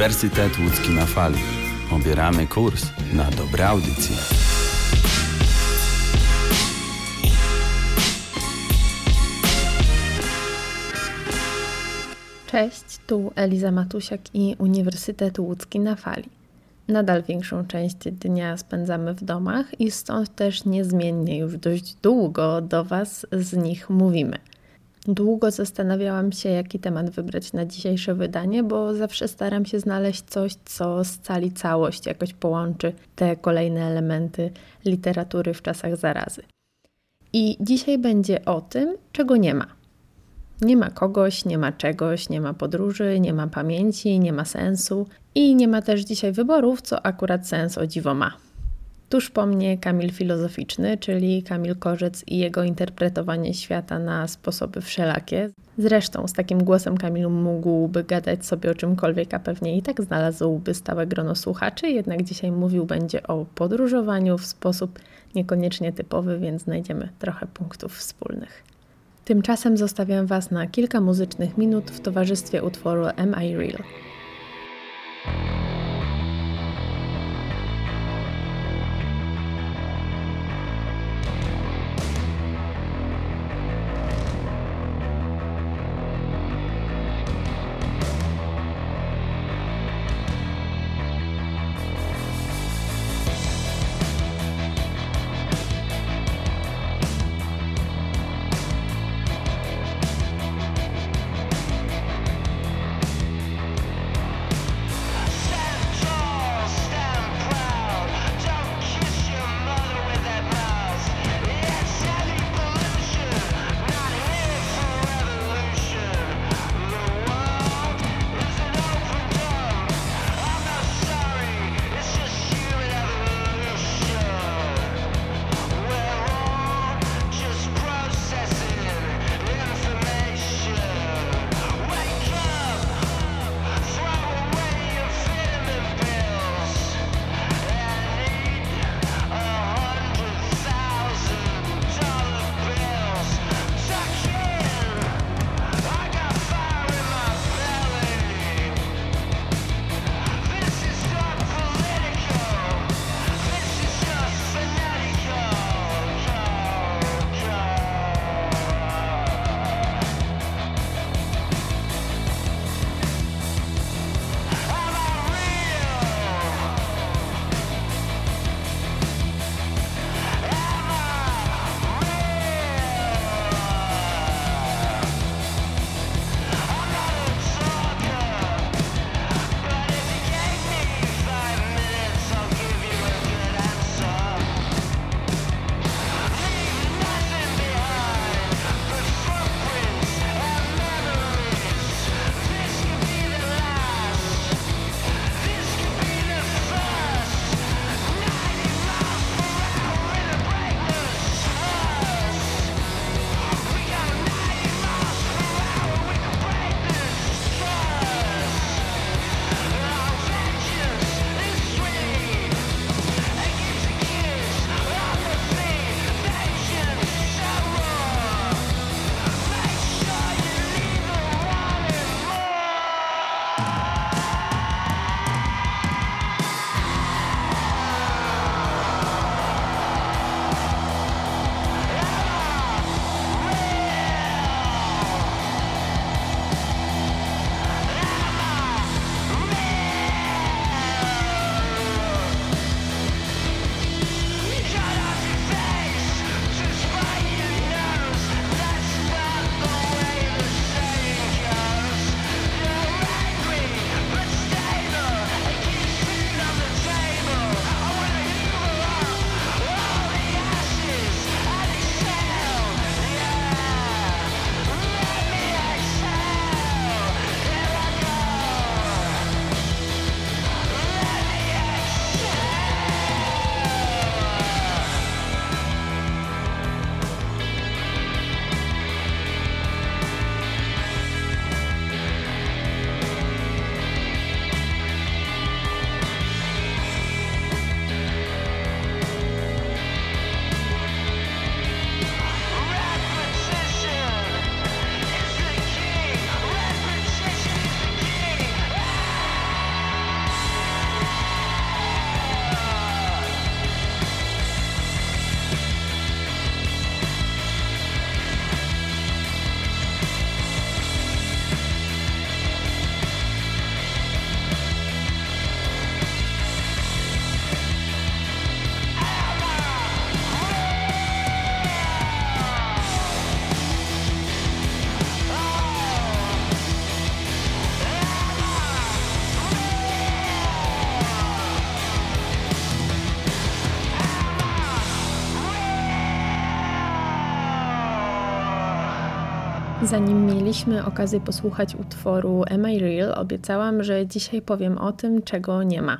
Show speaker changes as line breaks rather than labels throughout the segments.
Uniwersytet Łódzki na fali. Obieramy kurs na dobre audycje.
Cześć, tu Eliza Matusiak i Uniwersytet Łódzki na fali. Nadal większą część dnia spędzamy w domach i stąd też niezmiennie już dość długo do Was z nich mówimy. Długo zastanawiałam się, jaki temat wybrać na dzisiejsze wydanie, bo zawsze staram się znaleźć coś, co scali całość, jakoś połączy te kolejne elementy literatury w czasach zarazy. I dzisiaj będzie o tym, czego nie ma. Nie ma kogoś, nie ma czegoś, nie ma podróży, nie ma pamięci, nie ma sensu i nie ma też dzisiaj wyborów, co akurat sens o dziwo ma. Tuż po mnie Kamil filozoficzny, czyli Kamil Korzec i jego interpretowanie świata na sposoby wszelakie. Zresztą z takim głosem Kamil mógłby gadać sobie o czymkolwiek, a pewnie i tak znalazłby stałe grono słuchaczy, jednak dzisiaj mówił będzie o podróżowaniu w sposób niekoniecznie typowy, więc znajdziemy trochę punktów wspólnych. Tymczasem zostawiam Was na kilka muzycznych minut w towarzystwie utworu Am I Real? Zanim mieliśmy okazję posłuchać utworu Am I Real, obiecałam, że dzisiaj powiem o tym, czego nie ma.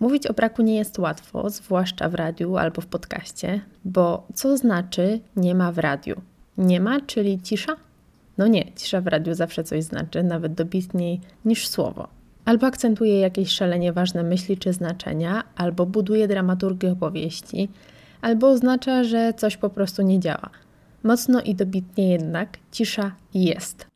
Mówić o braku nie jest łatwo, zwłaszcza w radiu albo w podcaście, bo co znaczy nie ma w radiu? Nie ma, czyli cisza? No nie, cisza w radiu zawsze coś znaczy, nawet dobitniej niż słowo. Albo akcentuje jakieś szalenie ważne myśli czy znaczenia, albo buduje dramaturgię opowieści, albo oznacza, że coś po prostu nie działa. Mocno i dobitnie jednak cisza jest.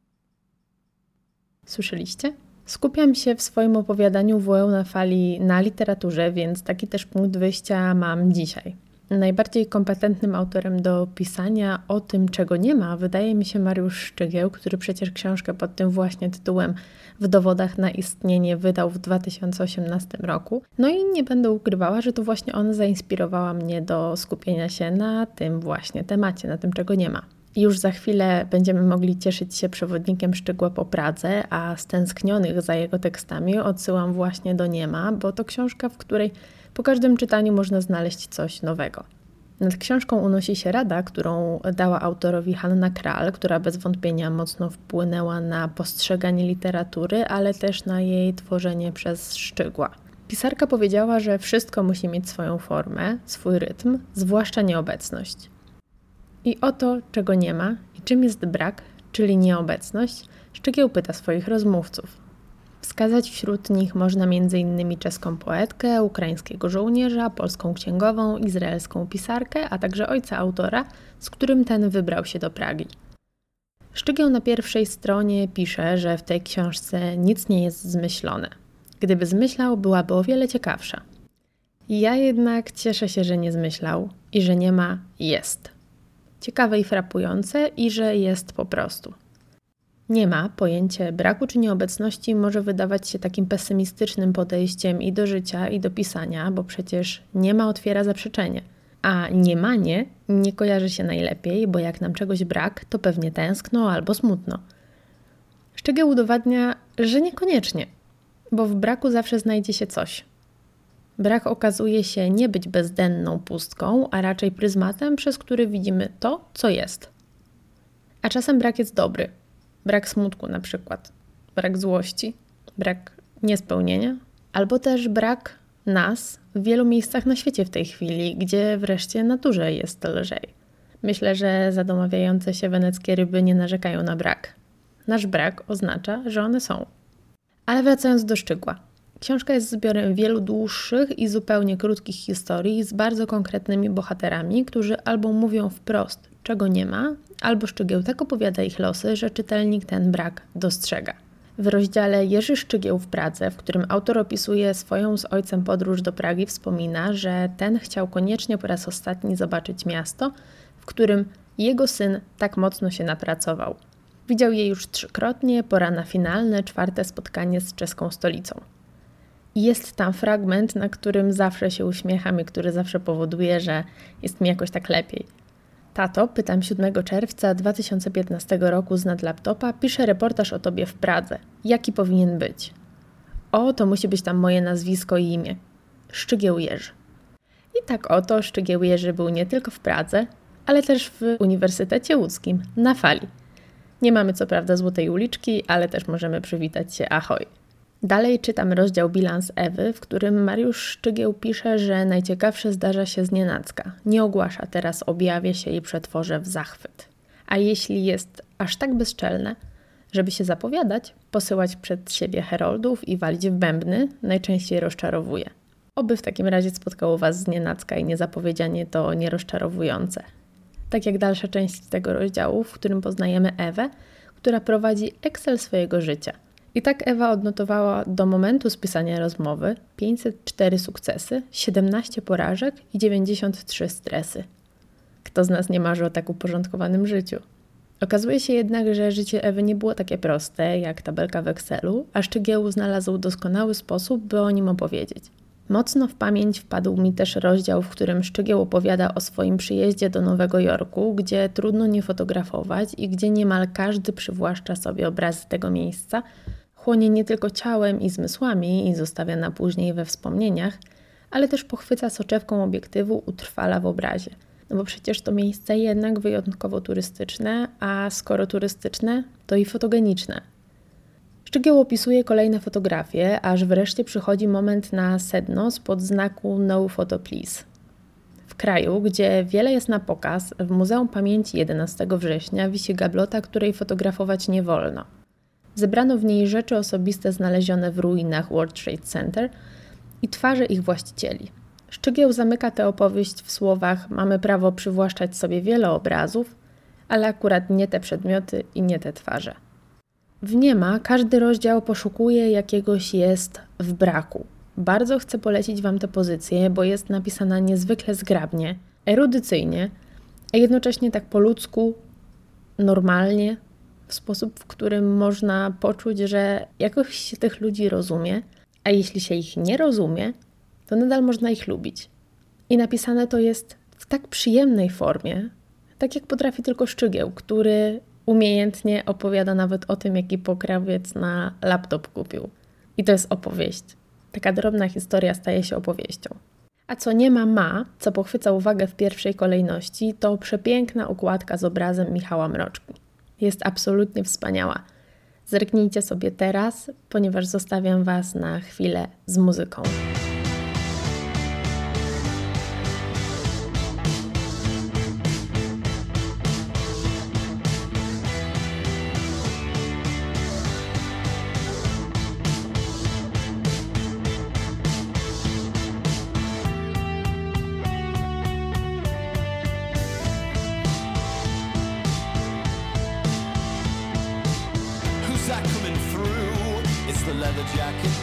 Słyszeliście? Skupiam się w swoim opowiadaniu WL na fali na literaturze, więc taki też punkt wyjścia mam dzisiaj. Najbardziej kompetentnym autorem do pisania o tym, czego nie ma, wydaje mi się Mariusz Szczygieł, który przecież książkę pod tym właśnie tytułem W dowodach na istnienie wydał w 2018 roku. No i nie będę ukrywała, że to właśnie on zainspirowała mnie do skupienia się na tym właśnie temacie, na tym, czego nie ma. Już za chwilę będziemy mogli cieszyć się przewodnikiem Szczygła po Pradze, a stęsknionych za jego tekstami odsyłam właśnie do Niema, bo to książka, w której po każdym czytaniu można znaleźć coś nowego. Nad książką unosi się rada, którą dała autorowi Hanna Kral, która bez wątpienia mocno wpłynęła na postrzeganie literatury, ale też na jej tworzenie przez Szczygła. Pisarka powiedziała, że wszystko musi mieć swoją formę, swój rytm, zwłaszcza nieobecność. I o to, czego nie ma i czym jest brak, czyli nieobecność, Szczygieł pyta swoich rozmówców. Wskazać wśród nich można m.in. czeską poetkę, ukraińskiego żołnierza, polską księgową, izraelską pisarkę, a także ojca autora, z którym ten wybrał się do Pragi. Szczygieł na pierwszej stronie pisze, że w tej książce nic nie jest zmyślone. Gdyby zmyślał, byłaby o wiele ciekawsza. Ja jednak cieszę się, że nie zmyślał i że nie ma jest. Ciekawe i frapujące i że jest po prostu. Nie ma, pojęcie braku czy nieobecności może wydawać się takim pesymistycznym podejściem i do życia, i do pisania, bo przecież nie ma otwiera zaprzeczenie. A nie ma nie nie kojarzy się najlepiej, bo jak nam czegoś brak, to pewnie tęskno albo smutno. Szczegół udowadnia, że niekoniecznie, bo w braku zawsze znajdzie się coś. Brak okazuje się nie być bezdenną pustką, a raczej pryzmatem, przez który widzimy to, co jest. A czasem brak jest dobry, brak smutku na przykład, brak złości, brak niespełnienia, albo też brak nas w wielu miejscach na świecie w tej chwili, gdzie wreszcie naturze jest lżej. Myślę, że zadomawiające się weneckie ryby nie narzekają na brak. Nasz brak oznacza, że one są. Ale wracając do szczegóła. Książka jest zbiorem wielu dłuższych i zupełnie krótkich historii z bardzo konkretnymi bohaterami, którzy albo mówią wprost, czego nie ma, albo Szczygieł tak opowiada ich losy, że czytelnik ten brak dostrzega. W rozdziale Jerzy Szczygieł w Pradze, w którym autor opisuje swoją z ojcem podróż do Pragi, wspomina, że ten chciał koniecznie po raz ostatni zobaczyć miasto, w którym jego syn tak mocno się napracował. Widział je już trzykrotnie, pora na finalne, czwarte spotkanie z czeską stolicą. Jest tam fragment, na którym zawsze się uśmiecham i który zawsze powoduje, że jest mi jakoś tak lepiej. Tato, pytam 7 czerwca 2015 roku z nad laptopa, piszę reportaż o tobie w Pradze. Jaki powinien być? O, to musi być tam moje nazwisko i imię. Szczygieł Jerzy. I tak oto Szczygieł Jerzy był nie tylko w Pradze, ale też w Uniwersytecie Łódzkim, na fali. Nie mamy co prawda Złotej Uliczki, ale też możemy przywitać się ahoj. Dalej czytam rozdział Bilans Ewy, w którym Mariusz Szczygieł pisze, że najciekawsze zdarza się z nienacka. Nie ogłasza teraz, objawię się i przetworzę w zachwyt. A jeśli jest aż tak bezczelne, żeby się zapowiadać, posyłać przed siebie heroldów i walić w bębny, najczęściej rozczarowuje. Oby w takim razie spotkało Was z nienacka i niezapowiedzianie to nierozczarowujące. Tak jak dalsza część tego rozdziału, w którym poznajemy Ewę, która prowadzi Excel swojego życia – i tak Ewa odnotowała do momentu spisania rozmowy 504 sukcesy, 17 porażek i 93 stresy. Kto z nas nie marzy o tak uporządkowanym życiu? Okazuje się jednak, że życie Ewy nie było takie proste jak tabelka w Excelu, a Szczygieł znalazł doskonały sposób, by o nim opowiedzieć. Mocno w pamięć wpadł mi też rozdział, w którym Szczygieł opowiada o swoim przyjeździe do Nowego Jorku, gdzie trudno nie fotografować i gdzie niemal każdy przywłaszcza sobie obrazy tego miejsca, chłonie nie tylko ciałem i zmysłami i zostawia na później we wspomnieniach, ale też pochwyca soczewką obiektywu, utrwala w obrazie.
No bo przecież to miejsce jednak wyjątkowo turystyczne, a skoro turystyczne, to i fotogeniczne. Szczegół opisuje kolejne fotografie, aż wreszcie przychodzi moment na sedno spod znaku No Photo Please. W kraju, gdzie wiele jest na pokaz, w Muzeum Pamięci 11 września wisi gablota, której fotografować nie wolno. Zebrano w niej rzeczy osobiste znalezione w ruinach World Trade Center i twarze ich właścicieli. Szczegieł zamyka tę opowieść w słowach: Mamy prawo przywłaszczać sobie wiele obrazów, ale akurat nie te przedmioty i nie te twarze. W Niema każdy rozdział poszukuje jakiegoś jest w braku. Bardzo chcę polecić Wam tę pozycję, bo jest napisana niezwykle zgrabnie, erudycyjnie, a jednocześnie tak po ludzku, normalnie, w sposób, w którym można poczuć, że jakoś się tych ludzi rozumie, a jeśli się ich nie rozumie, to nadal można ich lubić. I napisane to jest w tak przyjemnej formie, tak jak potrafi tylko Szczygieł, który umiejętnie opowiada nawet o tym, jaki pokrawiec na laptop kupił. I to jest opowieść. Taka drobna historia staje się opowieścią. A co nie ma ma, co pochwyca uwagę w pierwszej kolejności, to przepiękna układka z obrazem Michała Mroczki. Jest absolutnie wspaniała. Zerknijcie sobie teraz, ponieważ zostawiam Was na chwilę z muzyką. To był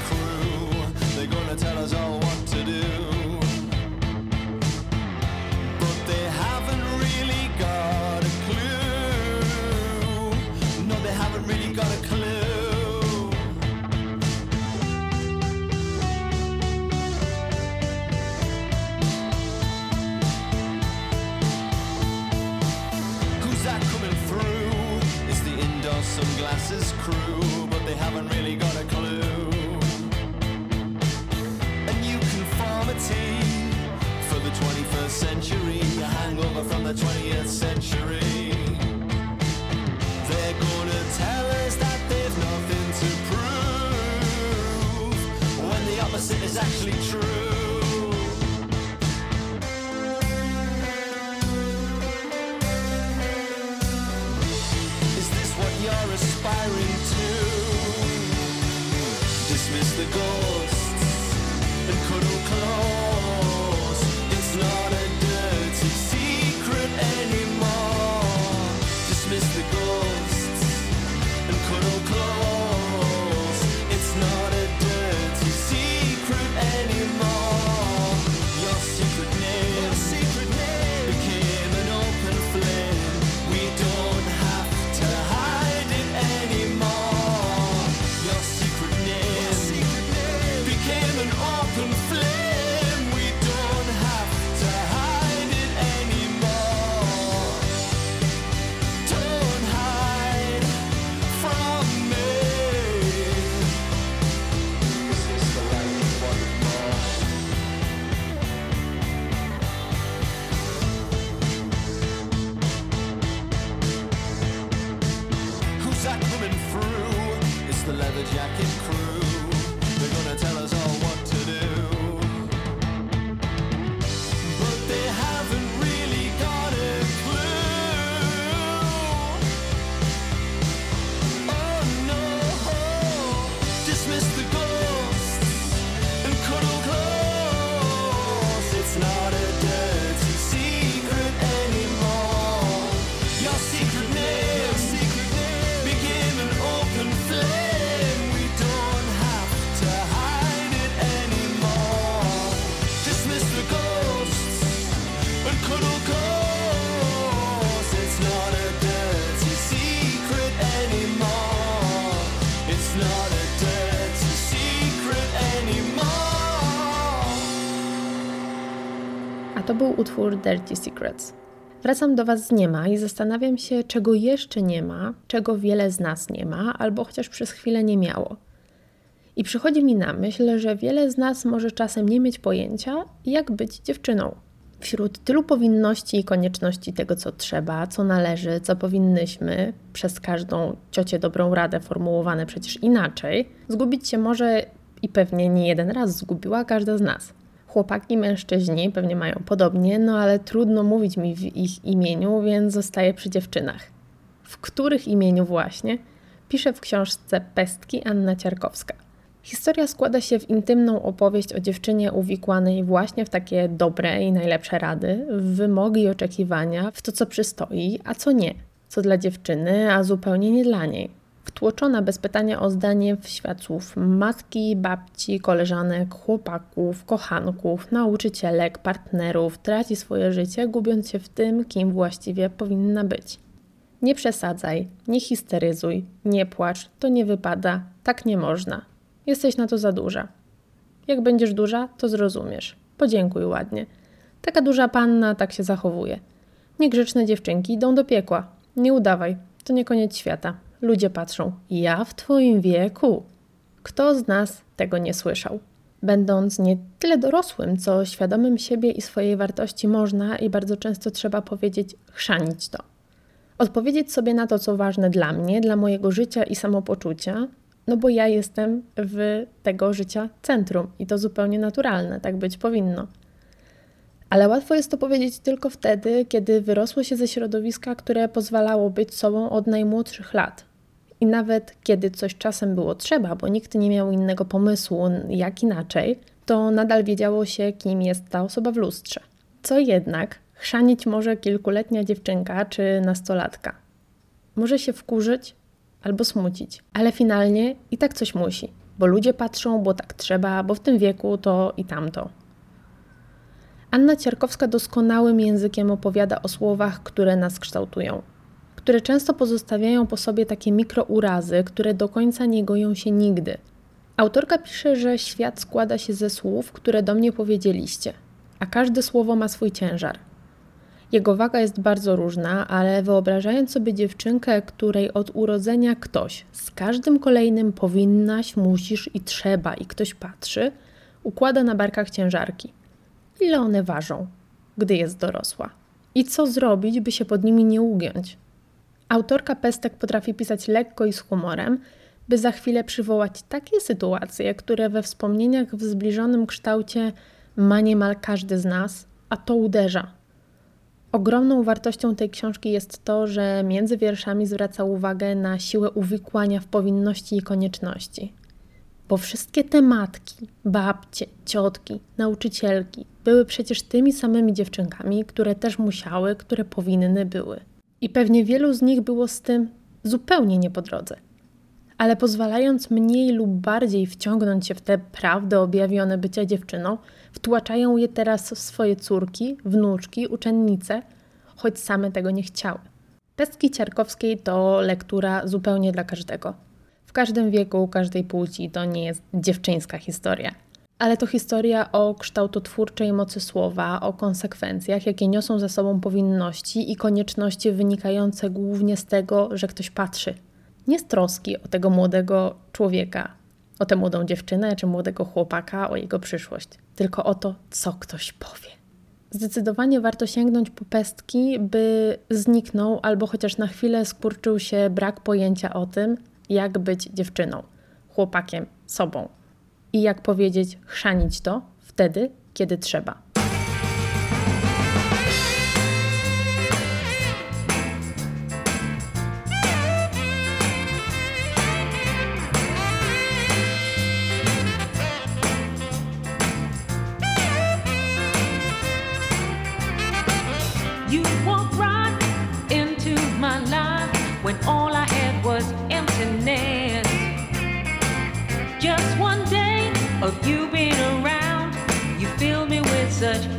utwór Dirty Secrets. Wracam do Was z niema i zastanawiam się, czego jeszcze nie ma, czego wiele z nas nie ma, albo chociaż przez chwilę nie miało. I przychodzi mi na myśl, że wiele z nas może czasem nie mieć pojęcia, jak być dziewczyną.
Wśród tylu powinności i konieczności tego, co trzeba, co należy, co powinnyśmy, przez każdą ciocię dobrą radę formułowane przecież inaczej, zgubić się może i pewnie nie jeden raz zgubiła każda z nas. Chłopaki, mężczyźni pewnie mają podobnie, no ale trudno mówić mi w ich imieniu, więc zostaję przy dziewczynach. W których imieniu właśnie pisze w książce Pestki Anna Ciarkowska. Historia składa się w intymną opowieść o dziewczynie uwikłanej właśnie w takie dobre i najlepsze rady, w wymogi i oczekiwania, w to, co przystoi, a co nie, co dla dziewczyny, a zupełnie nie dla niej. Wtłoczona bez pytania o zdanie w świat słów matki, babci, koleżanek, chłopaków, kochanków, nauczycielek, partnerów, traci swoje życie, gubiąc się w tym, kim właściwie powinna być. Nie przesadzaj, nie histeryzuj, nie płacz, to nie wypada, tak nie można. Jesteś na to za duża. Jak będziesz duża, to zrozumiesz. Podziękuj ładnie. Taka duża panna tak się zachowuje. Niegrzeczne dziewczynki idą do piekła. Nie udawaj, to nie koniec świata. Ludzie patrzą, ja w twoim wieku. Kto z nas tego nie słyszał? Będąc nie tyle dorosłym, co świadomym siebie i swojej wartości, można i bardzo często trzeba powiedzieć, chrzanić to. Odpowiedzieć sobie na to, co ważne dla mnie, dla mojego życia i samopoczucia, no bo ja jestem w tego życia centrum i to zupełnie naturalne, tak być powinno. Ale łatwo jest to powiedzieć tylko wtedy, kiedy wyrosło się ze środowiska, które pozwalało być sobą od najmłodszych lat. I nawet kiedy coś czasem było trzeba, bo nikt nie miał innego pomysłu, jak inaczej, to nadal wiedziało się, kim jest ta osoba w lustrze. Co jednak chrzanić może kilkuletnia dziewczynka czy nastolatka. Może się wkurzyć, albo smucić. Ale finalnie i tak coś musi, bo ludzie patrzą, bo tak trzeba, bo w tym wieku to i tamto. Anna Ciarkowska doskonałym językiem opowiada o słowach, które nas kształtują, które często pozostawiają po sobie takie mikrourazy, które do końca nie goją się nigdy. Autorka pisze, że świat składa się ze słów, które do mnie powiedzieliście, a każde słowo ma swój ciężar. Jego waga jest bardzo różna, ale wyobrażając sobie dziewczynkę, której od urodzenia ktoś z każdym kolejnym powinnaś, musisz i trzeba i ktoś patrzy, układa na barkach ciężarki. Ile one ważą, gdy jest dorosła? I co zrobić, by się pod nimi nie ugiąć? Autorka pestek potrafi pisać lekko i z humorem, by za chwilę przywołać takie sytuacje, które we wspomnieniach w zbliżonym kształcie ma niemal każdy z nas, a to uderza Ogromną wartością tej książki jest to, że między wierszami zwraca uwagę na siłę uwikłania w powinności i konieczności. Bo wszystkie te matki, babcie, ciotki, nauczycielki były przecież tymi samymi dziewczynkami, które też musiały, które powinny były. I pewnie wielu z nich było z tym zupełnie nie po drodze. Ale pozwalając mniej lub bardziej wciągnąć się w te prawdy objawione bycia dziewczyną, Wtłaczają je teraz w swoje córki, wnuczki, uczennice, choć same tego nie chciały. Pestki Ciarkowskiej to lektura zupełnie dla każdego. W każdym wieku, każdej płci to nie jest dziewczyńska historia. Ale to historia o kształtotwórczej mocy słowa, o konsekwencjach, jakie niosą ze sobą powinności i konieczności wynikające głównie z tego, że ktoś patrzy. Nie z troski o tego młodego człowieka, o tę młodą dziewczynę czy młodego chłopaka, o jego przyszłość, tylko o to, co ktoś powie. Zdecydowanie warto sięgnąć po pestki, by zniknął albo chociaż na chwilę skurczył się brak pojęcia o tym, jak być dziewczyną, chłopakiem, sobą i jak powiedzieć, chrzanić to wtedy, kiedy trzeba. Such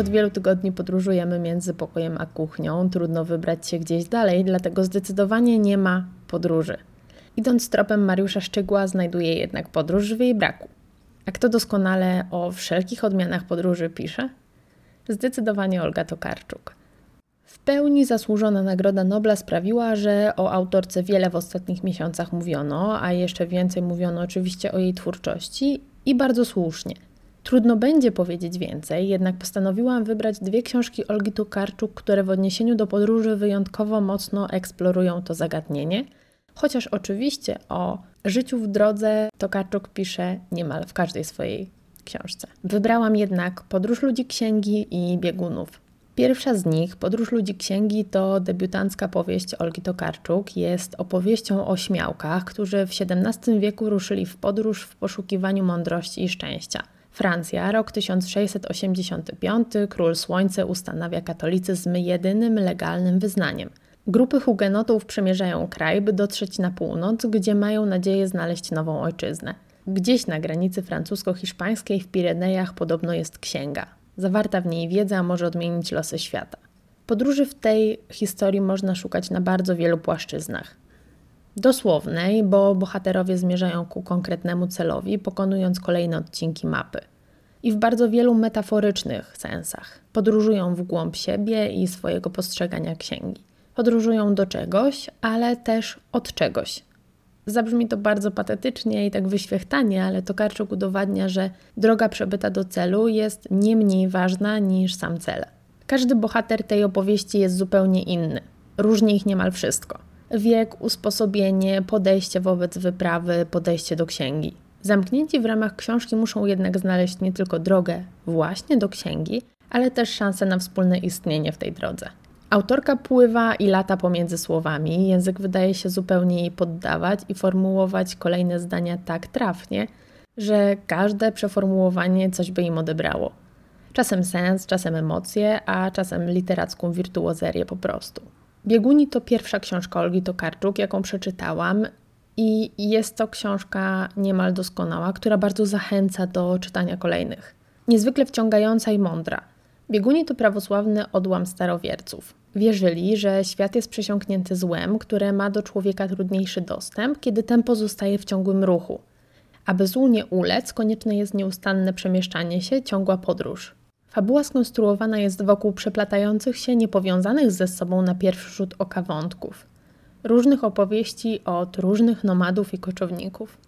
Od wielu tygodni podróżujemy między pokojem a kuchnią. Trudno wybrać się gdzieś dalej, dlatego zdecydowanie nie ma podróży. Idąc tropem Mariusza Szczygła, znajduję jednak podróż w jej braku. A kto doskonale o wszelkich odmianach podróży pisze? Zdecydowanie Olga Tokarczuk. W pełni zasłużona Nagroda Nobla sprawiła, że o autorce wiele w ostatnich miesiącach mówiono, a jeszcze więcej mówiono oczywiście o jej twórczości i bardzo słusznie. Trudno będzie powiedzieć więcej, jednak postanowiłam wybrać dwie książki Olgi Tokarczuk, które w odniesieniu do podróży wyjątkowo mocno eksplorują to zagadnienie, chociaż oczywiście o życiu w drodze Tokarczuk pisze niemal w każdej swojej książce. Wybrałam jednak Podróż ludzi księgi i biegunów. Pierwsza z nich, Podróż ludzi księgi, to debiutancka powieść Olgi Tokarczuk. Jest opowieścią o śmiałkach, którzy w XVII wieku ruszyli w podróż w poszukiwaniu mądrości i szczęścia. Francja, rok 1685, król słońce ustanawia katolicyzm jedynym legalnym wyznaniem. Grupy hugenotów przemierzają kraj, by dotrzeć na północ, gdzie mają nadzieję znaleźć nową ojczyznę. Gdzieś na granicy francusko-hiszpańskiej w Pirenejach podobno jest księga. Zawarta w niej wiedza może odmienić losy świata. Podróży w tej historii można szukać na bardzo wielu płaszczyznach. Dosłownej, bo bohaterowie zmierzają ku konkretnemu celowi, pokonując kolejne odcinki mapy. I w bardzo wielu metaforycznych sensach. Podróżują w głąb siebie i swojego postrzegania księgi. Podróżują do czegoś, ale też od czegoś. Zabrzmi to bardzo patetycznie i tak wyświechtanie, ale Tokarczuk udowadnia, że droga przebyta do celu jest nie mniej ważna niż sam cel. Każdy bohater tej opowieści jest zupełnie inny. Różni ich niemal wszystko. Wiek, usposobienie, podejście wobec wyprawy, podejście do księgi. Zamknięci w ramach książki muszą jednak znaleźć nie tylko drogę właśnie do księgi, ale też szansę na wspólne istnienie w tej drodze. Autorka pływa i lata pomiędzy słowami, język wydaje się zupełnie jej poddawać i formułować kolejne zdania tak trafnie, że każde przeformułowanie coś by im odebrało. Czasem sens, czasem emocje, a czasem literacką wirtuozerię po prostu. Bieguni to pierwsza książka Olgi Tokarczuk, jaką przeczytałam i jest to książka niemal doskonała, która bardzo zachęca do czytania kolejnych. Niezwykle wciągająca i mądra. Bieguni to prawosławny odłam starowierców. Wierzyli, że świat jest przesiąknięty złem, które ma do człowieka trudniejszy dostęp, kiedy ten pozostaje w ciągłym ruchu. Aby złu nie ulec, konieczne jest nieustanne przemieszczanie się, ciągła podróż.
Fabuła skonstruowana jest wokół przeplatających się, niepowiązanych ze sobą na pierwszy rzut oka wątków. Różnych opowieści od różnych nomadów i koczowników.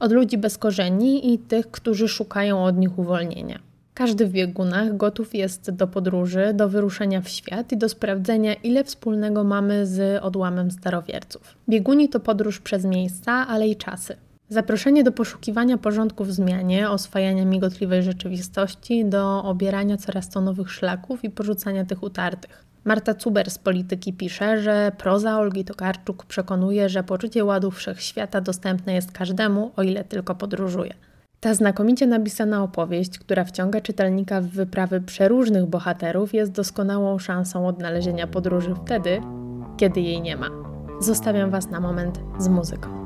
Od ludzi bez korzeni i tych, którzy szukają od nich uwolnienia. Każdy w biegunach gotów jest do podróży, do wyruszenia w świat i do sprawdzenia, ile wspólnego mamy z odłamem starowierców. Bieguni to podróż przez miejsca, ale i czasy. Zaproszenie do poszukiwania porządku w zmianie, oswajania migotliwej rzeczywistości, do obierania coraz to nowych szlaków i porzucania tych utartych. Marta Cuber z Polityki pisze, że proza Olgi Tokarczuk przekonuje, że poczucie ładu wszechświata dostępne jest każdemu, o ile tylko podróżuje. Ta znakomicie napisana opowieść, która wciąga czytelnika w wyprawy przeróżnych bohaterów, jest doskonałą szansą odnalezienia podróży wtedy, kiedy jej nie ma. Zostawiam Was na moment z muzyką.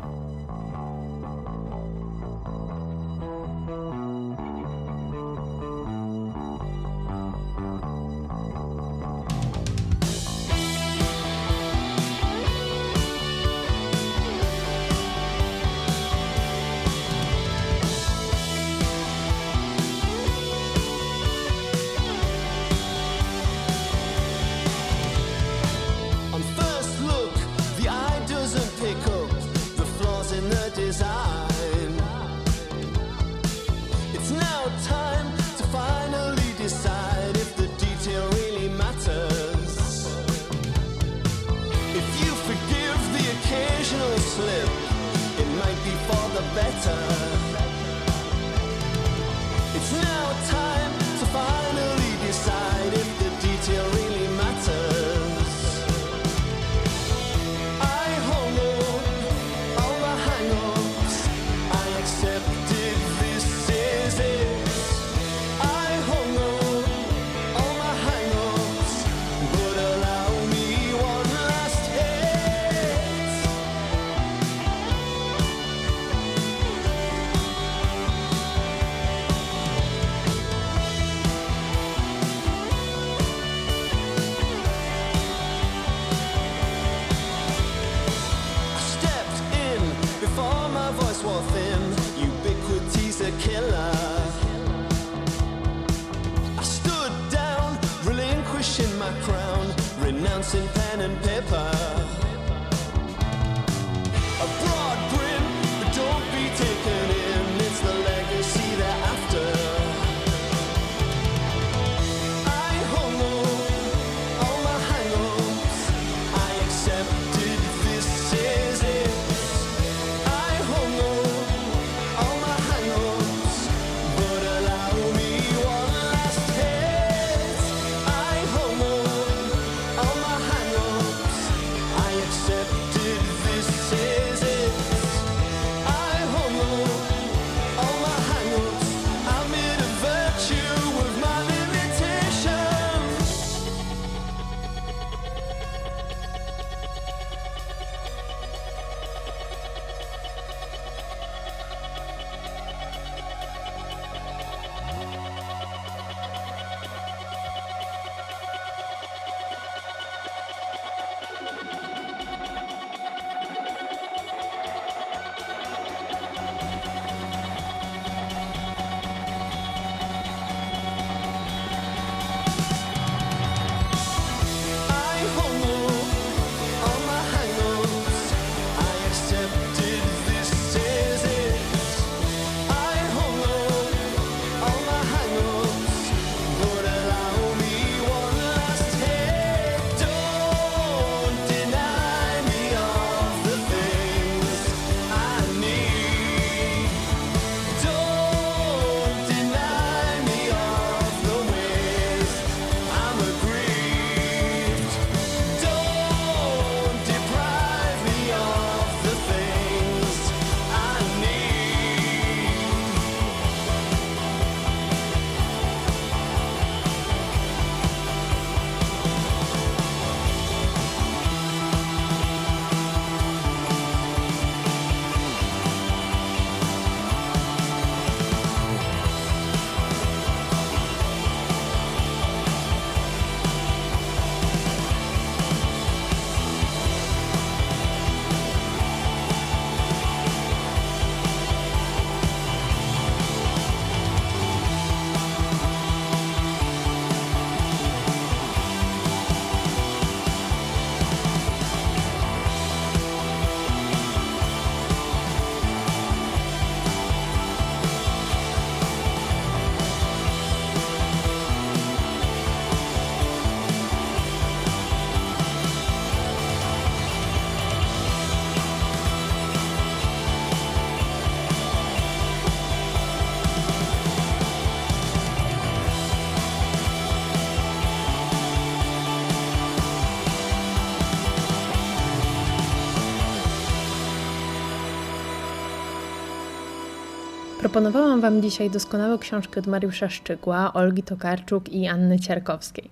Zaproponowałam Wam dzisiaj doskonałe książki od Mariusza Szczygła, Olgi Tokarczuk i Anny Ciarkowskiej.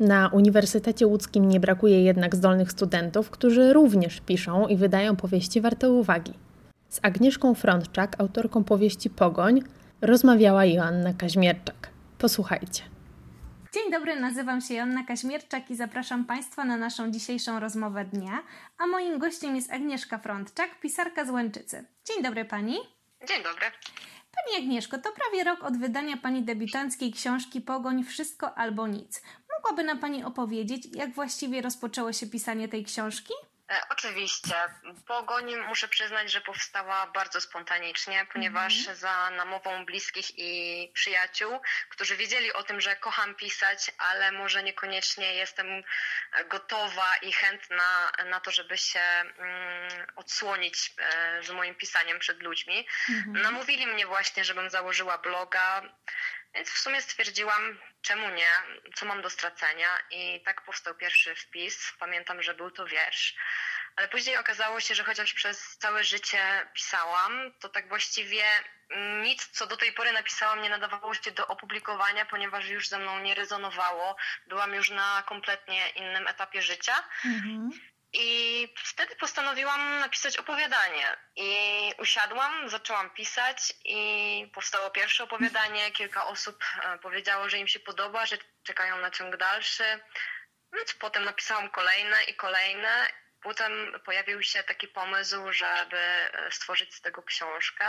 Na Uniwersytecie Łódzkim nie brakuje jednak zdolnych studentów, którzy również piszą i wydają powieści warte uwagi. Z Agnieszką Frontczak, autorką powieści Pogoń, rozmawiała Joanna Kaźmierczak. Posłuchajcie.
Dzień dobry, nazywam się Joanna Kaźmierczak i zapraszam Państwa na naszą dzisiejszą rozmowę dnia. A moim gościem jest Agnieszka Frontczak, pisarka z Łęczycy. Dzień dobry Pani.
Dzień dobry.
Pani Agnieszko, to prawie rok od wydania Pani debiutanckiej książki Pogoń Wszystko albo Nic. Mogłaby nam Pani opowiedzieć, jak właściwie rozpoczęło się pisanie tej książki?
E, oczywiście. Pogoń muszę przyznać, że powstała bardzo spontanicznie, ponieważ za namową bliskich i przyjaciół, którzy wiedzieli o tym, że kocham pisać, ale może niekoniecznie jestem gotowa i chętna na to, żeby się mm, odsłonić e, z moim pisaniem przed ludźmi. Namówili mnie właśnie, żebym założyła bloga. Więc w sumie stwierdziłam, czemu nie, co mam do stracenia i tak powstał pierwszy wpis. Pamiętam, że był to wiersz. Ale później okazało się, że chociaż przez całe życie pisałam, to tak właściwie nic, co do tej pory napisałam, nie nadawało się do opublikowania, ponieważ już ze mną nie rezonowało. Byłam już na kompletnie innym etapie życia. I wtedy postanowiłam napisać opowiadanie. I usiadłam, zaczęłam pisać i powstało pierwsze opowiadanie. Kilka osób e, powiedziało, że im się podoba, że czekają na ciąg dalszy. Więc potem napisałam kolejne i kolejne. Potem pojawił się taki pomysł, żeby e, stworzyć z tego książkę.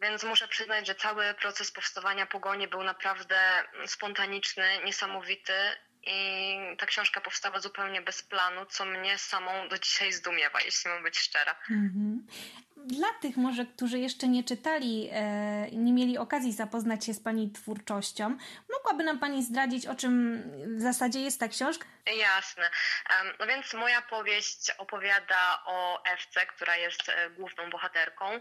Więc muszę przyznać, że cały proces powstawania pogoni był naprawdę spontaniczny, niesamowity. I ta książka powstała zupełnie bez planu, co mnie samą do dzisiaj zdumiewa, jeśli mam być szczera.
Dla tych może, którzy jeszcze nie czytali e, i nie mieli okazji zapoznać się z Pani twórczością, mogłaby nam Pani zdradzić, o czym w zasadzie jest ta książka?
Jasne. Em, No więc moja powieść opowiada o Ewce, która jest e, główną bohaterką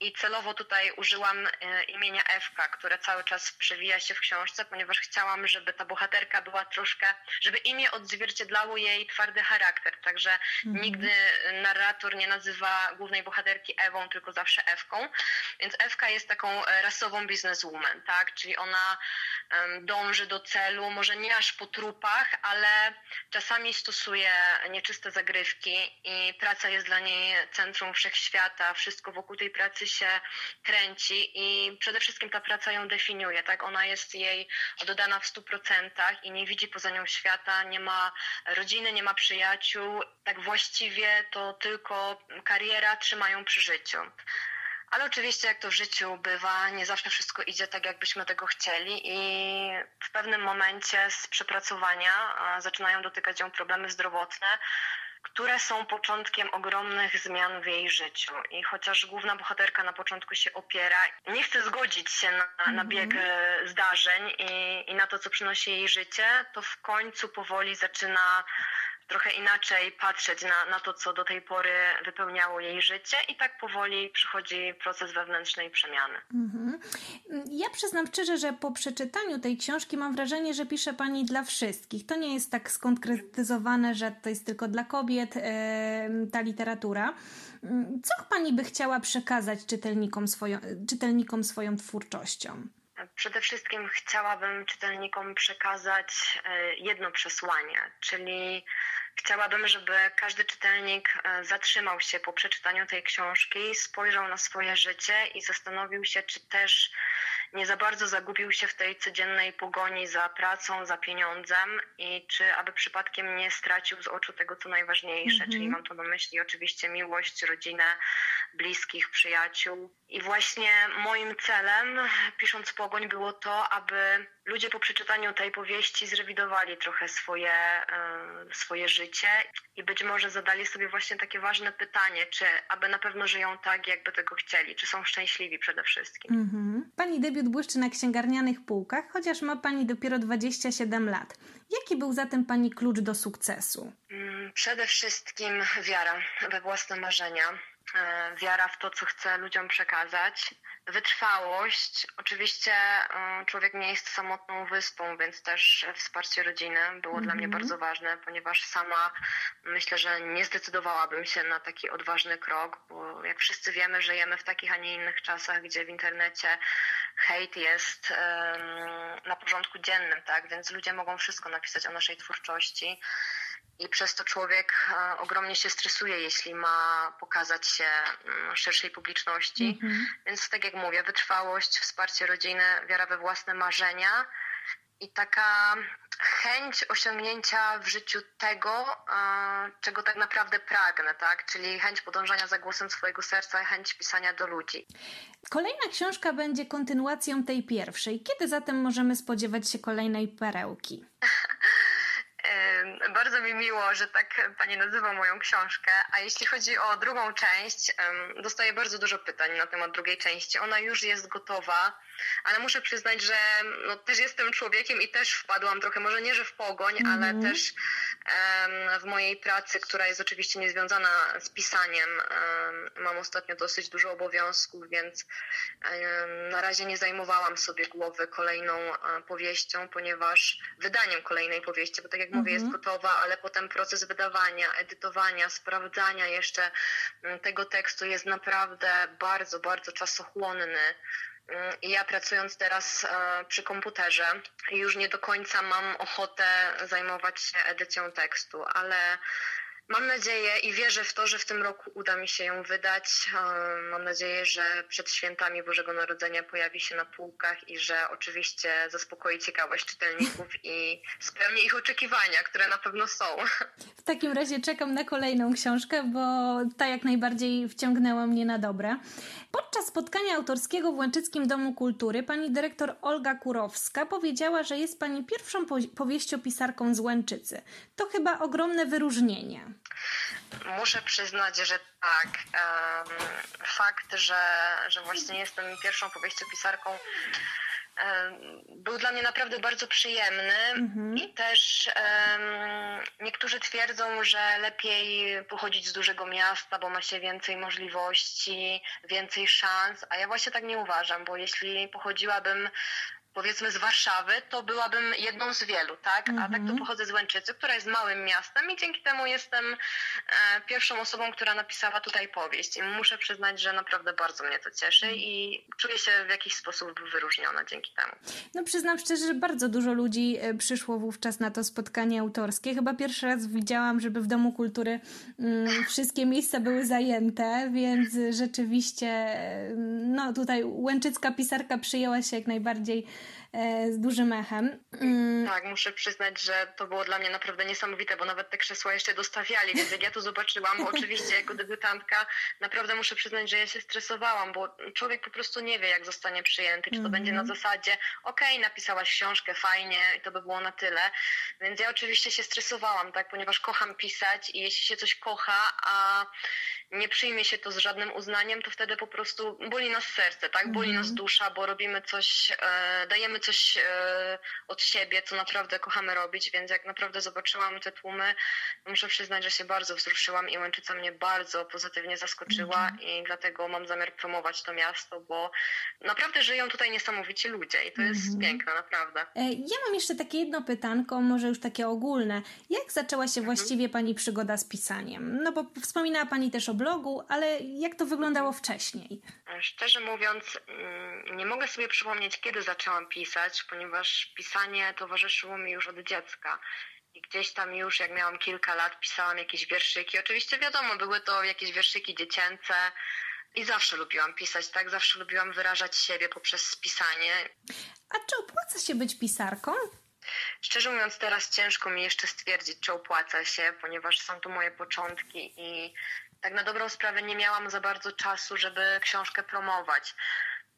i celowo tutaj użyłam e, imienia Ewka, które cały czas przewija się w książce, ponieważ chciałam, żeby ta bohaterka była troszkę, żeby imię odzwierciedlało jej twardy charakter, także nigdy narrator nie nazywa głównej bohaterki Ewą, tylko zawsze Ewką, więc Ewka jest taką e, rasową bizneswoman, tak, czyli ona dąży do celu, może nie aż po trupach, ale czasami stosuje nieczyste zagrywki i praca jest dla niej centrum wszechświata, wszystko wokół tej pracy się kręci i przede wszystkim ta praca ją definiuje, tak? Ona jest jej oddana w stu procentach i nie widzi poza nią świata, nie ma rodziny, nie ma przyjaciół, tak właściwie to tylko kariera trzyma ją przy życiu. Ale oczywiście, jak to w życiu bywa, nie zawsze wszystko idzie tak, jakbyśmy tego chcieli, i w pewnym momencie z przepracowania zaczynają dotykać ją problemy zdrowotne, które są początkiem ogromnych zmian w jej życiu. I chociaż główna bohaterka na początku się opiera, nie chce zgodzić się na, na bieg e, zdarzeń i, i na to, co przynosi jej życie, to w końcu powoli zaczyna trochę inaczej patrzeć na, na to, co do tej pory wypełniało jej życie i tak powoli przychodzi proces wewnętrznej przemiany.
Ja przyznam szczerze, że po przeczytaniu tej książki mam wrażenie, że pisze Pani dla wszystkich. To nie jest tak skonkretyzowane, że to jest tylko dla kobiet e, ta literatura. Mm, Co Pani by chciała przekazać czytelnikom swoją, czytelnikom swoją twórczością?
Przede wszystkim chciałabym czytelnikom przekazać e, jedno przesłanie, czyli chciałabym, żeby każdy czytelnik e, zatrzymał się po przeczytaniu tej książki, spojrzał na swoje życie i zastanowił się, czy też nie za bardzo zagubił się w tej codziennej pogoni za pracą, za pieniądzem i czy aby przypadkiem nie stracił z oczu tego, co najważniejsze, czyli mam tu na myśli oczywiście miłość, rodzinę, bliskich, przyjaciół. I właśnie moim celem, pisząc Pogoń, było to, aby ludzie po przeczytaniu tej powieści zrewidowali trochę swoje, e, swoje życie i być może zadali sobie właśnie takie ważne pytanie, czy aby na pewno żyją tak, jakby tego chcieli, czy są szczęśliwi przede wszystkim.
Mhm. Pani debiut błyszczy na księgarnianych półkach, chociaż ma Pani dopiero 27 lat. Jaki był zatem Pani klucz do sukcesu?
Mm, Przede wszystkim wiara we własne marzenia, e, wiara w to, co chcę ludziom przekazać, Wytrwałość. Oczywiście y, człowiek nie jest samotną wyspą, więc też wsparcie rodziny było dla mnie bardzo ważne, ponieważ sama myślę, że nie zdecydowałabym się na taki odważny krok, bo jak wszyscy wiemy, żyjemy w takich, a nie innych czasach, gdzie w internecie hejt jest na porządku dziennym, tak? Więc ludzie mogą wszystko napisać o naszej twórczości. I przez to człowiek e, ogromnie się stresuje, jeśli ma pokazać się mm, szerszej publiczności. Więc tak jak mówię, wytrwałość, wsparcie rodziny, wiara we własne marzenia i taka chęć osiągnięcia w życiu tego, e, czego tak naprawdę pragnę, tak? Czyli chęć podążania za głosem swojego serca, chęć pisania do ludzi.
Kolejna książka będzie kontynuacją tej pierwszej. Kiedy zatem możemy spodziewać się kolejnej perełki?
Bardzo mi miło, że tak Pani nazywa moją książkę. A jeśli chodzi o drugą część, dostaję bardzo dużo pytań na temat drugiej części. Ona już jest gotowa, ale muszę przyznać, że no, też jestem człowiekiem i też wpadłam trochę, może nie, że w pogoń, ale też em, w mojej pracy, która jest oczywiście niezwiązana z pisaniem, em, mam ostatnio dosyć dużo obowiązków, więc em, na razie nie zajmowałam sobie głowy kolejną e, powieścią, ponieważ wydaniem kolejnej powieści, bo tak jak mówię, jest gotowa, ale potem proces wydawania, edytowania, sprawdzania jeszcze mm, tego tekstu jest naprawdę bardzo, bardzo czasochłonny. Mm, ja pracując teraz e, przy komputerze, już nie do końca mam ochotę zajmować się edycją tekstu, ale mam nadzieję i wierzę w to, że w tym roku uda mi się ją wydać. Mam nadzieję, że przed świętami Bożego Narodzenia pojawi się na półkach i że oczywiście zaspokoi ciekawość czytelników i spełni ich oczekiwania, które na pewno są.
W takim razie czekam na kolejną książkę, bo ta jak najbardziej wciągnęła mnie na dobre. Podczas spotkania autorskiego w Łęczyckim Domu Kultury pani dyrektor Olga Kurowska powiedziała, że jest pani pierwszą po- powieściopisarką z Łęczycy. To chyba ogromne wyróżnienie.
Muszę przyznać, że tak. Fakt, że, że właśnie jestem pierwszą powieściopisarką był dla mnie naprawdę bardzo przyjemny. I też em, niektórzy twierdzą, że lepiej pochodzić z dużego miasta, bo ma się więcej możliwości, więcej szans, a ja właśnie tak nie uważam, bo jeśli pochodziłabym powiedzmy z Warszawy, to byłabym jedną z wielu, tak? A tak to pochodzę z Łęczycy, która jest małym miastem i dzięki temu jestem e, pierwszą osobą, która napisała tutaj powieść. I muszę przyznać, że naprawdę bardzo mnie to cieszy i czuję się w jakiś sposób wyróżniona dzięki temu.
No przyznam szczerze, że bardzo dużo ludzi e, przyszło wówczas na to spotkanie autorskie. Chyba pierwszy raz widziałam, żeby w Domu Kultury mm, wszystkie miejsca były zajęte, więc rzeczywiście e, no tutaj łęczycka pisarka przyjęła się jak najbardziej z dużym echem. Mm,
Tak, muszę przyznać, że to było dla mnie naprawdę niesamowite, bo nawet te krzesła jeszcze dostawiali, więc jak ja to zobaczyłam, bo oczywiście jako debiutantka naprawdę muszę przyznać, że ja się stresowałam, bo człowiek po prostu nie wie, jak zostanie przyjęty, czy to będzie na zasadzie, okej, napisałaś książkę, fajnie, i to by było na tyle, więc ja oczywiście się stresowałam, tak, ponieważ kocham pisać i jeśli się coś kocha, a nie przyjmie się to z żadnym uznaniem, to wtedy po prostu boli nas serce, tak, boli nas dusza, bo robimy coś, e, dajemy coś e, od siebie, co naprawdę kochamy robić, więc jak naprawdę zobaczyłam te tłumy, muszę przyznać, że się bardzo wzruszyłam i Łęczyca mnie bardzo pozytywnie zaskoczyła i dlatego mam zamiar promować to miasto, bo naprawdę żyją tutaj niesamowici ludzie i to jest piękne, naprawdę.
e, Ja mam jeszcze takie jedno pytanko, może już takie ogólne. Jak zaczęła się właściwie Pani przygoda z pisaniem? No bo wspominała Pani też o blogu, ale jak to wyglądało wcześniej?
Szczerze mówiąc, mm, nie mogę sobie przypomnieć, kiedy zaczęłam pisać, ponieważ pisanie towarzyszyło mi już od dziecka. I gdzieś tam już, jak miałam kilka lat, pisałam jakieś wierszyki. Oczywiście wiadomo, były to jakieś wierszyki dziecięce. I zawsze lubiłam pisać, tak? Zawsze lubiłam wyrażać siebie poprzez pisanie.
A czy opłaca się być pisarką?
Szczerze mówiąc, teraz ciężko mi jeszcze stwierdzić, czy opłaca się, ponieważ są to moje początki i tak na dobrą sprawę nie miałam za bardzo czasu, żeby książkę promować.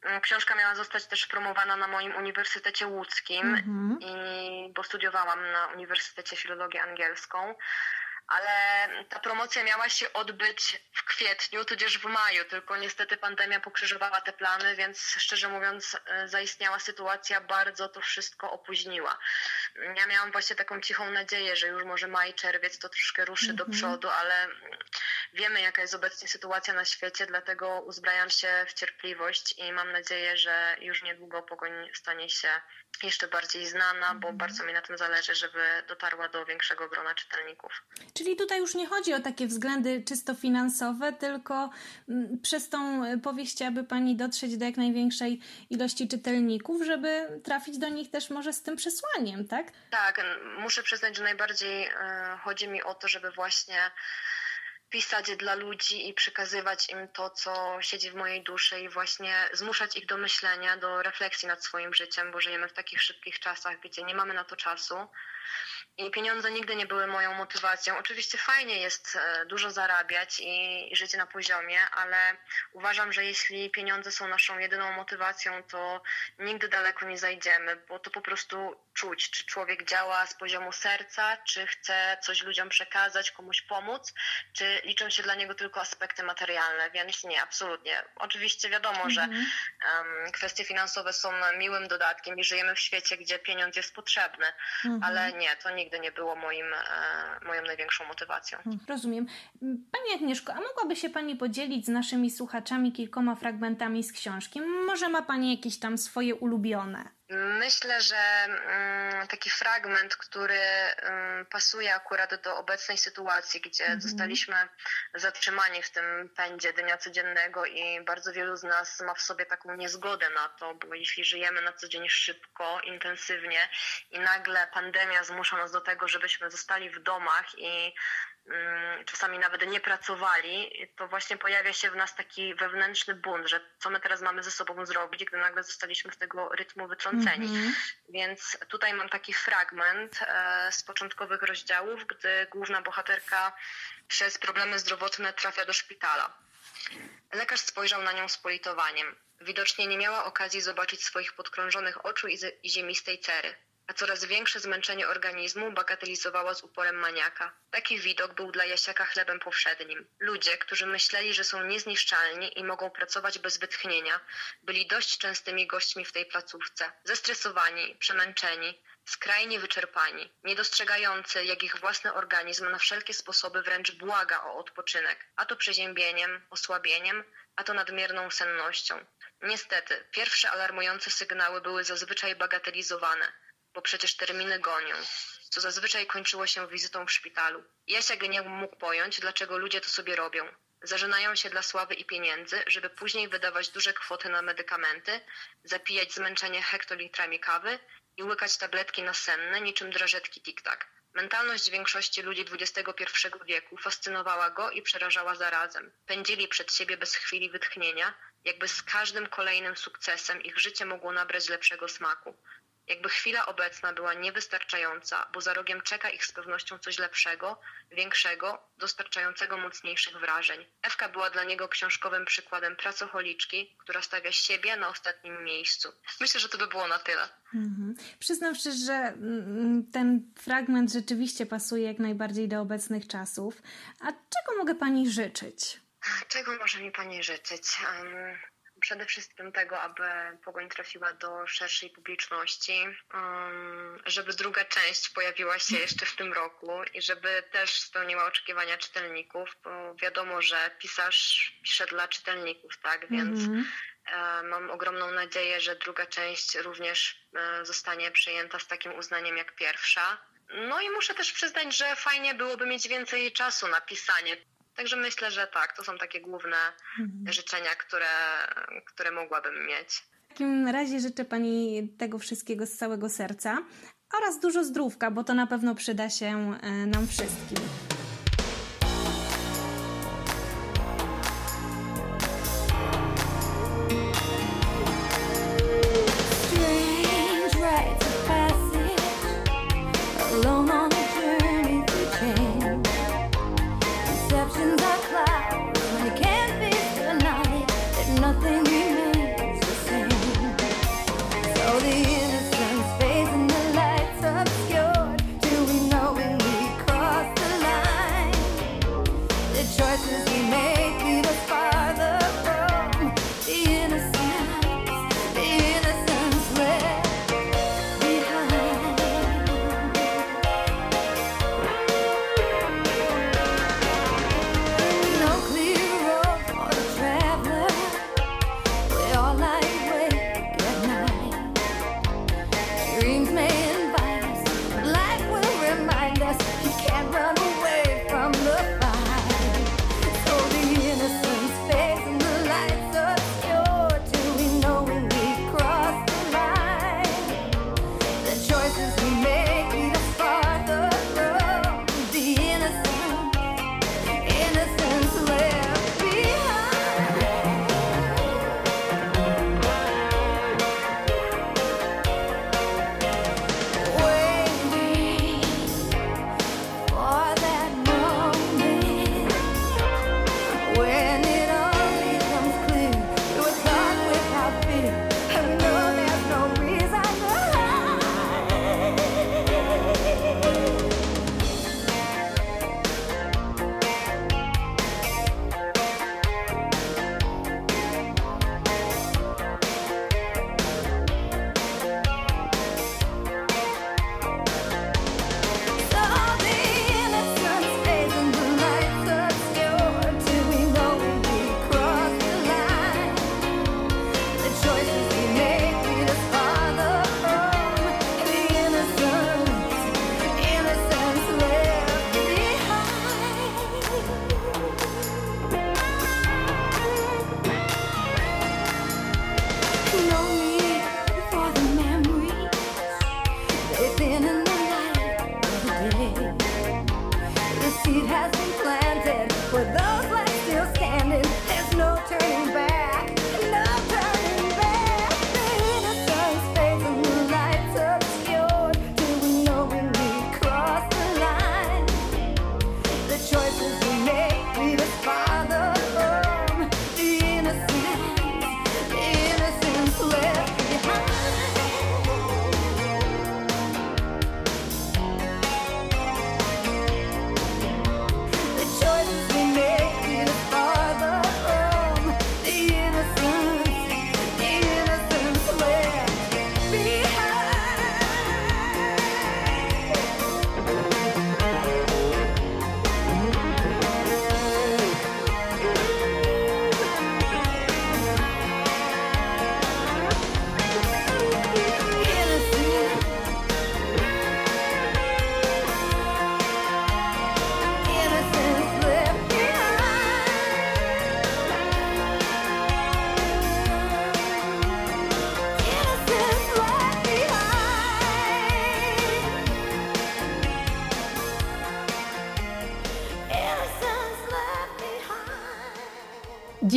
Mm, Książka miała zostać też promowana na moim Uniwersytecie Łódzkim, i, bo studiowałam na Uniwersytecie Filologię Angielską. Ale ta promocja miała się odbyć w kwietniu, tudzież w maju, tylko niestety pandemia pokrzyżowała te plany, więc szczerze mówiąc, y, zaistniała sytuacja bardzo to wszystko opóźniła. Ja miałam właśnie taką cichą nadzieję, że już może maj, czerwiec to troszkę ruszy do przodu, ale wiemy jaka jest obecnie sytuacja na świecie, dlatego uzbrajam się w cierpliwość i mam nadzieję, że już niedługo pogoń stanie się jeszcze bardziej znana, bo bardzo mi na tym zależy, żeby dotarła do większego grona czytelników.
Czyli tutaj już nie chodzi o takie względy czysto finansowe, tylko mm, przez tą powieść aby pani dotrzeć do jak największej ilości czytelników, żeby trafić do nich też może z tym przesłaniem, tak?
Tak, muszę przyznać, że najbardziej e, chodzi mi o to, żeby właśnie pisać dla ludzi i przekazywać im to, co siedzi w mojej duszy i właśnie zmuszać ich do myślenia, do refleksji nad swoim życiem, bo żyjemy w takich szybkich czasach, gdzie nie mamy na to czasu. I pieniądze nigdy nie były moją motywacją. Oczywiście fajnie jest e, dużo zarabiać i, i żyć na poziomie, ale uważam, że jeśli pieniądze są naszą jedyną motywacją, to nigdy daleko nie zajdziemy, bo to po prostu czuć, czy człowiek działa z poziomu serca, czy chce coś ludziom przekazać, komuś pomóc, czy liczą się dla niego tylko aspekty materialne, więc nie, absolutnie. Oczywiście wiadomo, że em, kwestie finansowe są miłym dodatkiem i żyjemy w świecie, gdzie pieniądz jest potrzebny, ale nie, to nigdy nie było moim, e, moją największą motywacją.
Rozumiem. Pani Agnieszko, a mogłaby się Pani podzielić z naszymi słuchaczami kilkoma fragmentami z książki? Może ma Pani jakieś tam swoje ulubione?
Myślę, że mm, taki fragment, który mm, pasuje akurat do obecnej sytuacji, gdzie zostaliśmy zatrzymani w tym pędzie dnia codziennego i bardzo wielu z nas ma w sobie taką niezgodę na to, bo jeśli żyjemy na co dzień szybko, intensywnie i nagle pandemia zmusza nas do tego, żebyśmy zostali w domach i czasami nawet nie pracowali, to właśnie pojawia się w nas taki wewnętrzny bunt, że co my teraz mamy ze sobą zrobić, gdy nagle zostaliśmy z tego rytmu wytrąceni. Więc tutaj mam taki fragment e, z początkowych rozdziałów, gdy główna bohaterka przez problemy zdrowotne trafia do szpitala. Lekarz spojrzał na nią z politowaniem. Widocznie nie miała okazji zobaczyć swoich podkrążonych oczu i, z- i ziemistej cery. A coraz większe zmęczenie organizmu bagatelizowała z uporem maniaka. Taki widok był dla Jasiaka chlebem powszednim. Ludzie, którzy myśleli, że są niezniszczalni i mogą pracować bez wytchnienia, byli dość częstymi gośćmi w tej placówce. Zestresowani, przemęczeni, skrajnie wyczerpani, niedostrzegający, jak ich własny organizm na wszelkie sposoby wręcz błaga o odpoczynek, a to przeziębieniem, osłabieniem, a to nadmierną sennością. Niestety, pierwsze alarmujące sygnały były zazwyczaj bagatelizowane, bo przecież terminy gonią, co zazwyczaj kończyło się wizytą w szpitalu. Jasiak nie mógł pojąć, dlaczego ludzie to sobie robią. Zażynają się dla sławy i pieniędzy, żeby później wydawać duże kwoty na medykamenty, zapijać zmęczenie hektolitrami kawy i łykać tabletki nasenne niczym drażetki tik-tak. Mentalność większości ludzi XXI wieku fascynowała go i przerażała zarazem. Pędzili przed siebie bez chwili wytchnienia, jakby z każdym kolejnym sukcesem ich życie mogło nabrać lepszego smaku. Jakby chwila obecna była niewystarczająca, bo za rogiem czeka ich z pewnością coś lepszego, większego, dostarczającego mocniejszych wrażeń. Ewka była dla niego książkowym przykładem pracocholiczki, która stawia siebie na ostatnim miejscu. Myślę, że to by było na tyle.
Mhm. Przyznam szczerze, że mm, ten fragment rzeczywiście pasuje jak najbardziej do obecnych czasów. A czego mogę Pani życzyć?
Czego może mi Pani życzyć? Przede wszystkim tego, aby Pogoń trafiła do szerszej publiczności, em, żeby druga część pojawiła się jeszcze w tym roku i żeby też spełniła oczekiwania czytelników, bo wiadomo, że pisarz pisze dla czytelników, tak? Więc
Mhm.
e, mam ogromną nadzieję, że druga część również e, zostanie przyjęta z takim uznaniem jak pierwsza. No i muszę też przyznać, że fajnie byłoby mieć więcej czasu na pisanie. Także myślę, że tak, to są takie główne życzenia, które, które mogłabym mieć.
W takim razie życzę Pani tego wszystkiego z całego serca oraz dużo zdrówka, bo to na pewno przyda się e, nam wszystkim.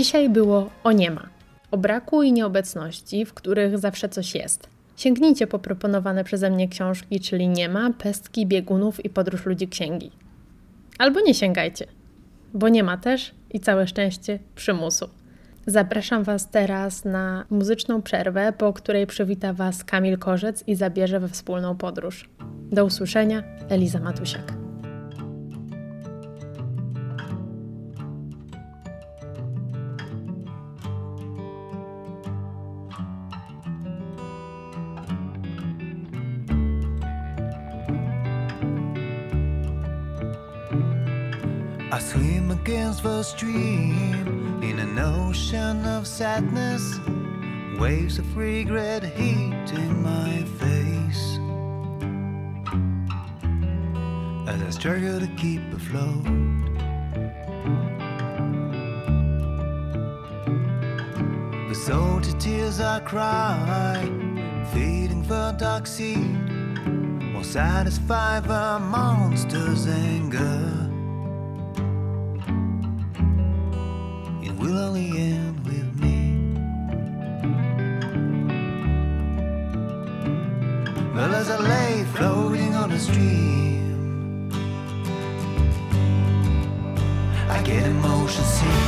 Dzisiaj było o nie ma. O braku i nieobecności, w których zawsze coś jest. Sięgnijcie po proponowane przeze mnie książki, czyli Nie ma, Pestki, Biegunów i Podróż ludzi księgi. Albo nie sięgajcie, bo nie ma też i całe szczęście przymusu. Zapraszam Was teraz na muzyczną przerwę, po której przywita Was Kamil Korzec i zabierze we wspólną podróż. Do usłyszenia, Eliza Matusiak.
Against the stream in an ocean of sadness. Waves of regret hitting my face. As I struggle to keep afloat. The salty tears I cry, feeding the dark seed, will satisfy the monster's anger. With me. Well, as I lay floating on the stream, I get emotion sickness.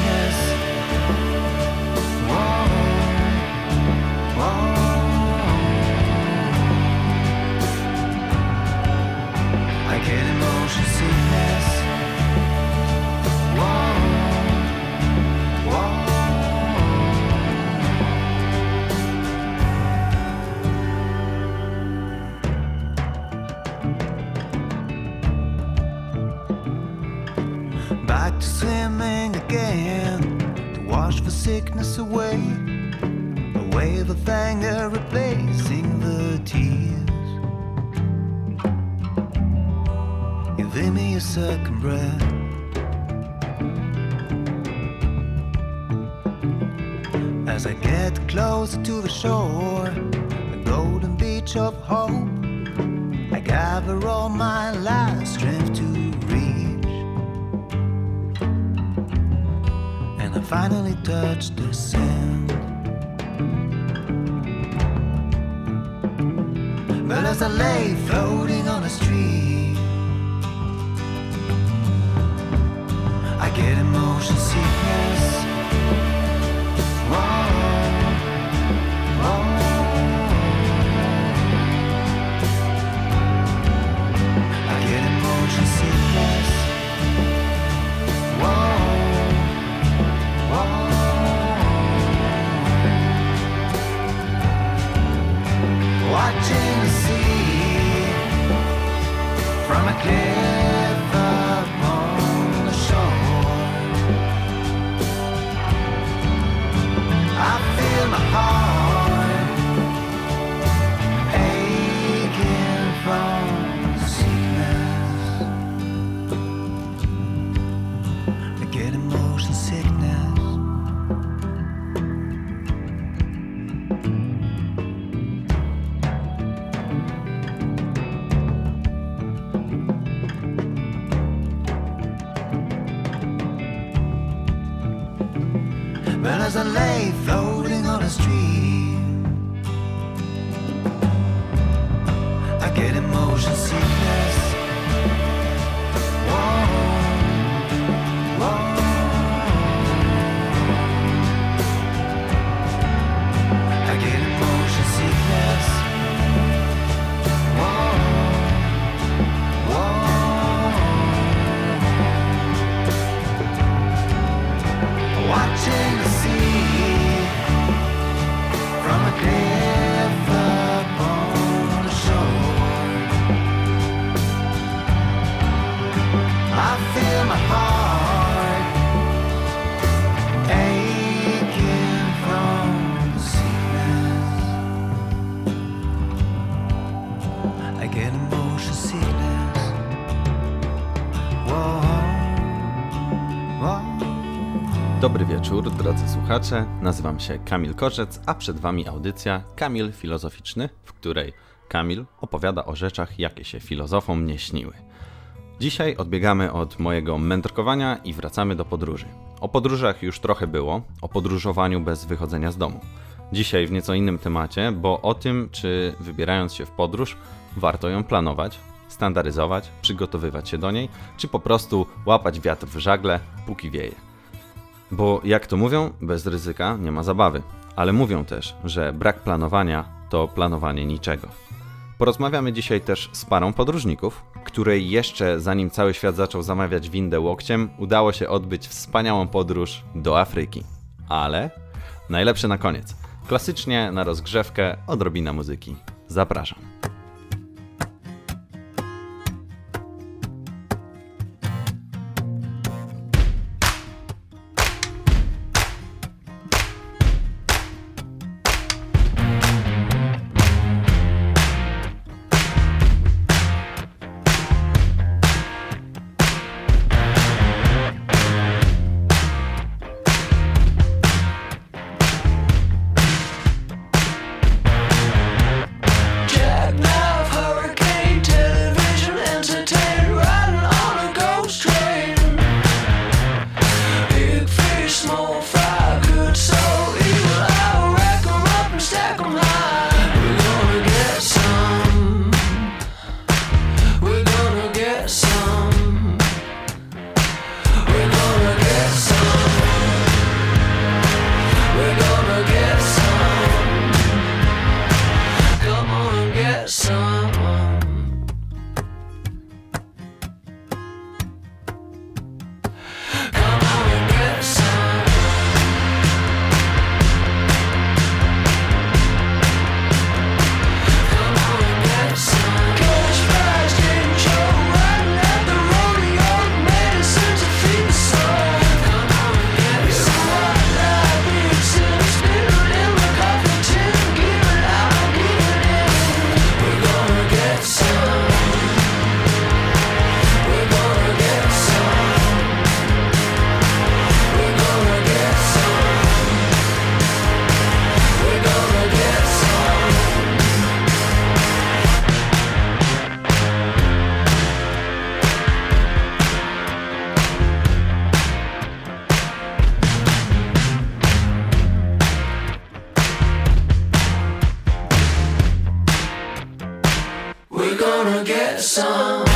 Away. A wave of anger replacing the tears. You Give me a second breath. As I get closer to the shore, the golden beach of hope, I gather all my last strength to finally touch the sand. But as I lay floating on the street, I get emotion sickness. Yeah.
Dobry wieczór, drodzy słuchacze. Nazywam się Kamil Korzec, a przed Wami audycja Kamil Filozoficzny, w której Kamil opowiada o rzeczach, jakie się filozofom nie śniły. Dzisiaj odbiegamy od mojego mędrkowania i wracamy do podróży. O podróżach już trochę było, o podróżowaniu bez wychodzenia z domu. Dzisiaj w nieco innym temacie, bo o tym, czy wybierając się w podróż, warto ją planować, standaryzować, przygotowywać się do niej, czy po prostu łapać wiatr w żagle, póki wieje. Bo jak to mówią, bez ryzyka nie ma zabawy, ale mówią też, że brak planowania to planowanie niczego. Porozmawiamy dzisiaj też z parą podróżników, której jeszcze zanim cały świat zaczął zamawiać windę łokciem, udało się odbyć wspaniałą podróż do Afryki. Ale najlepsze na koniec. Klasycznie na rozgrzewkę odrobina muzyki. Zapraszam.
Get some.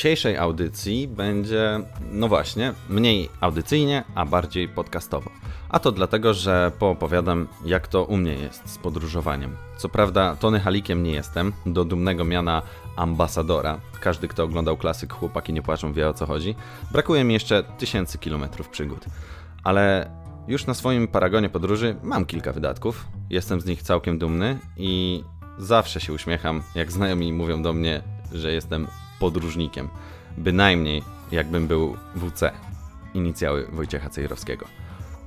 Dzisiejszej audycji będzie, no właśnie, mniej audycyjnie, a bardziej podcastowo. A to dlatego, że poopowiadam, jak to u mnie jest z podróżowaniem. Co prawda, Tony Halikiem nie jestem, do dumnego miana ambasadora. Każdy, kto oglądał klasyk Chłopaki nie płaczą, wie o co chodzi. Brakuje mi jeszcze tysięcy kilometrów przygód. Ale już na swoim paragonie podróży mam kilka wydatków, jestem z nich całkiem dumny i zawsze się uśmiecham, jak znajomi mówią do mnie, że jestem podróżnikiem. Bynajmniej jakbym był WC, inicjały Wojciecha Cejrowskiego.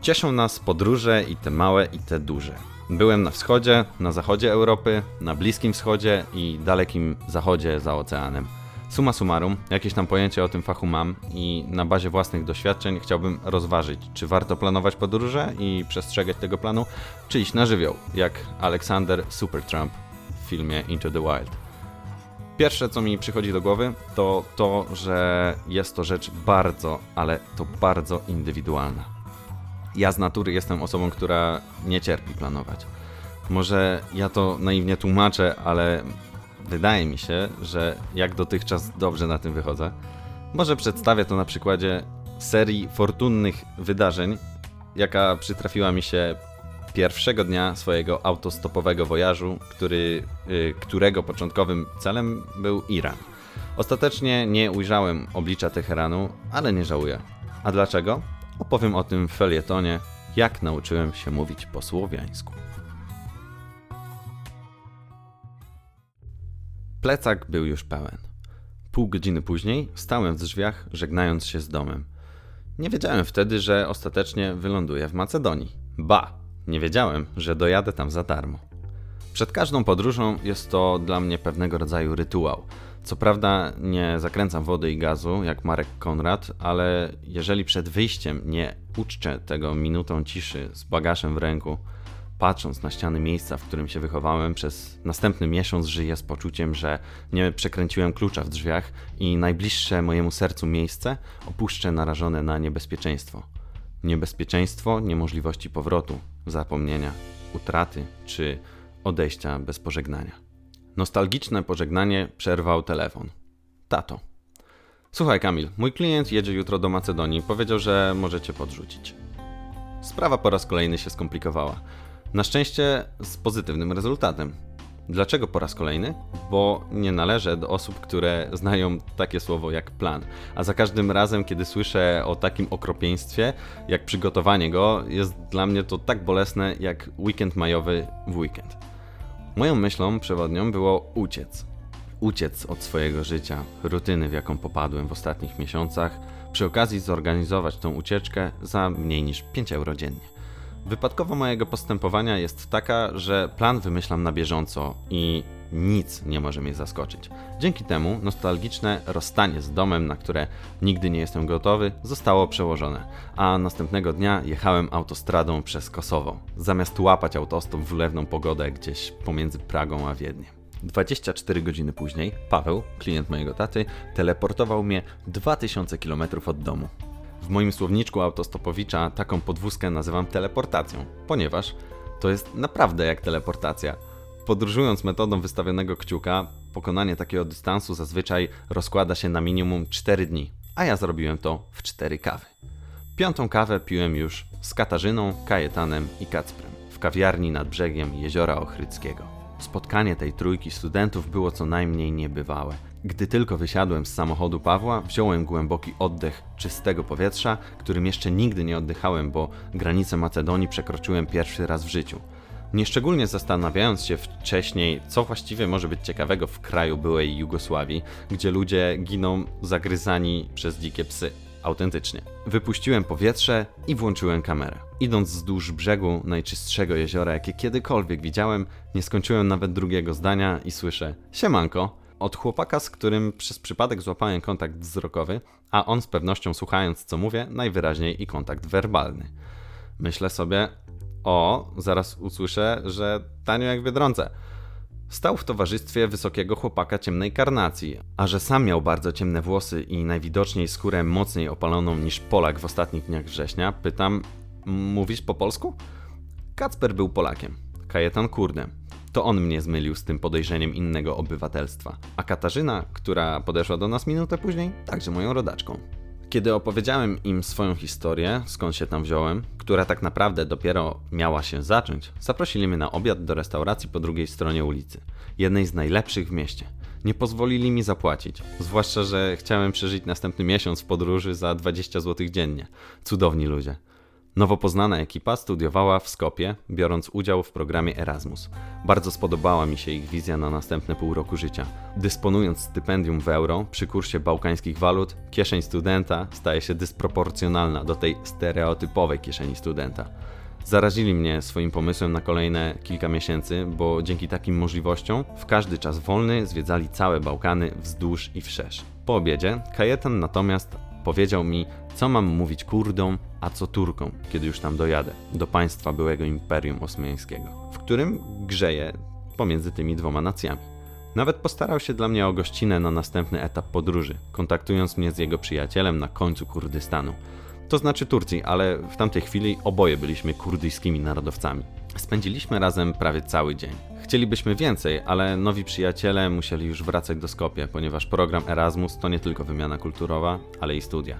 Cieszą nas podróże i te małe, i te duże. Byłem na wschodzie, na zachodzie Europy, na Bliskim Wschodzie i dalekim zachodzie za oceanem. Summa summarum, jakieś tam pojęcie o tym fachu mam i na bazie własnych doświadczeń chciałbym rozważyć, czy warto planować podróże i przestrzegać tego planu, czy iść na żywioł, jak Alexander Supertramp w filmie Into the Wild. Pierwsze, co mi przychodzi do głowy, to to, że jest to rzecz bardzo, ale to bardzo indywidualna. Ja z natury jestem osobą, która nie cierpi planować. Może ja to naiwnie tłumaczę, ale wydaje mi się, że jak dotychczas dobrze na tym wychodzę. Może przedstawię to na przykładzie serii fortunnych wydarzeń, jaka przytrafiła mi się pierwszego dnia swojego autostopowego wojażu, który, y, którego początkowym celem był Iran. Ostatecznie nie ujrzałem oblicza Teheranu, ale nie żałuję. A dlaczego? Opowiem o tym w felietonie, jak nauczyłem się mówić po słowiańsku. Plecak był już pełen. Pół godziny później stałem w drzwiach, żegnając się z domem. Nie wiedziałem wtedy, że ostatecznie wyląduję w Macedonii. Ba, nie wiedziałem, że dojadę tam za darmo. Przed każdą podróżą jest to dla mnie pewnego rodzaju rytuał. Co prawda nie zakręcam wody i gazu jak Marek Konrad, ale jeżeli przed wyjściem nie uczczę tego minutą ciszy z bagażem w ręku, patrząc na ściany miejsca, w którym się wychowałem, przez następny miesiąc żyję z poczuciem, że nie przekręciłem klucza w drzwiach i najbliższe mojemu sercu miejsce opuszczę narażone na niebezpieczeństwo. Niebezpieczeństwo niemożliwości powrotu, zapomnienia, utraty czy odejścia bez pożegnania. Nostalgiczne pożegnanie przerwał telefon. Tato. Słuchaj, Kamil, mój klient jedzie jutro do Macedonii. Powiedział, że możecie podrzucić. Sprawa po raz kolejny się skomplikowała. Na szczęście z pozytywnym rezultatem. Dlaczego po raz kolejny? Bo nie należę do osób, które znają takie słowo jak plan. A za każdym razem, kiedy słyszę o takim okropieństwie, jak przygotowanie go, jest dla mnie to tak bolesne jak weekend majowy w weekend. Moją myślą przewodnią było uciec. Uciec od swojego życia, rutyny, w jaką popadłem w ostatnich miesiącach, przy okazji zorganizować tą ucieczkę za mniej niż 5 euro dziennie. Wypadkowa mojego postępowania jest taka, że plan wymyślam na bieżąco i nic nie może mnie zaskoczyć. Dzięki temu nostalgiczne rozstanie z domem, na które nigdy nie jestem gotowy, zostało przełożone, a następnego dnia jechałem autostradą przez Kosowo, zamiast łapać autostop w ulewną pogodę gdzieś pomiędzy Pragą a Wiedniem. 24 godziny później Paweł, klient mojego taty, teleportował mnie 2000 km od domu. W moim słowniczku autostopowicza taką podwózkę nazywam teleportacją, ponieważ to jest naprawdę jak teleportacja. Podróżując metodą wystawionego kciuka, pokonanie takiego dystansu zazwyczaj rozkłada się na minimum 4 dni, a ja zrobiłem to w 4 kawy. Piątą kawę piłem już z Katarzyną, Kajetanem i Kacprem w kawiarni nad brzegiem Jeziora Ochryckiego. Spotkanie tej trójki studentów było co najmniej niebywałe. Gdy tylko wysiadłem z samochodu Pawła, wziąłem głęboki oddech czystego powietrza, którym jeszcze nigdy nie oddychałem, bo granicę Macedonii przekroczyłem pierwszy raz w życiu. Nieszczególnie zastanawiając się wcześniej, co właściwie może być ciekawego w kraju byłej Jugosławii, gdzie ludzie giną zagryzani przez dzikie psy. Autentycznie. Wypuściłem powietrze i włączyłem kamerę. Idąc wzdłuż brzegu najczystszego jeziora, jakie kiedykolwiek widziałem, nie skończyłem nawet drugiego zdania i słyszę: Siemanko! Od chłopaka, z którym przez przypadek złapałem kontakt wzrokowy, a on z pewnością słuchając co mówię, najwyraźniej i kontakt werbalny. Myślę sobie, o, zaraz usłyszę, że tanio jak w Biedronce. Stał w towarzystwie wysokiego chłopaka ciemnej karnacji, a że sam miał bardzo ciemne włosy i najwidoczniej skórę mocniej opaloną niż Polak w ostatnich dniach września, pytam, mówisz po polsku? Kacper był Polakiem, Kajetan Kurdem. To on mnie zmylił z tym podejrzeniem innego obywatelstwa. A Katarzyna, która podeszła do nas minutę później, także moją rodaczką. Kiedy opowiedziałem im swoją historię, skąd się tam wziąłem, która tak naprawdę dopiero miała się zacząć, zaprosili mnie na obiad do restauracji po drugiej stronie ulicy, jednej z najlepszych w mieście. Nie pozwolili mi zapłacić, zwłaszcza, że chciałem przeżyć następny miesiąc w podróży za 20 zł dziennie. Cudowni ludzie. Nowo poznana ekipa studiowała w Skopie, biorąc udział w programie Erasmus. Bardzo spodobała mi się ich wizja na następne pół roku życia. Dysponując stypendium w euro przy kursie bałkańskich walut, kieszeń studenta staje się dysproporcjonalna do tej stereotypowej kieszeni studenta. Zarazili mnie swoim pomysłem na kolejne kilka miesięcy, bo dzięki takim możliwościom w każdy czas wolny zwiedzali całe Bałkany wzdłuż i wszerz. Po obiedzie Kajetan natomiast powiedział mi, co mam mówić Kurdom, a co Turkom, kiedy już tam dojadę, do państwa byłego Imperium Osmańskiego, w którym grzeję pomiędzy tymi dwoma nacjami. Nawet postarał się dla mnie o gościnę na następny etap podróży, kontaktując mnie z jego przyjacielem na końcu Kurdystanu. To znaczy Turcji, ale w tamtej chwili oboje byliśmy kurdyjskimi narodowcami. Spędziliśmy razem prawie cały dzień. Chcielibyśmy więcej, ale nowi przyjaciele musieli już wracać do Skopie, ponieważ program Erasmus to nie tylko wymiana kulturowa, ale i studia.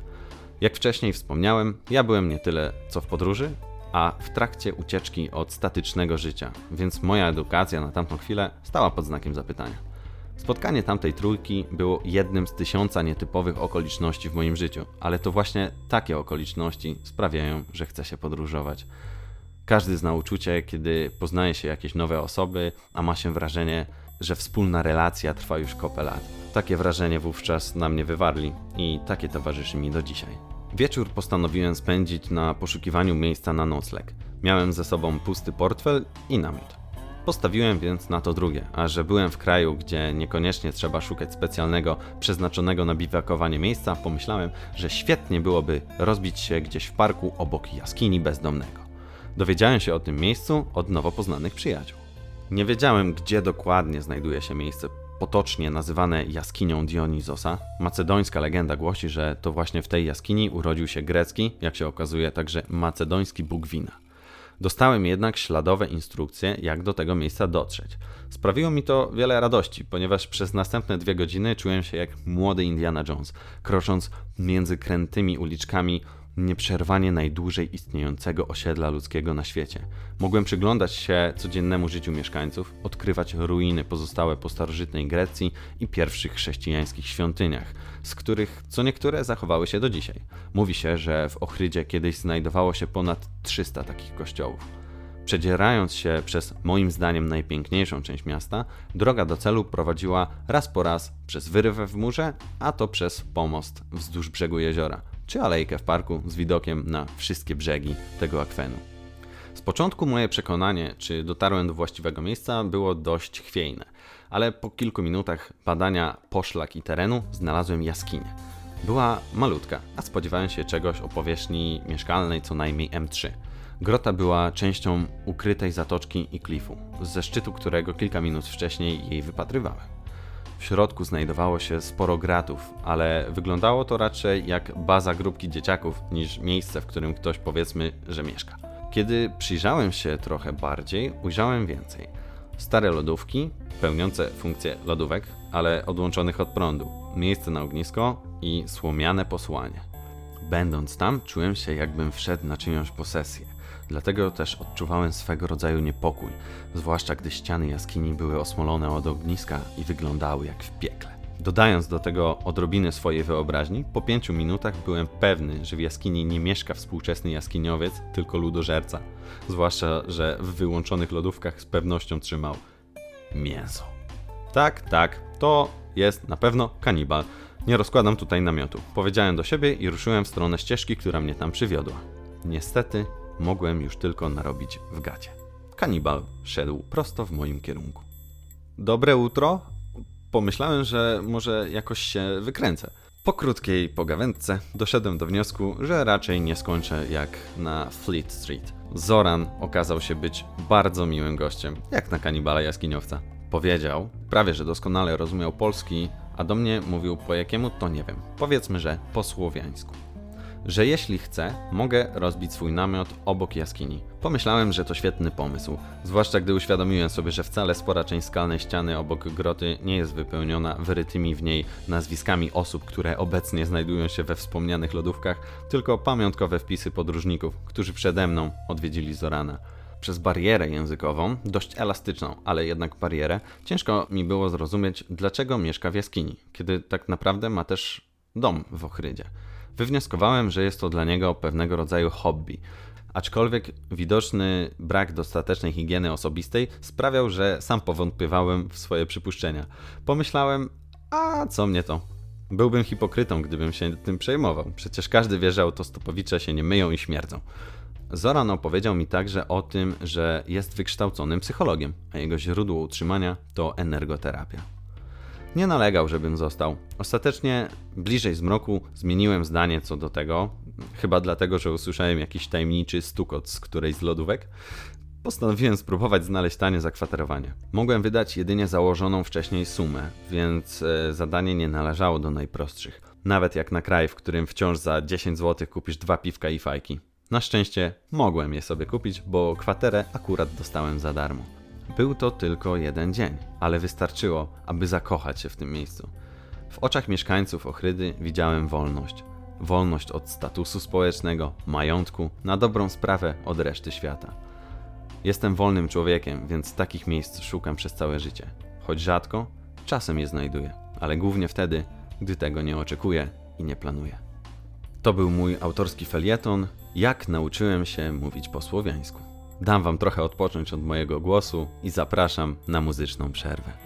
Jak wcześniej wspomniałem, ja byłem nie tyle co w podróży, a w trakcie ucieczki od statycznego życia, więc moja edukacja na tamtą chwilę stała pod znakiem zapytania. Spotkanie tamtej trójki było jednym z tysiąca nietypowych okoliczności w moim życiu, ale to właśnie takie okoliczności sprawiają, że chce się podróżować. Każdy zna uczucie, kiedy poznaje się jakieś nowe osoby, a ma się wrażenie, że wspólna relacja trwa już kopę lat. Takie wrażenie wówczas na mnie wywarli i takie towarzyszy mi do dzisiaj. Wieczór postanowiłem spędzić na poszukiwaniu miejsca na nocleg. Miałem ze sobą pusty portfel i namiot. Postawiłem więc na to drugie, a że byłem w kraju, gdzie niekoniecznie trzeba szukać specjalnego, przeznaczonego na biwakowanie miejsca, pomyślałem, że świetnie byłoby rozbić się gdzieś w parku obok jaskini bezdomnego. Dowiedziałem się o tym miejscu od nowo poznanych przyjaciół. Nie wiedziałem, gdzie dokładnie znajduje się miejsce potocznie nazywane jaskinią Dionizosa. Macedońska legenda głosi, że to właśnie w tej jaskini urodził się grecki, jak się okazuje, także macedoński bóg wina. Dostałem jednak śladowe instrukcje, jak do tego miejsca dotrzeć. Sprawiło mi to wiele radości, ponieważ przez następne dwie godziny czułem się jak młody Indiana Jones, krocząc między krętymi uliczkami nieprzerwanie najdłużej istniejącego osiedla ludzkiego na świecie. Mogłem przyglądać się codziennemu życiu mieszkańców, odkrywać ruiny pozostałe po starożytnej Grecji i pierwszych chrześcijańskich świątyniach, z których co niektóre zachowały się do dzisiaj. Mówi się, że w Ochrydzie kiedyś znajdowało się ponad 300 takich kościołów. Przedzierając się przez moim zdaniem najpiękniejszą część miasta, droga do celu prowadziła raz po raz przez wyrywę w murze, a to przez pomost wzdłuż brzegu jeziora, czy alejkę w parku z widokiem na wszystkie brzegi tego akwenu. Z początku moje przekonanie, czy dotarłem do właściwego miejsca, było dość chwiejne, ale po kilku minutach badania poszlak i terenu znalazłem jaskinię. Była malutka, a spodziewałem się czegoś o powierzchni mieszkalnej co najmniej M3. Grota była częścią ukrytej zatoczki i klifu, ze szczytu którego kilka minut wcześniej jej wypatrywałem. W środku znajdowało się sporo gratów, ale wyglądało to raczej jak baza grupki dzieciaków niż miejsce, w którym ktoś powiedzmy, że mieszka. Kiedy przyjrzałem się trochę bardziej, ujrzałem więcej. Stare lodówki, pełniące funkcję lodówek, ale odłączonych od prądu, miejsce na ognisko i słomiane posłanie. Będąc tam, czułem się jakbym wszedł na czyjąś posesję. Dlatego też odczuwałem swego rodzaju niepokój, zwłaszcza gdy ściany jaskini były osmolone od ogniska i wyglądały jak w piekle. Dodając do tego odrobiny swojej wyobraźni, po pięciu minutach byłem pewny, że w jaskini nie mieszka współczesny jaskiniowiec, tylko ludożerca. Zwłaszcza, że w wyłączonych lodówkach z pewnością trzymał mięso. Tak, tak, to jest na pewno kanibal. Nie rozkładam tutaj namiotu. Powiedziałem do siebie i ruszyłem w stronę ścieżki, która mnie tam przywiodła. Niestety mogłem już tylko narobić w gacie. Kanibal szedł prosto w moim kierunku. Dobre utro? Pomyślałem, że może jakoś się wykręcę. Po krótkiej pogawędce doszedłem do wniosku, że raczej nie skończę jak na Fleet Street. Zoran okazał się być bardzo miłym gościem, jak na kanibala jaskiniowca. Powiedział, prawie że doskonale rozumiał polski, a do mnie mówił po jakiemu to nie wiem. Powiedzmy, że po słowiańsku. Że jeśli chcę, mogę rozbić swój namiot obok jaskini. Pomyślałem, że to świetny pomysł, zwłaszcza gdy uświadomiłem sobie, że wcale spora część skalnej ściany obok groty nie jest wypełniona wyrytymi w niej nazwiskami osób, które obecnie znajdują się we wspomnianych lodówkach, tylko pamiątkowe wpisy podróżników, którzy przede mną odwiedzili Zorana przez barierę językową, dość elastyczną, ale jednak barierę, ciężko mi było zrozumieć, dlaczego mieszka w jaskini, kiedy tak naprawdę ma też dom w Ochrydzie. Wywnioskowałem, że jest to dla niego pewnego rodzaju hobby. Aczkolwiek widoczny brak dostatecznej higieny osobistej sprawiał, że sam powątpiewałem w swoje przypuszczenia. Pomyślałem, a co mnie to? Byłbym hipokrytą, gdybym się tym przejmował. Przecież każdy wie, że autostopowicze się nie myją i śmierdzą. Zoran opowiedział mi także o tym, że jest wykształconym psychologiem, a jego źródło utrzymania to energoterapia. Nie nalegał, żebym został. Ostatecznie, bliżej zmroku, zmieniłem zdanie co do tego, chyba dlatego, że usłyszałem jakiś tajemniczy stukot z którejś z lodówek. Postanowiłem spróbować znaleźć tanie zakwaterowanie. Mogłem wydać jedynie założoną wcześniej sumę, więc e, zadanie nie należało do najprostszych. Nawet jak na kraj, w którym wciąż za 10 zł kupisz dwa piwka i fajki. Na szczęście mogłem je sobie kupić, bo kwaterę akurat dostałem za darmo. Był to tylko jeden dzień, ale wystarczyło, aby zakochać się w tym miejscu. W oczach mieszkańców Ochrydy widziałem wolność. Wolność od statusu społecznego, majątku, na dobrą sprawę od reszty świata. Jestem wolnym człowiekiem, więc takich miejsc szukam przez całe życie. Choć rzadko, czasem je znajduję, ale głównie wtedy, gdy tego nie oczekuję i nie planuję. To był mój autorski felieton, jak nauczyłem się mówić po słowiańsku. Dam wam trochę odpocząć od mojego głosu i zapraszam na muzyczną przerwę.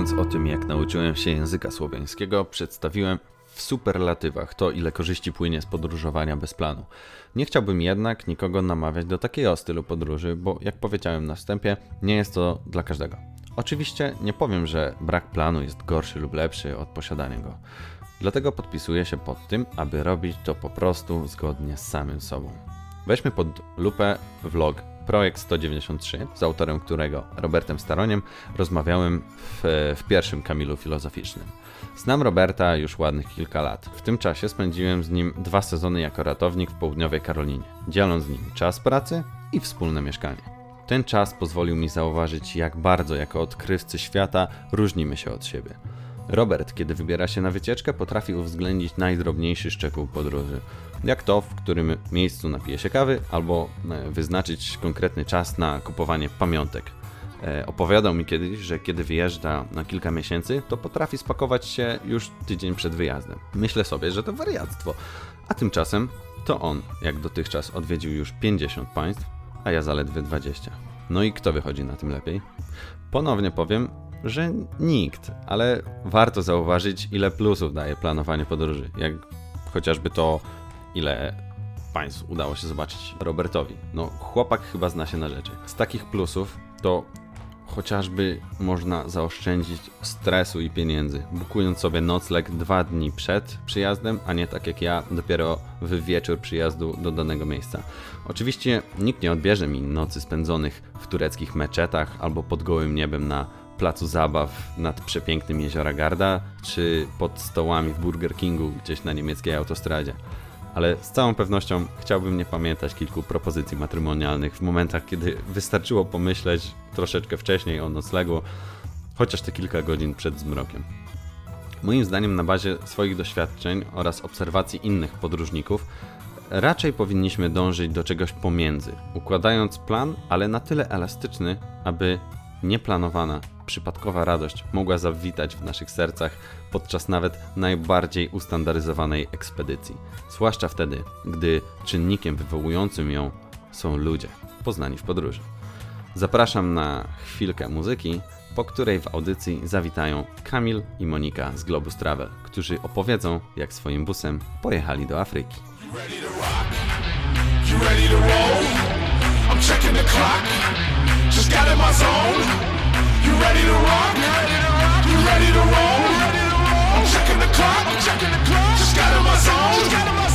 Opowiadając o tym, jak nauczyłem się języka słowiańskiego, przedstawiłem w superlatywach to, ile korzyści płynie z podróżowania bez planu. Nie chciałbym jednak nikogo namawiać do takiego stylu podróży, bo jak powiedziałem na wstępie, nie jest to dla każdego. Oczywiście nie powiem, że brak planu jest gorszy lub lepszy od posiadania go. Dlatego podpisuję się pod tym, aby robić to po prostu zgodnie z samym sobą. Weźmy pod lupę vlog Projekt 193, z autorem którego, Robertem Staroniem, rozmawiałem w, w pierwszym Kamilu Filozoficznym. Znam Roberta już ładnych kilka lat. W tym czasie spędziłem z nim dwa sezony jako ratownik w południowej Karolinie, dzieląc z nim czas pracy i wspólne mieszkanie. Ten czas pozwolił mi zauważyć, jak bardzo jako odkrywcy świata różnimy się od siebie. Robert, kiedy wybiera się na wycieczkę, potrafi uwzględnić najdrobniejszy szczegół podróży, jak to, w którym miejscu napije się kawy, albo e, wyznaczyć konkretny czas na kupowanie pamiątek. E, Opowiadał mi kiedyś, że kiedy wyjeżdża na kilka miesięcy, to potrafi spakować się już tydzień przed wyjazdem. Myślę sobie, że to wariactwo. A tymczasem to on, jak dotychczas, odwiedził już 50 państw, a ja zaledwie 20. No i kto wychodzi na tym lepiej? Ponownie powiem, że nikt, ale warto zauważyć, ile plusów daje planowanie podróży. Jak chociażby to, ile państw udało się zobaczyć Robertowi. No, chłopak chyba zna się na rzeczy. Z takich plusów to chociażby można zaoszczędzić stresu i pieniędzy, bukując sobie nocleg dwa dni przed przyjazdem, a nie tak jak ja, dopiero w wieczór przyjazdu do danego miejsca. Oczywiście nikt nie odbierze mi nocy spędzonych w tureckich meczetach albo pod gołym niebem na placu zabaw nad przepięknym jeziora Garda, czy pod stołami w Burger Kingu gdzieś na niemieckiej autostradzie. Ale z całą pewnością chciałbym nie pamiętać kilku propozycji matrymonialnych w momentach, kiedy wystarczyło pomyśleć troszeczkę wcześniej o noclegu, chociaż te kilka godzin przed zmrokiem. Moim zdaniem, na bazie swoich doświadczeń oraz obserwacji innych podróżników, raczej powinniśmy dążyć do czegoś pomiędzy, układając plan, ale na tyle elastyczny, aby nieplanowana, przypadkowa radość mogła zawitać w naszych sercach podczas nawet najbardziej ustandaryzowanej ekspedycji. Zwłaszcza wtedy, gdy czynnikiem wywołującym ją są ludzie, poznani w podróży. Zapraszam na chwilkę muzyki, po której w audycji zawitają Kamil i Monika z Globus Travel, którzy opowiedzą, jak swoim busem pojechali do Afryki.
You ready to rock? You ready to roll? I'm checking the clock. I'm checking the clock. Just got in my zone. Just got in my zone.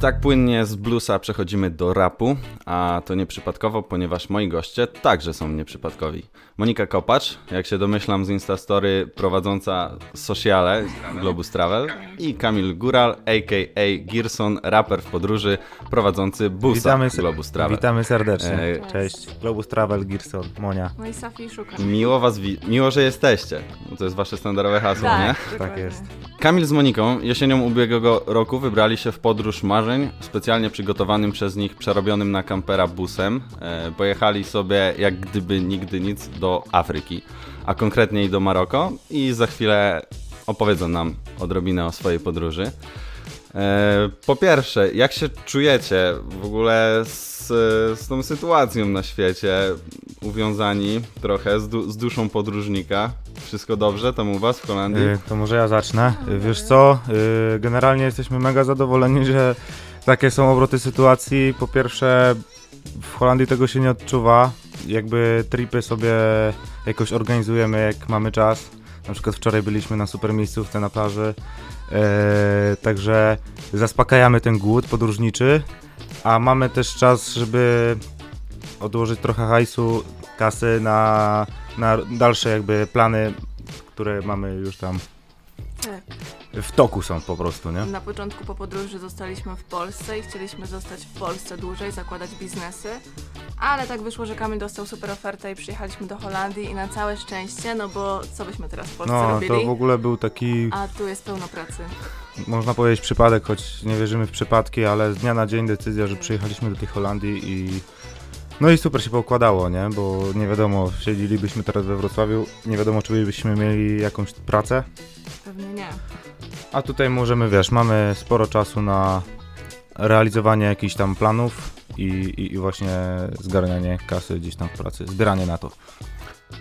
Tak płynnie z bluesa przechodzimy do rapu, a to nieprzypadkowo, ponieważ moi goście także są nieprzypadkowi. Monika Kopacz, jak się domyślam z Instastory, prowadząca sociale Globus Travel i Kamil Góral, a.k.a. Girson, raper w podróży, prowadzący busa
Witamy,
Globus Travel.
witamy serdecznie.
E,
Cześć. Globus Travel, Girson, Monia.
No i Safi.
Miło was, wi- miło, że jesteście. To jest wasze standardowe hasło,
Tak,
nie?
Tak jest.
Kamil z Moniką jesienią ubiegłego roku wybrali się w podróż marzeń, specjalnie przygotowanym przez nich przerobionym na kampera busem. E, pojechali sobie jak gdyby nigdy nic do Afryki, a konkretniej do Maroko i za chwilę opowiedzą nam odrobinę o swojej podróży. E, po pierwsze, jak się czujecie w ogóle z, z tą sytuacją na świecie, uwiązani trochę z, du- z duszą podróżnika? Wszystko dobrze tam u was w Holandii?
Y, To może ja zacznę. Wiesz co, y, generalnie jesteśmy mega zadowoleni, że takie są obroty sytuacji. Po pierwsze, w Holandii tego się nie odczuwa. Jakby tripy sobie jakoś organizujemy, jak mamy czas. Na przykład wczoraj byliśmy na super miejscówce na plaży. E, także zaspokajamy ten głód podróżniczy, a mamy też czas, żeby odłożyć trochę hajsu, kasy na, na dalsze jakby plany, które mamy już tam
Tak.
W toku są po prostu, nie?
Na początku po podróży zostaliśmy w Polsce i chcieliśmy zostać w Polsce dłużej, zakładać biznesy, ale tak wyszło, że Kamil dostał super ofertę i przyjechaliśmy do Holandii i na całe szczęście, no bo co byśmy teraz w Polsce
No,
robili?
to w ogóle był taki,
A tu jest pełno pracy.
można powiedzieć, przypadek, choć nie wierzymy w przypadki, ale z dnia na dzień decyzja, że przyjechaliśmy do tej Holandii i no i super się poukładało, nie? Bo nie wiadomo, siedzielibyśmy teraz we Wrocławiu, nie wiadomo, czy byśmy mieli jakąś pracę,
Pewnie nie.
A tutaj możemy, wiesz, mamy sporo czasu na realizowanie jakichś tam planów i, i, i właśnie zgarnianie kasy gdzieś tam w pracy, zbieranie na to.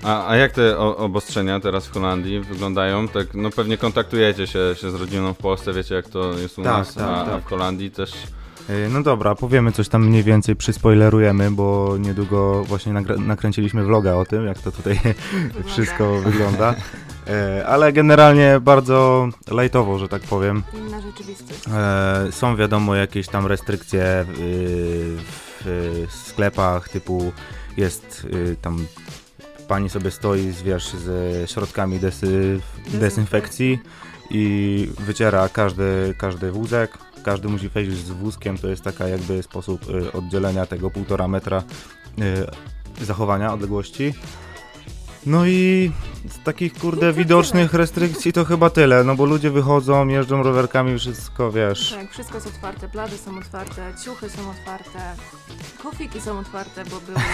A, a jak te o, obostrzenia teraz w Holandii wyglądają? Tak, no pewnie kontaktujecie się, się z rodziną w Polsce, wiecie jak to jest u
Tak,
nas,
tak,
a, a
tak.
w Holandii też...
Yy, No dobra, powiemy coś tam mniej więcej, przyspoilerujemy, bo niedługo właśnie nakręciliśmy vloga o tym, jak to tutaj wszystko wygląda. Yy, Ale generalnie bardzo lajtowo, że tak powiem.
Inna rzeczywistość.
E, są wiadomo jakieś tam restrykcje w, sklepach, typu jest tam pani sobie stoi z, wiesz, ze środkami desy, dezynfekcji i wyciera każdy, każdy wózek. Każdy musi wejść z wózkiem, to jest taka jakby sposób y, oddzielenia tego półtora metra y, zachowania odległości. No i z takich kurde widocznych restrykcji to chyba tyle, no bo ludzie wychodzą, jeżdżą rowerkami, wszystko wiesz.
Tak, wszystko jest otwarte, plaże są otwarte, ciuchy są otwarte, kofiki są otwarte, bo były...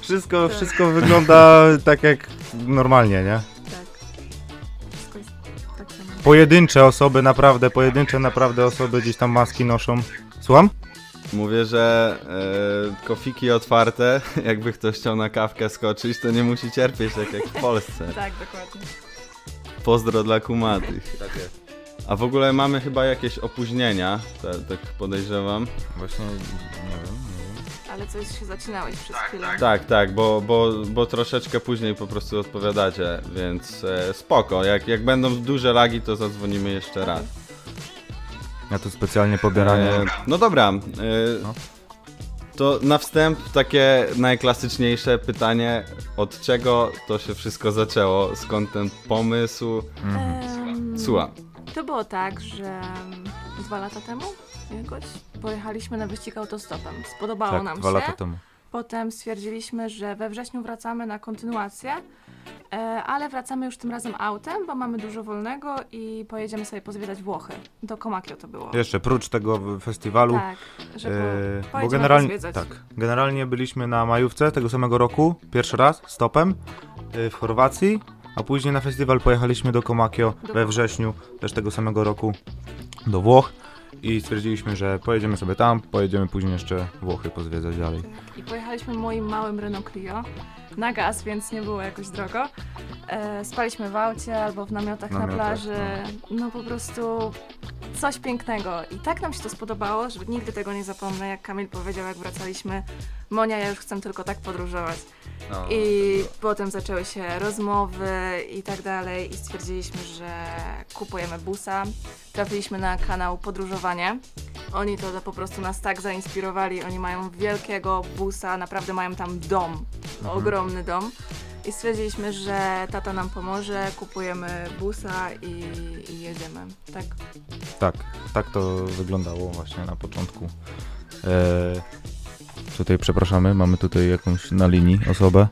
Wszystko,
Tak.
wszystko wygląda tak jak normalnie, nie? Pojedyncze osoby, naprawdę, pojedyncze naprawdę osoby gdzieś tam maski noszą. Słucham?
Mówię, że e, kofiki otwarte, jakby ktoś chciał na kawkę skoczyć, to nie musi cierpieć tak jak w Polsce.
Tak, dokładnie.
Pozdro dla kumatych. A w ogóle mamy chyba jakieś opóźnienia, ta- tak podejrzewam.
Właśnie, nie wiem.
Ale coś się zacinałeś przez chwilę.
Tak, tak, bo, bo, bo troszeczkę później po prostu odpowiadacie, więc e, spoko. Jak, jak będą duże lagi, to zadzwonimy jeszcze raz.
Ja tu specjalnie pobieranie.
E, no dobra. E,
No.
To na wstęp takie najklasyczniejsze pytanie, od czego to się wszystko zaczęło? Skąd ten pomysł?
Em,
Słucham.
To było tak, że dwa lata temu jakoś pojechaliśmy na wyścig autostopem. Spodobało
Tak,
nam
dwa
się.
lata temu.
Potem stwierdziliśmy, że we wrześniu wracamy na kontynuację, e, ale wracamy już tym razem autem, bo mamy dużo wolnego i pojedziemy sobie pozwiedzać Włochy. Do Komakio to było.
Jeszcze prócz tego festiwalu.
Tak, żeby
e, bo generalnie,
pozwiedzać.
tak, generalnie byliśmy na majówce tego samego roku, pierwszy raz, stopem e, w Chorwacji, a później na festiwal pojechaliśmy do Komakio
Do
we wrześniu też tego samego roku do Włoch i stwierdziliśmy, że pojedziemy sobie tam, pojedziemy później jeszcze Włochy pozwiedzać dalej.
I pojechaliśmy moim małym Renault Clio na gaz, więc nie było jakoś drogo. E, spaliśmy w aucie albo w namiotach, na
Namiotach,
plaży. No po prostu coś pięknego. I tak nam się to spodobało, że nigdy tego nie zapomnę, jak Kamil powiedział, jak wracaliśmy. Monia, ja już chcę tylko tak podróżować.
No.
I potem zaczęły się rozmowy i tak dalej i stwierdziliśmy, że kupujemy busa. Trafiliśmy na kanał Podróżowanie. Oni to po prostu nas tak zainspirowali. Oni mają wielkiego busa, naprawdę mają tam dom, ogromny dom. I stwierdziliśmy, że tata nam pomoże, kupujemy busa i, i jedziemy. Tak.
Tak, tak to wyglądało właśnie na początku. E, tutaj przepraszamy, mamy tutaj jakąś na linii osobę,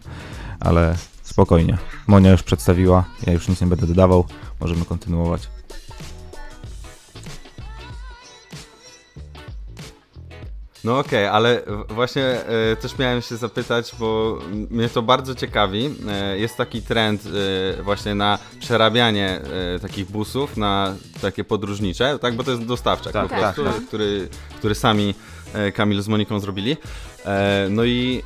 ale spokojnie. Monia już przedstawiła, ja już nic nie będę dodawał, możemy kontynuować.
No okej, ale w- właśnie e, też miałem się zapytać, bo mnie to bardzo ciekawi. E, jest taki trend e, właśnie na przerabianie e, takich busów na takie podróżnicze, tak? Bo to jest dostawczak
Tak,
po
tak,
prostu,
tak.
Który, który sami e, Kamil z Moniką zrobili. E, no i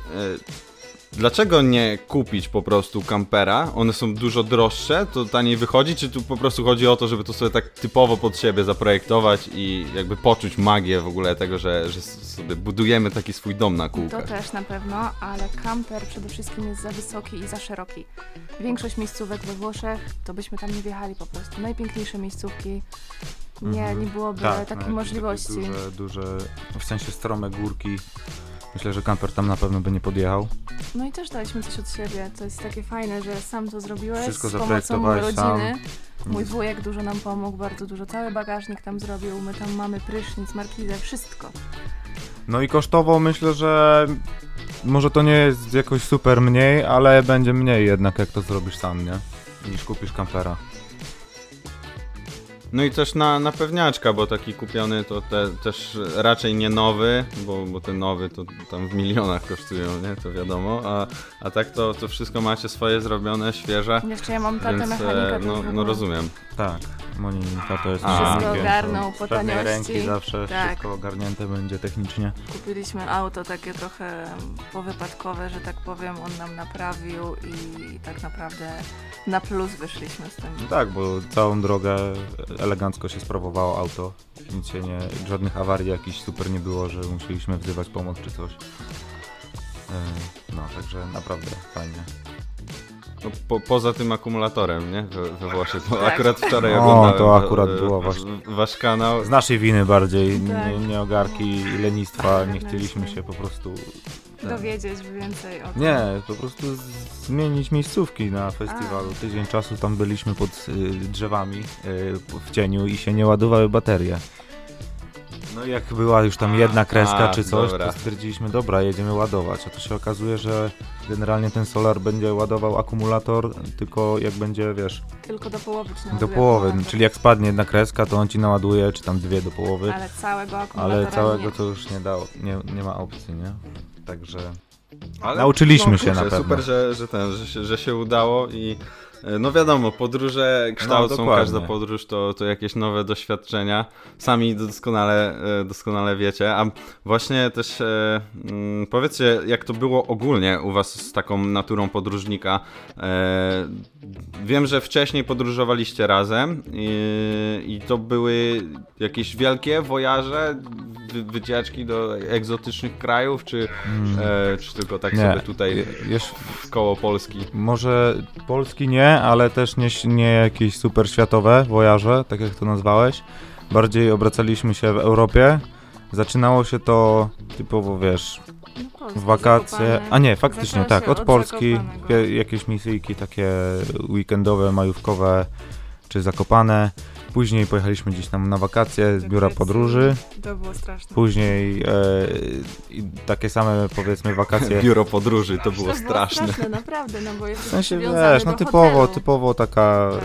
Dlaczego nie kupić po prostu kampera? One są dużo droższe, to taniej wychodzi, czy tu po prostu chodzi o to, żeby to sobie tak typowo pod siebie zaprojektować i jakby poczuć magię w ogóle tego, że, że sobie budujemy taki swój dom na
To
kółkach?
też na pewno, ale kamper przede wszystkim jest za wysoki i za szeroki. Większość miejscówek we Włoszech, to byśmy tam nie wjechali po prostu. Najpiękniejsze miejscówki. Nie,
Mhm.
nie byłoby
no,
takiej
jakieś
możliwości.
Duże, duże, w sensie strome górki. Myślę, że kamper tam na pewno by nie podjechał.
No i też daliśmy coś od siebie. To jest takie fajne, że sam to zrobiłeś
Wszystko
z pomocą rodziny.
sam.
Mój wujek dużo nam pomógł, bardzo dużo. Cały bagażnik tam zrobił. My tam mamy prysznic, markizę, wszystko.
No i kosztowo myślę, że może to nie jest jakoś super mniej, ale będzie mniej jednak jak to zrobisz sam, nie? Niż kupisz kampera.
No i też na, na pewniaczka, bo taki kupiony to te, też raczej nie nowy, bo, bo te nowy to tam w milionach kosztują, nie? To wiadomo, a, a tak to, to wszystko macie swoje zrobione, świeże,
Jeszcze ja mam tatę
więc
mechanika.
e,
to
no, no rozumiem.
Tak. Monika to jest
A.
Wszystko ogarnął po taniości.
ręki zawsze
Tak.
wszystko ogarnięte będzie technicznie.
Kupiliśmy auto takie trochę powypadkowe, że tak powiem, on nam naprawił i tak naprawdę na plus wyszliśmy z tym.
No tak, bo całą drogę elegancko się sprawowało auto. Nic się nie, żadnych awarii jakichś super nie było, że musieliśmy wzywać pomoc czy coś. E, No, także naprawdę fajnie.
No, po, poza tym akumulatorem, nie? We, we Włoszech. Bo
Tak.
akurat wczoraj
O,
oglądałem
to akurat
e,
było
wasz,
właśnie.
wasz kanał.
Z naszej winy bardziej,
Tak.
nie, nie ogarki i lenistwa, nie chcieliśmy się po prostu... ten-
Dowiedzieć więcej o tym.
Nie, po prostu zmienić miejscówki na festiwalu. Tydzień czasu tam byliśmy pod y, drzewami y, w cieniu i się nie ładowały baterie. No i jak była już tam jedna kreska
A,
czy coś,
dobra.
to stwierdziliśmy, dobra, jedziemy ładować. A to się okazuje, że generalnie ten solar będzie ładował akumulator, tylko jak będzie, wiesz,
Tylko do połowy
do połowy.
akumulator.
Czyli jak spadnie jedna kreska, to on ci naładuje, czy tam dwie do połowy.
Ale całego akumulatora
Ale całego
nie.
to już nie dało, nie, nie ma opcji, nie? Także
Ale-
nauczyliśmy
no,
się
kurczę,
na pewno.
Super, że, że, ten, że, się, że się udało i no wiadomo, podróże kształcą,
No,
każda podróż to, to jakieś nowe doświadczenia. Sami doskonale, e, doskonale wiecie. A właśnie też e, mm, powiedzcie, jak to było ogólnie u was z taką naturą podróżnika. E, wiem, że wcześniej podróżowaliście razem i, i to były jakieś wielkie wojaże, wy, wycieczki do egzotycznych krajów, czy, e, czy tylko tak
Nie.
sobie tutaj w koło Polski?
Może Polski nie, ale też nie, nie jakieś super światowe wojaże, tak jak to nazwałeś. Bardziej obracaliśmy się w Europie. Zaczynało się to typowo, wiesz, w wakacje.
Zakopane.
A nie, faktycznie tak, od
od
Polski jakieś misyjki takie weekendowe, majówkowe czy zakopane. Później pojechaliśmy gdzieś tam na wakacje z biura podróży.
To było straszne.
Później e, i takie same powiedzmy wakacje.
Biuro podróży, to było
to
straszne.
Było straszne, naprawdę, no bo jesteś
W sensie wiesz, no typowo,
hotelu.
typowo taka
Tak.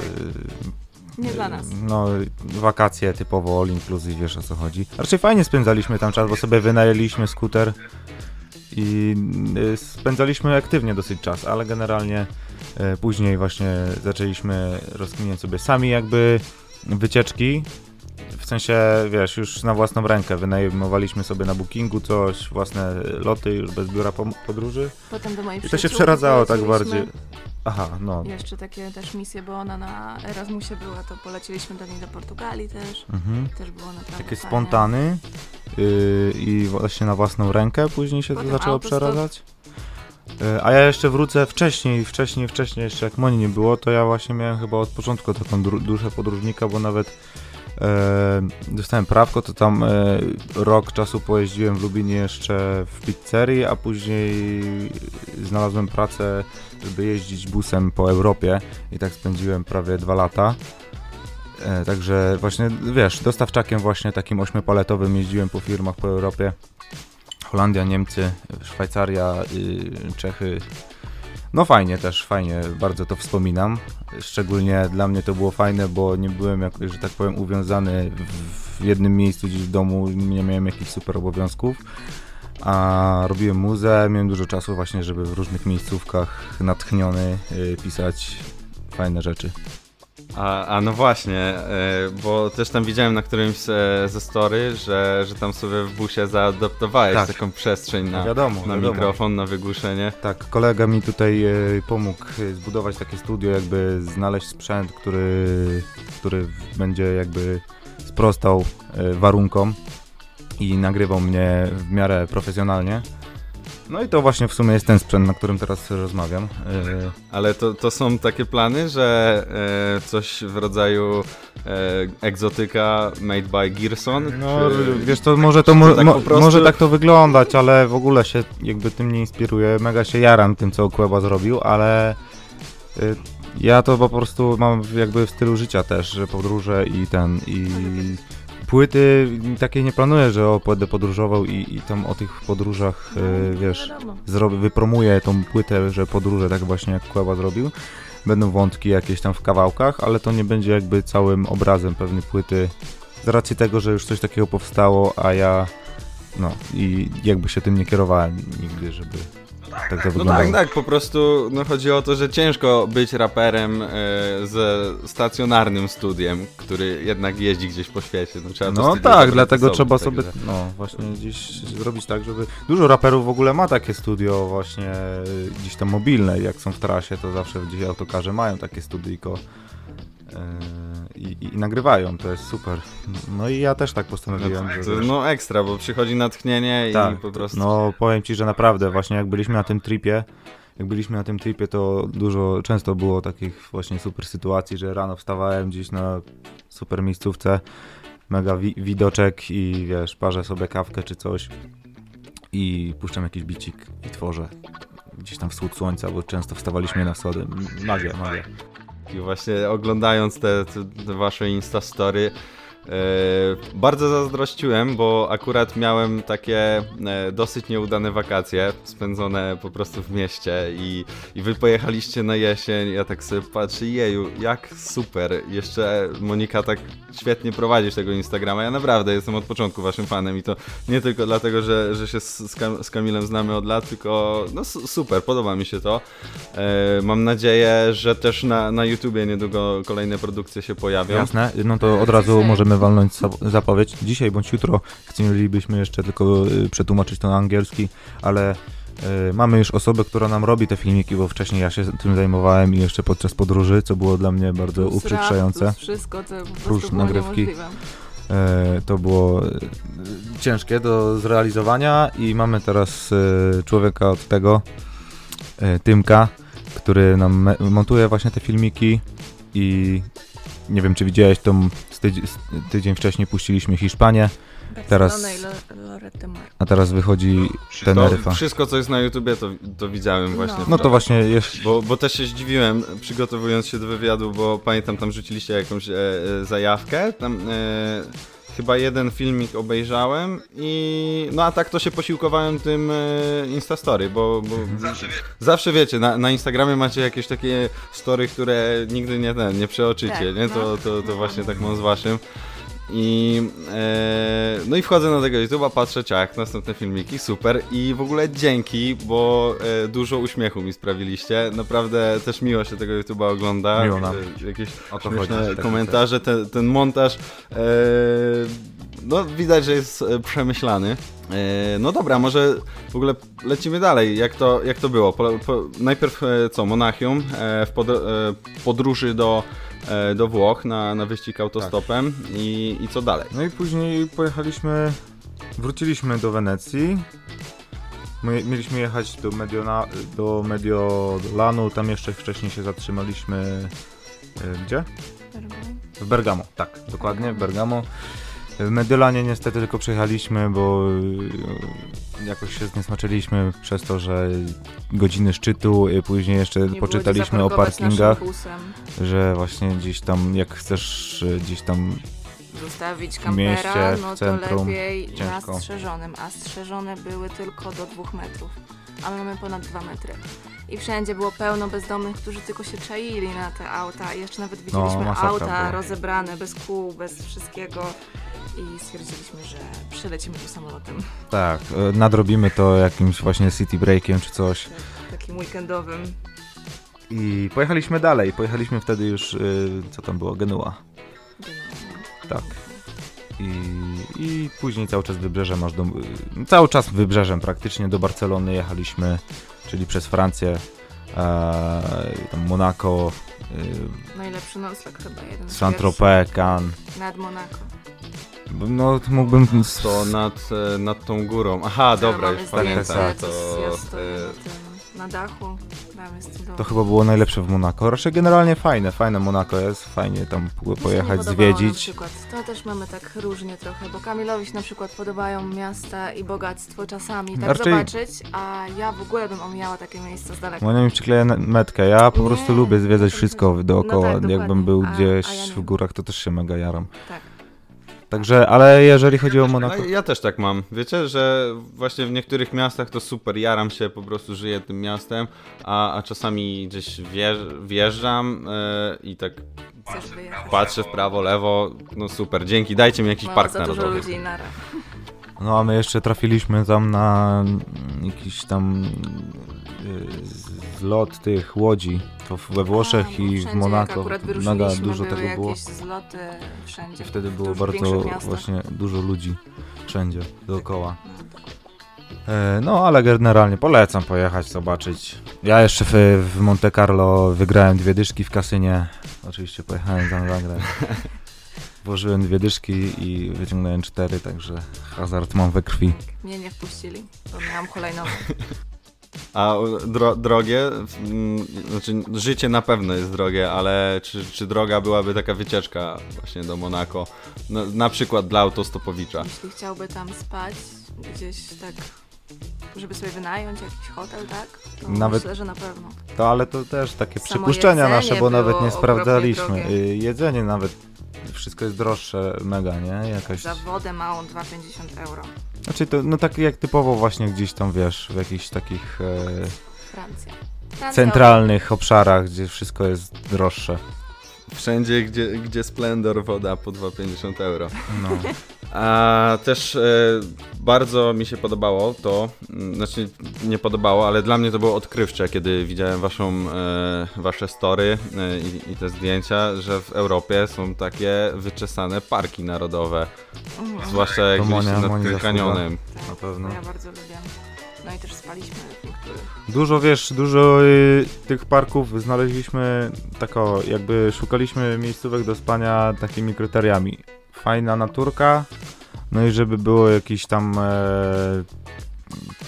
e,
Nie dla nas.
No, wakacje typowo all inclusive, wiesz o co chodzi. Raczej fajnie spędzaliśmy tam czas, bo sobie wynajęliśmy skuter i y, spędzaliśmy aktywnie dosyć czas, ale generalnie y, później właśnie zaczęliśmy rozkminiać sobie sami jakby wycieczki. W sensie, wiesz, już na własną rękę wynajmowaliśmy sobie na bookingu coś, własne loty już bez biura podróży.
Potem do mojej
I to się przeradzało tak bardziej. Aha, no.
Jeszcze takie też misje, bo ona na Erasmusie była, to poleciliśmy do niej do Portugalii też.
Mhm.
Też było naprawdę
Takie
fajnie.
spontany yy, i właśnie na własną rękę później się to
Potem
zaczęło
autostop.
przeradzać. Yy, a ja jeszcze wrócę wcześniej, wcześniej, wcześniej, jeszcze jak Moni nie było, to ja właśnie miałem chyba od początku taką duszę podróżnika, bo nawet yy, dostałem prawko, to tam yy, rok czasu pojeździłem w Lubinie jeszcze w pizzerii, a później znalazłem pracę, żeby jeździć busem po Europie i tak spędziłem prawie dwa lata. E, także właśnie, wiesz, dostawczakiem właśnie takim ośmiopaletowym jeździłem po firmach po Europie. Holandia, Niemcy, Szwajcaria, y, Czechy. No fajnie też, fajnie, bardzo to wspominam. Szczególnie dla mnie to było fajne, bo nie byłem, jak, że tak powiem, uwiązany w, jednym miejscu gdzieś w domu, nie miałem jakichś super obowiązków. A robiłem muzę, miałem dużo czasu właśnie, żeby w różnych miejscówkach natchniony y, pisać fajne rzeczy.
A, a no właśnie, e, bo też tam widziałem na którymś e, ze story, że, że tam sobie w busie zaadaptowałeś
Tak.
taką przestrzeń na,
wiadomo,
na
wiadomo.
mikrofon, na wygłuszenie.
Tak, kolega mi tutaj e, pomógł zbudować takie studio, jakby znaleźć sprzęt, który, który będzie jakby sprostał warunkom i nagrywał mnie w miarę profesjonalnie. No i to właśnie w sumie jest ten sprzęt, na którym teraz rozmawiam. E,
Ale to, to są takie plany, że e, coś w rodzaju e, egzotyka made by Gearson?
No,
czy-
wiesz to może to, mo-
to tak
mo-
prostu-
może tak to wyglądać, ale w ogóle się jakby tym nie inspiruję. Mega się jaram tym, co Kłeba zrobił, ale ja to po prostu mam jakby w stylu życia też, że podróże i ten i płyty takie nie planuję, że o będę podróżował i, i tam o tych podróżach y, wiesz
Wiadomo.
zrobię, wypromuję tą płytę, że podróże tak właśnie jak Kłeba zrobił. Będą wątki jakieś tam w kawałkach, ale to nie będzie jakby całym obrazem pewnej płyty. Z racji tego, że już coś takiego powstało, a ja no i jakby się tym nie kierowałem nigdy, żeby tak to
No
wyglądało.
tak, tak, po prostu no, chodzi o to, że ciężko być raperem e, ze stacjonarnym studiem, który jednak jeździ gdzieś po świecie. No, trzeba
No tak, dlatego trzeba sobie, no właśnie gdzieś zrobić tak, żeby... Dużo raperów w ogóle ma takie studio właśnie y, gdzieś tam mobilne, jak są w trasie, to zawsze gdzieś autokarze mają takie studyjko i, i nagrywają, to jest super. No i ja też tak postanowiłem, że...
To, no ekstra, bo przychodzi natchnienie i
tak,
po prostu...
no powiem ci, że naprawdę właśnie jak byliśmy na tym tripie, jak byliśmy na tym tripie, to dużo, często było takich właśnie super sytuacji, że rano wstawałem gdzieś na super miejscówce, mega wi- widoczek i wiesz, parzę sobie kawkę czy coś i puszczam jakiś bicik i tworzę gdzieś tam wschód słońca, bo często wstawaliśmy na schody. M- Magia, magia.
I właśnie oglądając te, te, wasze Instastory, bardzo zazdrościłem, bo akurat miałem takie e, dosyć nieudane wakacje, spędzone po prostu w mieście i, i wy pojechaliście na jesień, ja tak sobie patrzę, jeju, jak super, jeszcze Monika tak świetnie prowadzisz tego Instagrama, ja naprawdę jestem od początku waszym fanem i to nie tylko dlatego, że, że się z, Kam- z Kamilem znamy od lat, tylko no su- super, podoba mi się to. E, mam nadzieję, że też na, na YouTubie niedługo kolejne produkcje się pojawią.
Jasne, no to od razu możemy walnąć za- zapowiedź. Dzisiaj bądź jutro chcielibyśmy jeszcze tylko y, przetłumaczyć to na angielski, ale y, mamy już osobę, która nam robi te filmiki, bo wcześniej ja się tym zajmowałem i jeszcze podczas podróży, co było dla mnie bardzo
Plus rap,
uprzykrzające.
plus wszystko, to po prostu było
nagrywki.
niemożliwe.
E, To było e, ciężkie do zrealizowania i mamy teraz człowieka od tego, Tymka, który nam montuje właśnie te filmiki i nie wiem czy widziałeś, z tydzi- tydzień wcześniej puściliśmy Hiszpanię, Teraz- a teraz wychodzi
To
Teneryfa.
wszystko, co jest na YouTubie, to, to widziałem właśnie.
No.
No to właśnie jest,
Bo, bo też się zdziwiłem, przygotowując się do wywiadu, bo pamiętam, tam rzuciliście jakąś e, e, zajawkę. Tam e, chyba jeden filmik obejrzałem i. No a tak to się posiłkowałem tym e, Instastory, bo. bo zawsze, wiecie, na, na Instagramie macie jakieś takie story, które nigdy nie, nie przeoczycie,
Tak,
nie?
no.
To, to, to właśnie tak mam z waszym. I e, no i wchodzę na tego YouTube'a, patrzę ciach, następne filmiki, super i w ogóle dzięki, bo e, dużo uśmiechu mi sprawiliście. Naprawdę też miło się tego YouTube'a ogląda.
Miło nam.
Jakieś
O to chodzi, tak
komentarze, ten, ten montaż. E, no widać, że jest e, przemyślany. E, no dobra, może w ogóle lecimy dalej. Jak to, jak to było? Po, po, najpierw e, co, Monachium w pod, podróży do, do Włoch na, na wyścig autostopem i, i co dalej?
No i później pojechaliśmy, wróciliśmy do Wenecji. My, mieliśmy jechać do, Mediona, do Mediolanu, tam jeszcze wcześniej się zatrzymaliśmy. Gdzie? W Bergamo, tak, dokładnie, w Bergamo. W Mediolanie niestety tylko przejechaliśmy, bo y, jakoś się zniesmaczyliśmy przez to, że godziny szczytu, później jeszcze
Nie
poczytaliśmy o parkingach, że właśnie gdzieś tam, jak chcesz y, gdzieś tam
Zostawić kampera,
mieście, w
no to
centrum,
lepiej
ciężko.
na strzeżonym, a strzeżone były tylko do dwóch metrów, a my mamy ponad dwa metry. I wszędzie było pełno bezdomnych, którzy tylko się czaili na te auta. I jeszcze nawet widzieliśmy
No,
auta
była.
rozebrane, bez kół, bez wszystkiego. I stwierdziliśmy, że przylecimy tu samolotem,
Tak, e, nadrobimy to jakimś właśnie city breakiem czy coś.
takim weekendowym.
I pojechaliśmy dalej. Pojechaliśmy wtedy już, y, co tam było, Genua. Tak. I, I później cały czas wybrzeżem aż do. y, Cały czas wybrzeżem praktycznie do Barcelony jechaliśmy, czyli przez Francję, e, tam Monaco,
Najlepszy nocleg chyba, jeden
Saint-Tropez, Cannes.
Nad Monaco.
No, to mógłbym.
To nad, e, nad tą górą. Aha, dobra,
Mamy
już pamiętam.
to,
To,
ja stoję
e,
na, dachu, jest.
To chyba było najlepsze w Monaco. Raczej generalnie fajne, fajne Monaco jest, fajnie tam po-
Mi się
pojechać,
podobało Na
zwiedzić.
przykład. To też mamy tak różnie trochę, bo Kamilowi się na przykład podobają miasta i bogactwo czasami tak
Raczej-
zobaczyć, a ja w ogóle bym omijała takie miejsca z daleka.
Monia mi przykleja metkę. Ja po
Nie,
prostu lubię zwiedzać
to-
wszystko dookoła.
no tak,
Jakbym był
A-
gdzieś
a ja
w górach, to też się mega jaram.
Tak.
Także, ale jeżeli chodzi o Monako,
No, ja też tak mam. Wiecie, że właśnie w niektórych miastach to super, jaram się, po prostu żyję tym miastem, a, a czasami gdzieś wjeżdż, wjeżdżam e, i tak patrzę w prawo, lewo, no super, dzięki, dajcie mi jakiś park
za dużo
narodowy.
ludzi nara.
No a my jeszcze trafiliśmy tam na jakiś tam y, zlot tych łodzi. To w- we Włoszech
A,
i w Monako
akurat
mega
wyruszyliśmy,
dużo tego było.
zloty wszędzie.
Wtedy
w
było bardzo właśnie dużo ludzi wszędzie dookoła.
No.
E, No, ale generalnie polecam pojechać, zobaczyć. Ja jeszcze w, w Monte Carlo wygrałem dwie dyszki w kasynie. Oczywiście pojechałem tam zagrać. Włożyłem dwie dyszki i wyciągnąłem cztery, także hazard mam we krwi.
Mnie nie wpuścili, bo miałam hulajnogę.
A dro, drogie, mm, znaczy życie na pewno jest drogie, ale czy, czy droga byłaby taka wycieczka właśnie do Monako? No, na przykład dla autostopowicza.
Jeśli chciałby tam spać, gdzieś tak, żeby sobie wynająć jakiś hotel, tak? To
Nawet-
myślę, że na pewno.
To ale to też takie
Samo
przypuszczenia nasze, bo nawet nie sprawdzaliśmy.
drogie.
Y, Jedzenie nawet, wszystko jest droższe mega, nie? Jakaś...
Za wodę małą 2,50 euro.
Znaczy to, no tak jak typowo właśnie gdzieś tam, wiesz, w jakichś takich e,
Francja. Francja
centralnych obszarach, gdzie wszystko jest droższe.
Wszędzie, gdzie, gdzie Splendor woda po 2,50 euro.
No.
A też e, bardzo mi się podobało to, mm, znaczy nie podobało, ale dla mnie to było odkrywcze, kiedy widziałem waszą, e, wasze story e, i, i te zdjęcia, że w Europie są takie wyczesane parki narodowe.
Mhm.
Zwłaszcza jak
Monia-
nad
Monia
tym
zasługa.
kanionem.
Tak,
Na pewno.
Ja bardzo lubię. No i też spaliśmy.
Dużo, wiesz, dużo y, tych parków znaleźliśmy, tako, jakby szukaliśmy miejscówek do spania takimi kryteriami. Fajna naturka, no i żeby było jakiś tam e,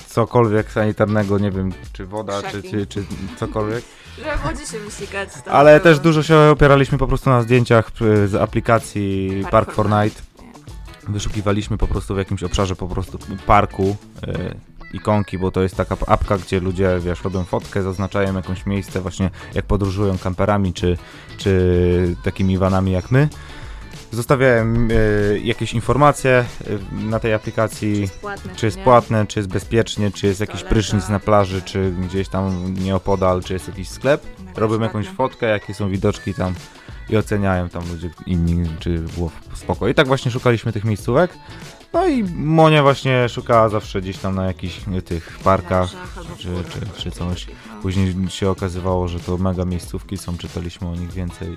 cokolwiek sanitarnego, nie wiem, czy woda, czy, czy, czy cokolwiek.
Żeby w wodzie się wysikać.
Ale
było-
też dużo się opieraliśmy po prostu na zdjęciach z aplikacji
Park
Park
for
Night. Wyszukiwaliśmy po prostu w jakimś obszarze po prostu parku y, ikonki, bo to jest taka apka, gdzie ludzie, wiesz, robią fotkę, zaznaczają jakieś miejsce właśnie jak podróżują kamperami czy, czy takimi vanami jak my. Zostawiałem y, jakieś informacje y, na tej aplikacji,
Czy jest płatne,
czy jest
nie?
płatne, czy jest bezpiecznie, czy jest jakiś
Toaleta.
prysznic na plaży, czy gdzieś tam nieopodal, czy jest jakiś sklep.
Mega
Robią
ładne.
jakąś fotkę, jakie są widoczki tam i oceniają tam ludzie inni, czy było spoko. I tak właśnie szukaliśmy tych miejscówek. No i Monia właśnie szukała zawsze gdzieś tam na jakichś tych parkach, czy, czy, czy coś. Później się okazywało, że to mega miejscówki są, czytaliśmy o nich więcej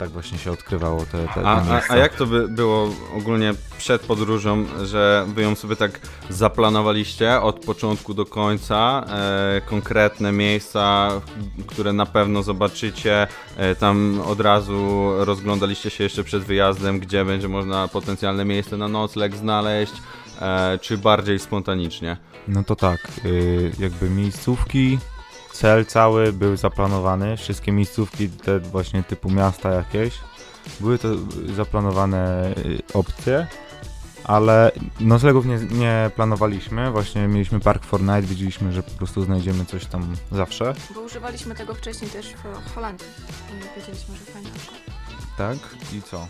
tak właśnie się odkrywało te, te,
A, a jak to by było ogólnie przed podróżą, że wy ją sobie tak zaplanowaliście od początku do końca, e, konkretne miejsca, które na pewno zobaczycie, e, tam od razu rozglądaliście się jeszcze przed wyjazdem, gdzie będzie można potencjalne miejsce na nocleg znaleźć, e, czy bardziej spontanicznie?
No to tak, y, jakby miejscówki, cel cały był zaplanowany, wszystkie miejscówki, te właśnie typu miasta jakieś, były to zaplanowane y, opcje, ale noclegów nie, nie planowaliśmy, właśnie mieliśmy Park for Night, wiedzieliśmy, że po prostu znajdziemy coś tam zawsze,
Bo używaliśmy tego wcześniej też w Holandii i wiedzieliśmy, że fajnie.
tak? I co?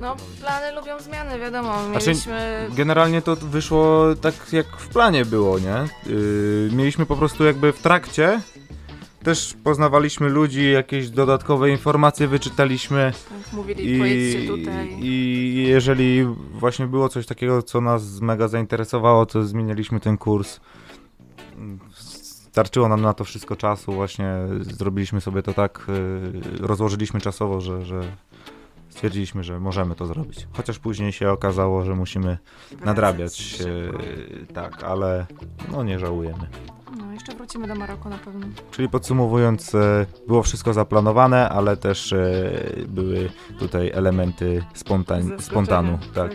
No, plany lubią zmiany, wiadomo.
Znaczy,
Mieliśmy...
Generalnie to wyszło tak jak w planie było, nie? Yy, mieliśmy po prostu jakby w trakcie, też poznawaliśmy ludzi, jakieś dodatkowe informacje wyczytaliśmy
tak, Mówili, pojedźcie tutaj.
i jeżeli właśnie było coś takiego, co nas mega zainteresowało, to zmienialiśmy ten kurs. Starczyło nam na to wszystko czasu, właśnie zrobiliśmy sobie to tak, yy, rozłożyliśmy czasowo, że, że stwierdziliśmy, że możemy to zrobić. Chociaż później się okazało, że musimy nadrabiać, yy, tak, ale no nie żałujemy.
No, jeszcze wrócimy do Maroku na pewno.
Czyli podsumowując, e, było wszystko zaplanowane, ale też e, były tutaj elementy spontan spontanu. Tak.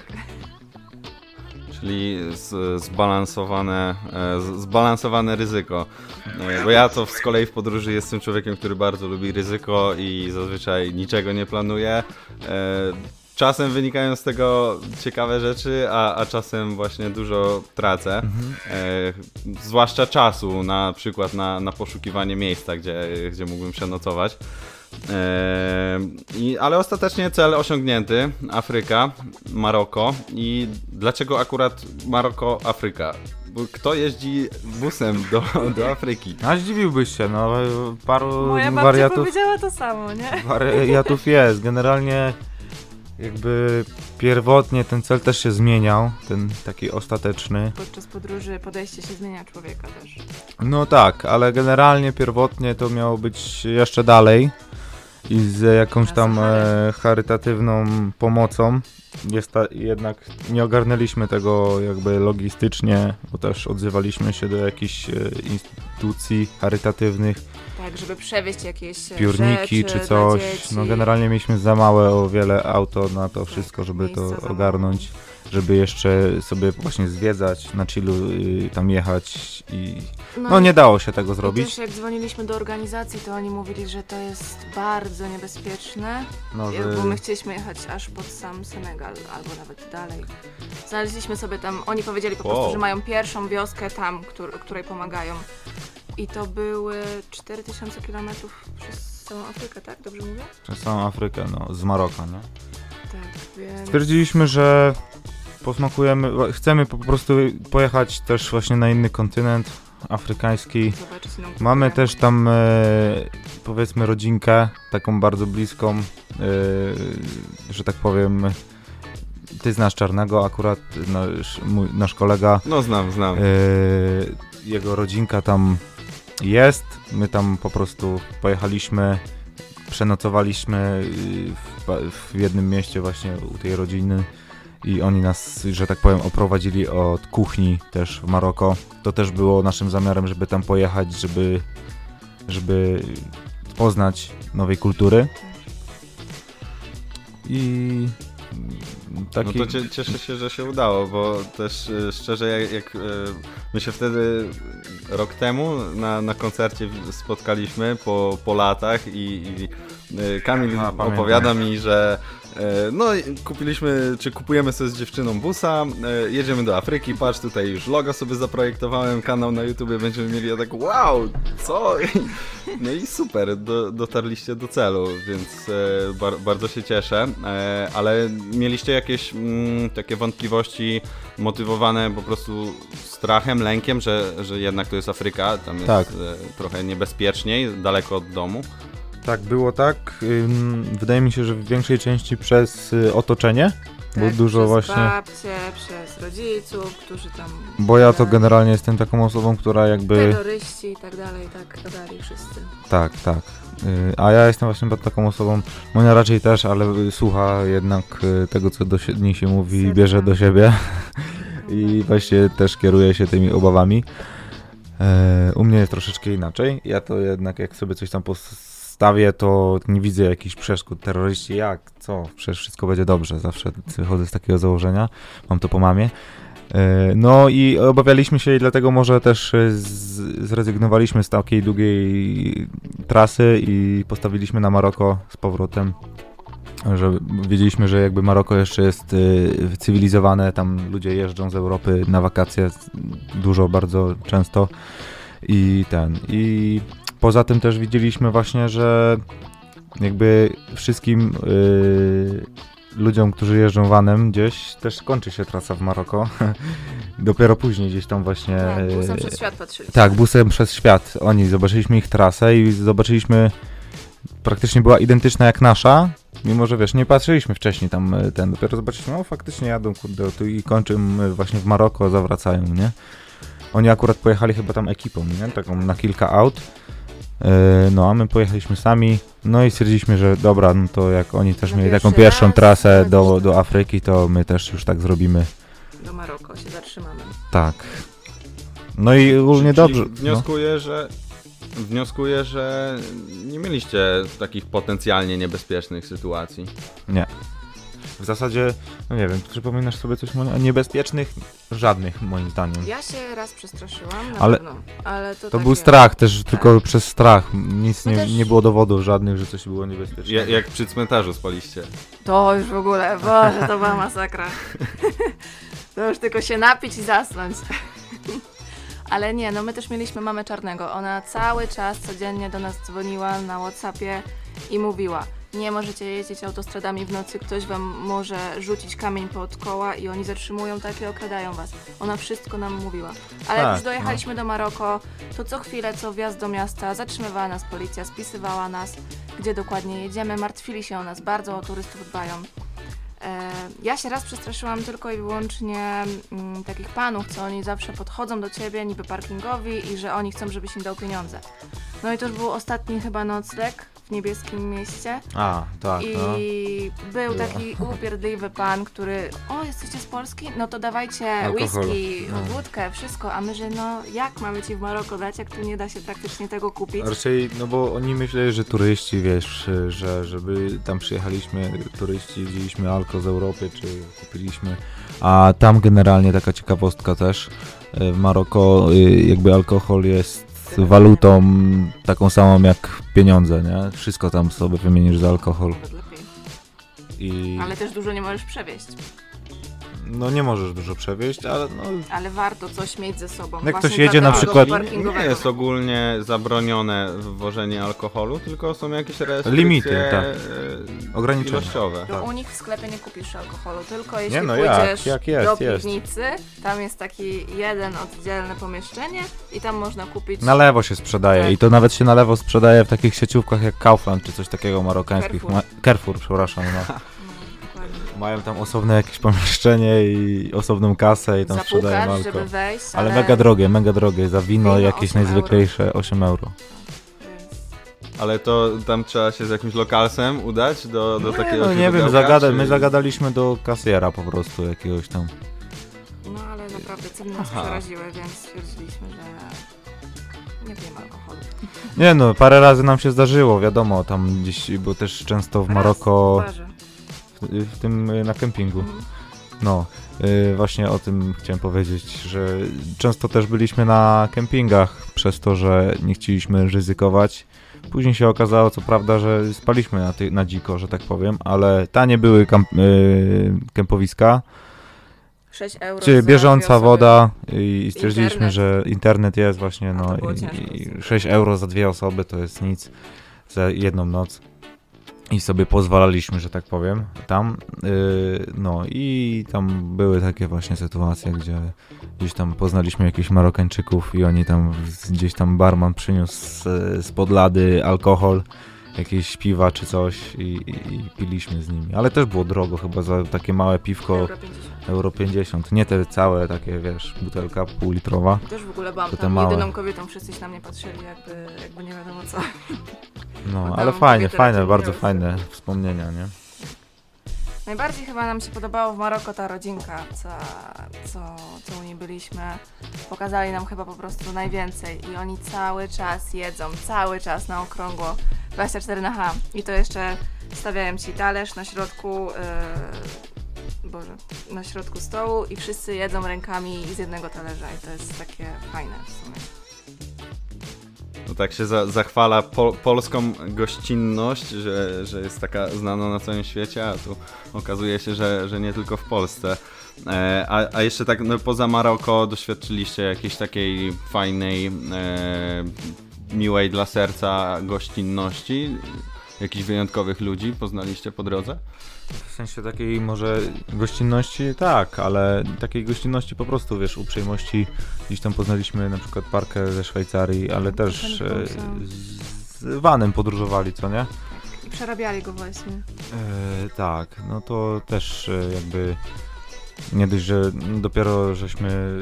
Czyli z, zbalansowane, e, z, zbalansowane ryzyko. E, Bo ja to z kolei w podróży jestem człowiekiem, który bardzo lubi ryzyko i zazwyczaj niczego nie planuje. Czasem wynikają z tego ciekawe rzeczy, a, a czasem właśnie dużo tracę. E, zwłaszcza czasu, na przykład na, na poszukiwanie miejsca, gdzie, gdzie mógłbym przenocować. E, i, ale ostatecznie cel osiągnięty. Afryka, Maroko. I dlaczego akurat Maroko, Afryka? Bo kto jeździ busem do, do Afryki?
A zdziwiłbyś się, no paru
Moja babcia
wariatów,
powiedziała to samo, nie?
wariatów jest. Generalnie Jakby pierwotnie ten cel też się zmieniał, ten taki ostateczny.
Podczas podróży podejście się zmienia człowieka też.
No tak, ale generalnie pierwotnie to miało być jeszcze dalej i z jakąś tam e, charytatywną pomocą. Jest ta, jednak nie ogarnęliśmy tego jakby logistycznie, bo też odzywaliśmy się do jakichś e, instytucji charytatywnych,
Tak, żeby przewieźć jakieś e,
piórniki czy coś. No generalnie mieliśmy za małe o wiele auto na to wszystko, żeby to ogarnąć, żeby jeszcze sobie właśnie zwiedzać, na chillu y, tam jechać i no
i-
nie dało się tego zrobić.
też jak dzwoniliśmy do organizacji, to oni mówili, że to jest bardzo niebezpieczne,
No,
e,
że-
bo my chcieliśmy jechać aż pod sam Senegal, albo nawet dalej. Znaleźliśmy sobie tam, oni powiedzieli po
Wow.
prostu, że mają pierwszą wioskę tam, któr, której pomagają. I to były 4000 km przez całą Afrykę, tak? Dobrze mówię?
Przez całą Afrykę, no, z Maroka, nie?
Tak, więc...
Stwierdziliśmy, że posmakujemy, chcemy po prostu pojechać też właśnie na inny kontynent afrykański. Mamy też tam e, powiedzmy rodzinkę, taką bardzo bliską, e, że tak powiem. Ty znasz Czarnego akurat, nasz, mój, nasz kolega.
No znam, znam.
E, jego rodzinka tam jest. My tam po prostu pojechaliśmy, przenocowaliśmy y, w, w jednym mieście właśnie u tej rodziny i oni nas, że tak powiem, oprowadzili od kuchni też w Maroko. To też było naszym zamiarem, żeby tam pojechać, żeby, żeby poznać nowej kultury. I taki...
No to cie, cieszę się, że się udało, bo też e, szczerze jak, jak e, my się wtedy rok temu na, na koncercie spotkaliśmy po, po latach i, i Kamil
A, pamiętam.
opowiada mi, że e, no kupiliśmy, czy kupujemy sobie z dziewczyną busa, e, jedziemy do Afryki, patrz tutaj już logo sobie zaprojektowałem, kanał na YouTube będziemy mieli, ja tak wow, co? No i super, do, dotarliście do celu, więc e, bar, bardzo się cieszę, e, ale mieliście jakieś mm, takie wątpliwości motywowane po prostu strachem, lękiem, że, że jednak to jest Afryka, tam jest
Tak.
e, trochę niebezpieczniej, daleko od domu.
Tak, było tak. Wydaje mi się, że w większej części przez y, otoczenie, bo
Tak,
dużo
przez
właśnie.
babcie, przez rodziców, którzy tam...
Bo ja to generalnie jestem taką osobą, która jakby.
Terroryści i tak dalej, tak gadali wszyscy.
Tak, tak. Y, A ja jestem właśnie taką osobą, Monia raczej też, ale y, słucha jednak tego, co do niej się mówi bierze do siebie. I właśnie też kieruje się tymi obawami. E, U mnie jest troszeczkę inaczej. Ja to jednak jak sobie coś tam postawię, to nie widzę jakichś przeszkód. Terroryści jak? Co? Przecież wszystko będzie dobrze. Zawsze wychodzę z takiego założenia. Mam to po mamie. E, No i obawialiśmy się i dlatego może też e, zrezygnowaliśmy z takiej długiej trasy i postawiliśmy na Maroko z powrotem. Że wiedzieliśmy, że jakby Maroko jeszcze jest y, cywilizowane, tam ludzie jeżdżą z Europy na wakacje dużo, bardzo często i ten. I poza tym też widzieliśmy właśnie, że jakby wszystkim y, ludziom, którzy jeżdżą vanem gdzieś, też kończy się trasa w Maroko. Dopiero później gdzieś tam właśnie...
Tak, busem
y,
przez świat patrzyliśmy.
tak, busem przez świat. Oni zobaczyliśmy ich trasę i zobaczyliśmy, praktycznie była identyczna jak nasza, mimo że wiesz, nie patrzyliśmy wcześniej tam e, ten, dopiero zobaczyliśmy, o faktycznie jadą kurde tu i kończą e, właśnie w Maroko, zawracają, nie? Oni akurat pojechali chyba tam ekipą, nie? Taką na kilka aut. E, No, a my pojechaliśmy sami, no i stwierdziliśmy, że dobra, no to jak oni też mieli taką pierwszą
raz,
trasę do, do. Afryki, to my też już tak zrobimy.
Do Maroko się zatrzymamy.
Tak. No i ogólnie dobrze. No.
Wnioskuję, że wnioskuję, że nie mieliście takich potencjalnie niebezpiecznych sytuacji.
Nie. W zasadzie, no nie wiem, przypominasz sobie coś Monia? niebezpiecznych? Żadnych, moim zdaniem.
Ja się raz przestraszyłam, na
Ale-
pewno, ale to
To
takie...
był strach też, tylko przez strach. Nic nie,
też-
nie było dowodów żadnych, że coś było niebezpieczne.
Ja, jak przy cmentarzu spaliście.
To już w ogóle, Boże, to była masakra. to już tylko się napić i zasnąć. Ale nie, no my też mieliśmy mamę czarnego. Ona cały czas codziennie do nas dzwoniła na Whatsappie i mówiła: Nie możecie jeździć autostradami w nocy, ktoś wam może rzucić kamień pod koła i oni zatrzymują tak i okradają was. Ona wszystko nam mówiła. Ale jak
Tak,
już dojechaliśmy do Maroko, to co chwilę, co wjazd do miasta, zatrzymywała nas policja, spisywała nas, gdzie dokładnie jedziemy, martwili się o nas, bardzo o turystów dbają. E, ja się raz przestraszyłam tylko i wyłącznie mm, takich panów, co oni zawsze podchodzą do ciebie niby parkingowi i że oni chcą, żebyś im dał pieniądze. No i to już był ostatni chyba nocleg w niebieskim mieście.
A, tak, no.
I był
Było.
taki upierdliwy pan, który, o, jesteście z Polski? No to dawajcie
Alkohol.
whisky,
No.
wódkę, wszystko. A my, że no, jak mamy ci w Maroko dać, jak tu nie da się praktycznie tego kupić?
Raczej, no bo oni myśleli, że turyści, wiesz, że żeby tam przyjechaliśmy, turyści, wzięliśmy alko z Europy, czy kupiliśmy, a tam generalnie taka ciekawostka też, e, w Maroko y, jakby alkohol jest walutą taką samą jak pieniądze, nie? Wszystko tam sobie wymienisz za alkohol i
Ale też dużo nie możesz przewieźć.
No nie możesz dużo przewieźć, ale no
Ale warto coś mieć ze sobą.
Jak ktoś jedzie na przykład-
Nie jest ogólnie zabronione wwożenie alkoholu, tylko są jakieś restrykcje
Limity, tak.
e,
Ograniczenia.
ilościowe.
To u nich w sklepie nie kupisz alkoholu, tylko jeśli
Nie no, jak?
pójdziesz
Jak jest,
do
jest.
piwnicy, tam jest taki jeden oddzielne pomieszczenie i tam można kupić
na lewo się sprzedaje
Tak.
i to nawet się na lewo sprzedaje w takich sieciówkach jak Kaufland czy coś takiego marokańskich.
Carrefour.
Ma- Carrefour, przepraszam, no. Mają tam osobne jakieś pomieszczenie i osobną kasę i tam sprzedają
zapukać,
alko.
żeby wejść,
Ale mega drogie, mega drogie. Za wino,
Wino
jakieś
8
najzwyklejsze 8 euro.
Ale to tam trzeba się z jakimś lokalsem udać do, do
Nie,
takiego
no nie wiem, zagada,
czy-
my zagadaliśmy do kasjera po prostu jakiegoś tam.
No ale naprawdę ceny nas
Aha.
przeraziły, więc stwierdziliśmy, że nie pijemy alkoholu.
Nie no, parę razy nam się zdarzyło, wiadomo, tam gdzieś, bo też często w Maroko,
Raz, w barze.
W, tym y, na kempingu.
Mhm.
No, y, właśnie o tym chciałem powiedzieć, że często też byliśmy na kempingach przez to, że nie chcieliśmy ryzykować. Później się okazało, co prawda, że spaliśmy na, ty, na dziko, że tak powiem, ale tanie były kamp, y, kempowiska,
6 euro
czy bieżąca woda i, stwierdziliśmy,
Internet.
że internet jest właśnie, no i, i
dosyć.
6 euro za dwie osoby to jest nic, za jedną noc. I sobie pozwalaliśmy, że tak powiem, tam. Yy, no i tam były takie właśnie sytuacje, gdzie gdzieś tam poznaliśmy jakichś Marokańczyków i oni tam, gdzieś tam barman przyniósł z, z podlady alkohol, jakieś piwa czy coś i, i, i piliśmy z nimi. Ale też było drogo chyba za takie małe piwko,
Euro 50.
euro 50. Nie te całe takie, wiesz, butelka półlitrowa.
Też w ogóle byłam tam
małe.
jedyną kobietą, wszyscy się na mnie patrzyli jakby, jakby nie wiadomo co.
No, ale fajnie, fajne, bardzo fajne wspomnienia, nie?
Najbardziej chyba nam się podobało w Maroko ta rodzinka, co, co, co u niej byliśmy. Pokazali nam chyba po prostu najwięcej i oni cały czas jedzą, cały czas na okrągło, 24 na H. I to jeszcze stawiają ci talerz na środku, yy, Boże, na środku stołu i wszyscy jedzą rękami z jednego talerza i to jest takie fajne w sumie.
No tak się za, zachwala po, polską gościnność, że, że jest taka znana na całym świecie, a tu okazuje się, że, że nie tylko w Polsce. E, a, a jeszcze tak no, poza Maroko doświadczyliście jakiejś takiej fajnej, e, miłej dla serca gościnności? Jakichś wyjątkowych ludzi poznaliście po drodze?
W sensie takiej może gościnności, tak, ale takiej gościnności po prostu, wiesz, uprzejmości. Gdzieś tam poznaliśmy na przykład parkę ze Szwajcarii, ale też e, z vanem podróżowali, co nie?
I przerabiali go właśnie.
E, tak, no to też e, jakby nie dość, że dopiero żeśmy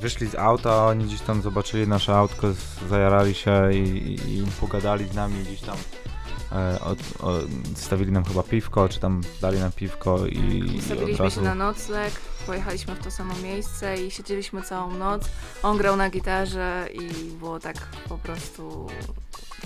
wyszli z auta, a oni gdzieś tam zobaczyli nasze autko, zajarali się i, i, i pogadali z nami gdzieś tam. E, od, o, stawili nam chyba piwko, czy tam dali nam piwko i, i od
Stawiliśmy
razu...
się na nocleg, pojechaliśmy w to samo miejsce i siedzieliśmy całą noc. On grał na gitarze i było tak po prostu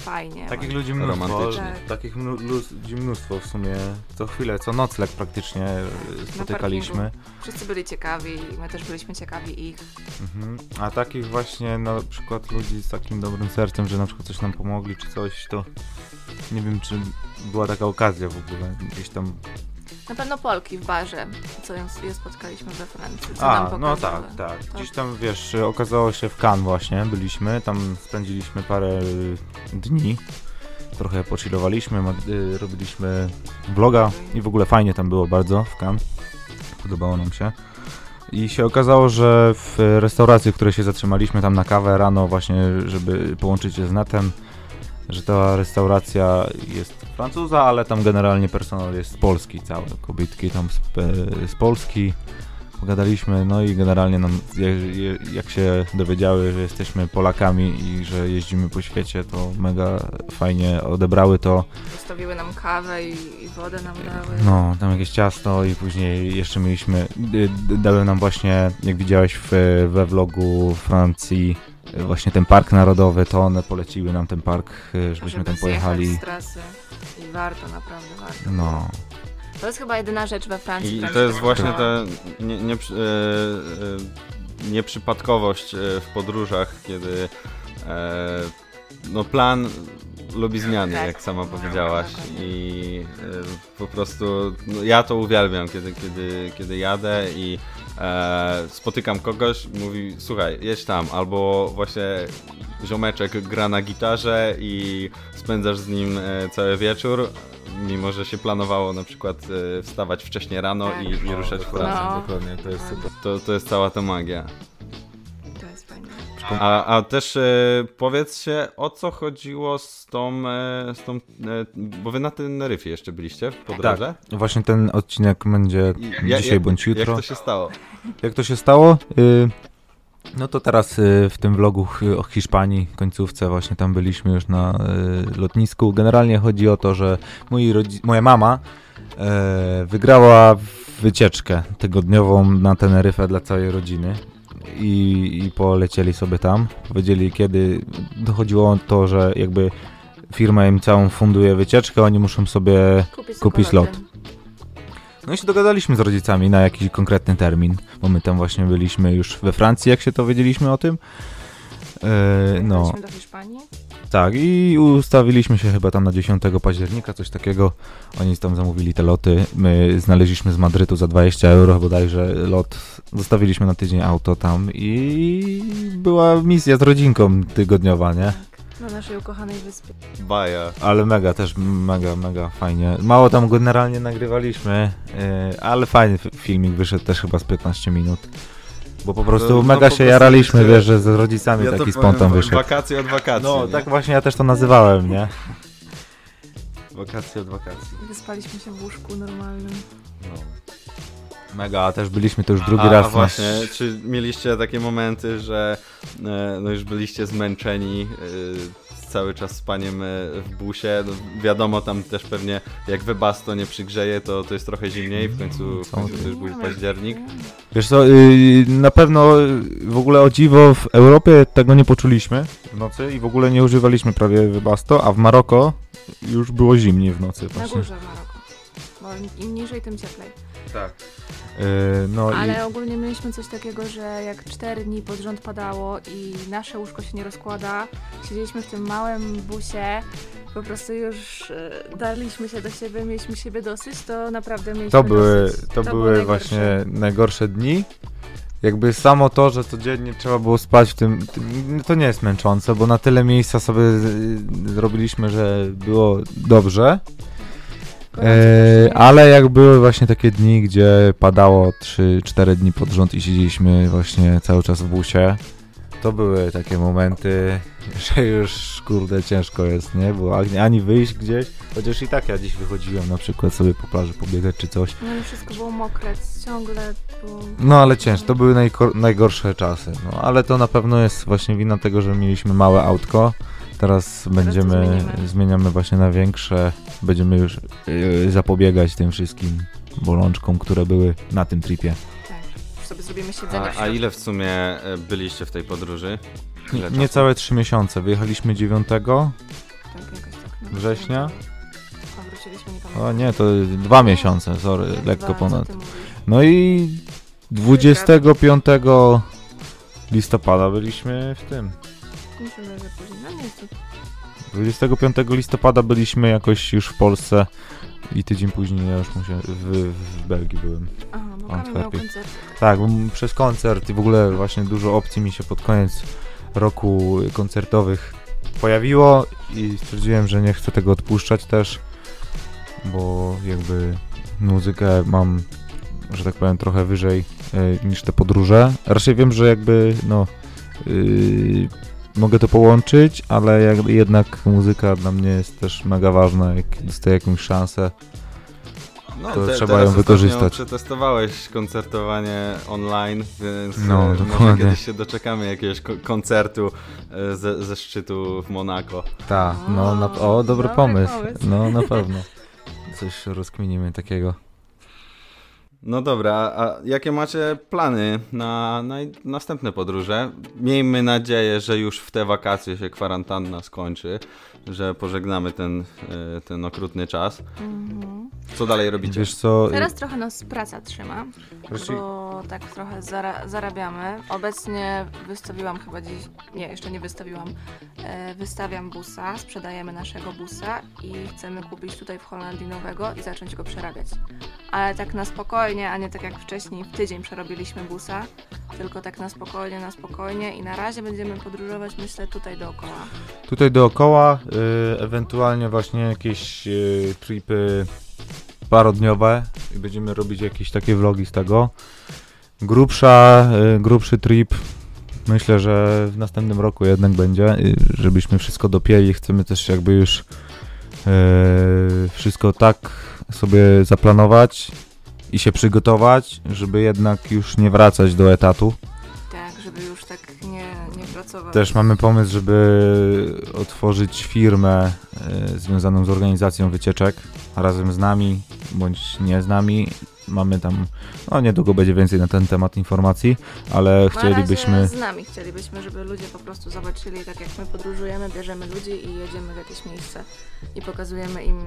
fajnie.
Takich ludzi mnóstwo.
Tak.
takich ludzi mnóstwo w sumie, co chwilę, co nocleg praktycznie e, spotykaliśmy.
Wszyscy byli ciekawi, my też byliśmy ciekawi ich.
Mhm. A takich właśnie na przykład ludzi z takim dobrym sercem, że na przykład coś nam pomogli czy coś, to nie wiem czy była taka okazja w ogóle gdzieś tam.
Na pewno Polki w barze, co ją, je spotkaliśmy we Francji, co
A, no tak, tak. Gdzieś tam wiesz, okazało się w Cannes właśnie, byliśmy, tam spędziliśmy parę dni. Trochę pochillowaliśmy, y, robiliśmy vloga i w ogóle fajnie tam było bardzo w Cannes. Podobało nam się. I się okazało, że w restauracji, w której się zatrzymaliśmy tam na kawę rano właśnie, żeby połączyć się z netem, że ta restauracja jest francuza, ale tam generalnie personel jest polski cały, kobietki tam z, e, z Polski. Pogadaliśmy, no i generalnie nam, jak, jak się dowiedziały, że jesteśmy Polakami i że jeździmy po świecie, to mega fajnie odebrały to.
Zostawiły nam kawę i, i wodę nam dały.
No, tam jakieś ciasto i później jeszcze mieliśmy, dały nam właśnie, jak widziałeś w, we vlogu Francji, właśnie ten park narodowy, to one poleciły nam ten park, y, żebyśmy
żeby
tam pojechali.
z trasy. Warto, naprawdę warto.
No,
To jest chyba jedyna rzecz we Francji,
I to jest właśnie ta nie, nie, e, e, nieprzypadkowość e, w podróżach, kiedy e, no plan lubi zmiany,
Tak.
jak sama
No,
powiedziałaś i e, po prostu no, ja to uwielbiam, kiedy, kiedy, kiedy jadę i e, spotykam kogoś, mówi słuchaj, jedź tam, albo właśnie ziomeczek gra na gitarze i spędzasz z nim e, cały wieczór, mimo że się planowało na przykład e, wstawać wcześniej rano
Tak.
i, i ruszać w pracę.
No.
dokładnie, to jest super.
To, to jest cała ta magia.
To jest fajne.
A, a też e, powiedzcie, o co chodziło z tą, e, z tą e, bo wy na Teneryfie jeszcze byliście po drodze?
Właśnie ten odcinek będzie
ja-
dzisiaj
jak-
bądź jutro.
Jak to się stało?
Jak to się stało? Y, no to teraz y, w tym vlogu o Hiszpanii, końcówce właśnie tam byliśmy już na y, lotnisku. Generalnie chodzi o to, że moja mama e, wygrała wycieczkę tygodniową na Teneryfę dla całej rodziny. I, I polecieli sobie tam. Powiedzieli, kiedy dochodziło o to, że jakby firma im całą funduje wycieczkę, oni muszą sobie
Kupić,
Kupić lot. No i się dogadaliśmy z rodzicami na jakiś konkretny termin, bo my tam właśnie byliśmy już we Francji, jak się dowiedzieliśmy o tym. E, no,
do Hiszpanii.
tak, i ustawiliśmy się chyba tam na 10 października, coś takiego. Oni tam zamówili te loty. My znaleźliśmy z Madrytu za 20 euro bodajże lot. Zostawiliśmy na tydzień auto tam i była misja z rodzinką tygodniowa, nie?
Na naszej ukochanej wyspie.
Baja.
Ale mega też, mega, mega fajnie. Mało tam generalnie nagrywaliśmy, yy, ale fajny filmik wyszedł też chyba z 15 minut. Bo po prostu
no
mega
po
się jaraliśmy, wiesz, że z rodzicami
Ja
taki spontan wyszedł.
Wakacje od wakacji.
No,
nie?
tak właśnie ja też to nazywałem, nie? Wakacje od wakacji.
Wyspaliśmy się w łóżku normalnym.
Mega, a też byliśmy to już drugi
a,
raz.
A
na-
właśnie, czy mieliście takie momenty, że e, no już byliście zmęczeni e, cały czas spaniem e, w busie? No, wiadomo, tam też pewnie jak Webasto nie przygrzeje, to, to jest trochę zimniej, w końcu, w końcu to już był październik.
Wiesz co, yy, na pewno yy, w ogóle o dziwo w Europie tego nie poczuliśmy w nocy i w ogóle nie używaliśmy prawie wybasto, a w Maroko już było zimniej w nocy
Na
właśnie.
górze w Maroku. Bo im niżej, tym cieplej.
Tak. Yy, no i...
Ale ogólnie mieliśmy coś takiego, że jak 4 dni pod rząd padało i nasze łóżko się nie rozkłada, siedzieliśmy w tym małym busie, po prostu już e, darliśmy się do siebie, mieliśmy siebie dosyć, to naprawdę mieliśmy
To były,
dosyć.
to
było
były
najgorsze.
właśnie najgorsze dni. Jakby samo to, że codziennie trzeba było spać w tym, to nie jest męczące, bo na tyle miejsca sobie zrobiliśmy, że było dobrze. E, ale jak były właśnie takie dni, gdzie padało 3-4 dni pod rząd i siedzieliśmy właśnie cały czas w busie, to były takie momenty, że już kurde ciężko jest, nie? Bo ani, wyjść gdzieś, chociaż i tak ja dziś wychodziłem na przykład sobie po plaży pobiegać czy coś.
No i wszystko było mokre, ciągle było...
No ale ciężko, to były najgorsze czasy, no ale to na pewno jest właśnie wina tego, że mieliśmy małe autko. Teraz będziemy, zmieniamy właśnie na większe, będziemy już yy, zapobiegać tym wszystkim bolączkom, które były na tym tripie.
Tak, już sobie zrobimy siedzenie
A, a ile w sumie e, byliście w tej podróży? Czasu?
Niecałe 3 miesiące, wyjechaliśmy 9,
Tak, tak. No,
Września?
Wróciliśmy, nie
o nie, to dwa miesiące, sorry, lekko ponad. No i 25 listopada byliśmy w tym.
Mi się wydaje, że później. No nie jest to
25 listopada byliśmy jakoś już w Polsce i tydzień później ja już musiałem, w, w Belgii byłem.
Aha, bo Kamil miał koncert.
Tak, przez koncert i w ogóle właśnie dużo opcji mi się pod koniec roku koncertowych pojawiło i stwierdziłem, że nie chcę tego odpuszczać też, bo jakby muzykę mam, że tak powiem, trochę wyżej e, niż te podróże. Raczej wiem, że jakby no yy, mogę to połączyć, ale jak, jednak muzyka dla mnie jest też mega ważna, jak dostaję jakąś szansę.
No,
To
te,
trzeba ją wykorzystać.
przetestowałeś koncertowanie online, więc
No,
e, może
dokładnie.
kiedyś się doczekamy jakiegoś ko- koncertu e, ze, ze szczytu w Monako.
Tak, no, na, o, dobry,
dobry
pomysł.
pomysł.
No, na pewno. Coś rozkminimy takiego.
No dobra, a jakie macie plany na, na następne podróże? Miejmy nadzieję, że już w te wakacje się kwarantanna skończy, że pożegnamy ten, e, ten okrutny czas.
Mhm.
Co dalej robicie?
Wiesz co,
Teraz trochę nas praca trzyma,
Właściwie-
bo tak trochę zara zarabiamy. Obecnie wystawiłam chyba dziś, nie, jeszcze nie wystawiłam, e, wystawiam busa, sprzedajemy naszego busa i chcemy kupić tutaj w Holandii nowego i zacząć go przerabiać. Ale tak na spokojnie, a nie tak jak wcześniej w tydzień przerobiliśmy busa, tylko tak na spokojnie, na spokojnie i na razie będziemy podróżować myślę tutaj dookoła.
Tutaj dookoła, ewentualnie właśnie jakieś y, tripy parodniowe i będziemy robić jakieś takie vlogi z tego. Grubsza, y, grubszy trip myślę, że w następnym roku jednak będzie, y, żebyśmy wszystko dopięli. Chcemy też jakby już y, wszystko tak sobie zaplanować i się przygotować, żeby jednak już nie wracać do etatu.
Tak, żeby już tak nie pracować.
Też mamy pomysł, żeby otworzyć firmę e, związaną z organizacją wycieczek razem z nami, bądź nie z nami. Mamy tam, no niedługo będzie więcej na ten temat informacji, ale
Na
chcielibyśmy...
razie z nami chcielibyśmy, żeby ludzie po prostu zobaczyli, tak jak my podróżujemy, bierzemy ludzi i jedziemy w jakieś miejsce i pokazujemy im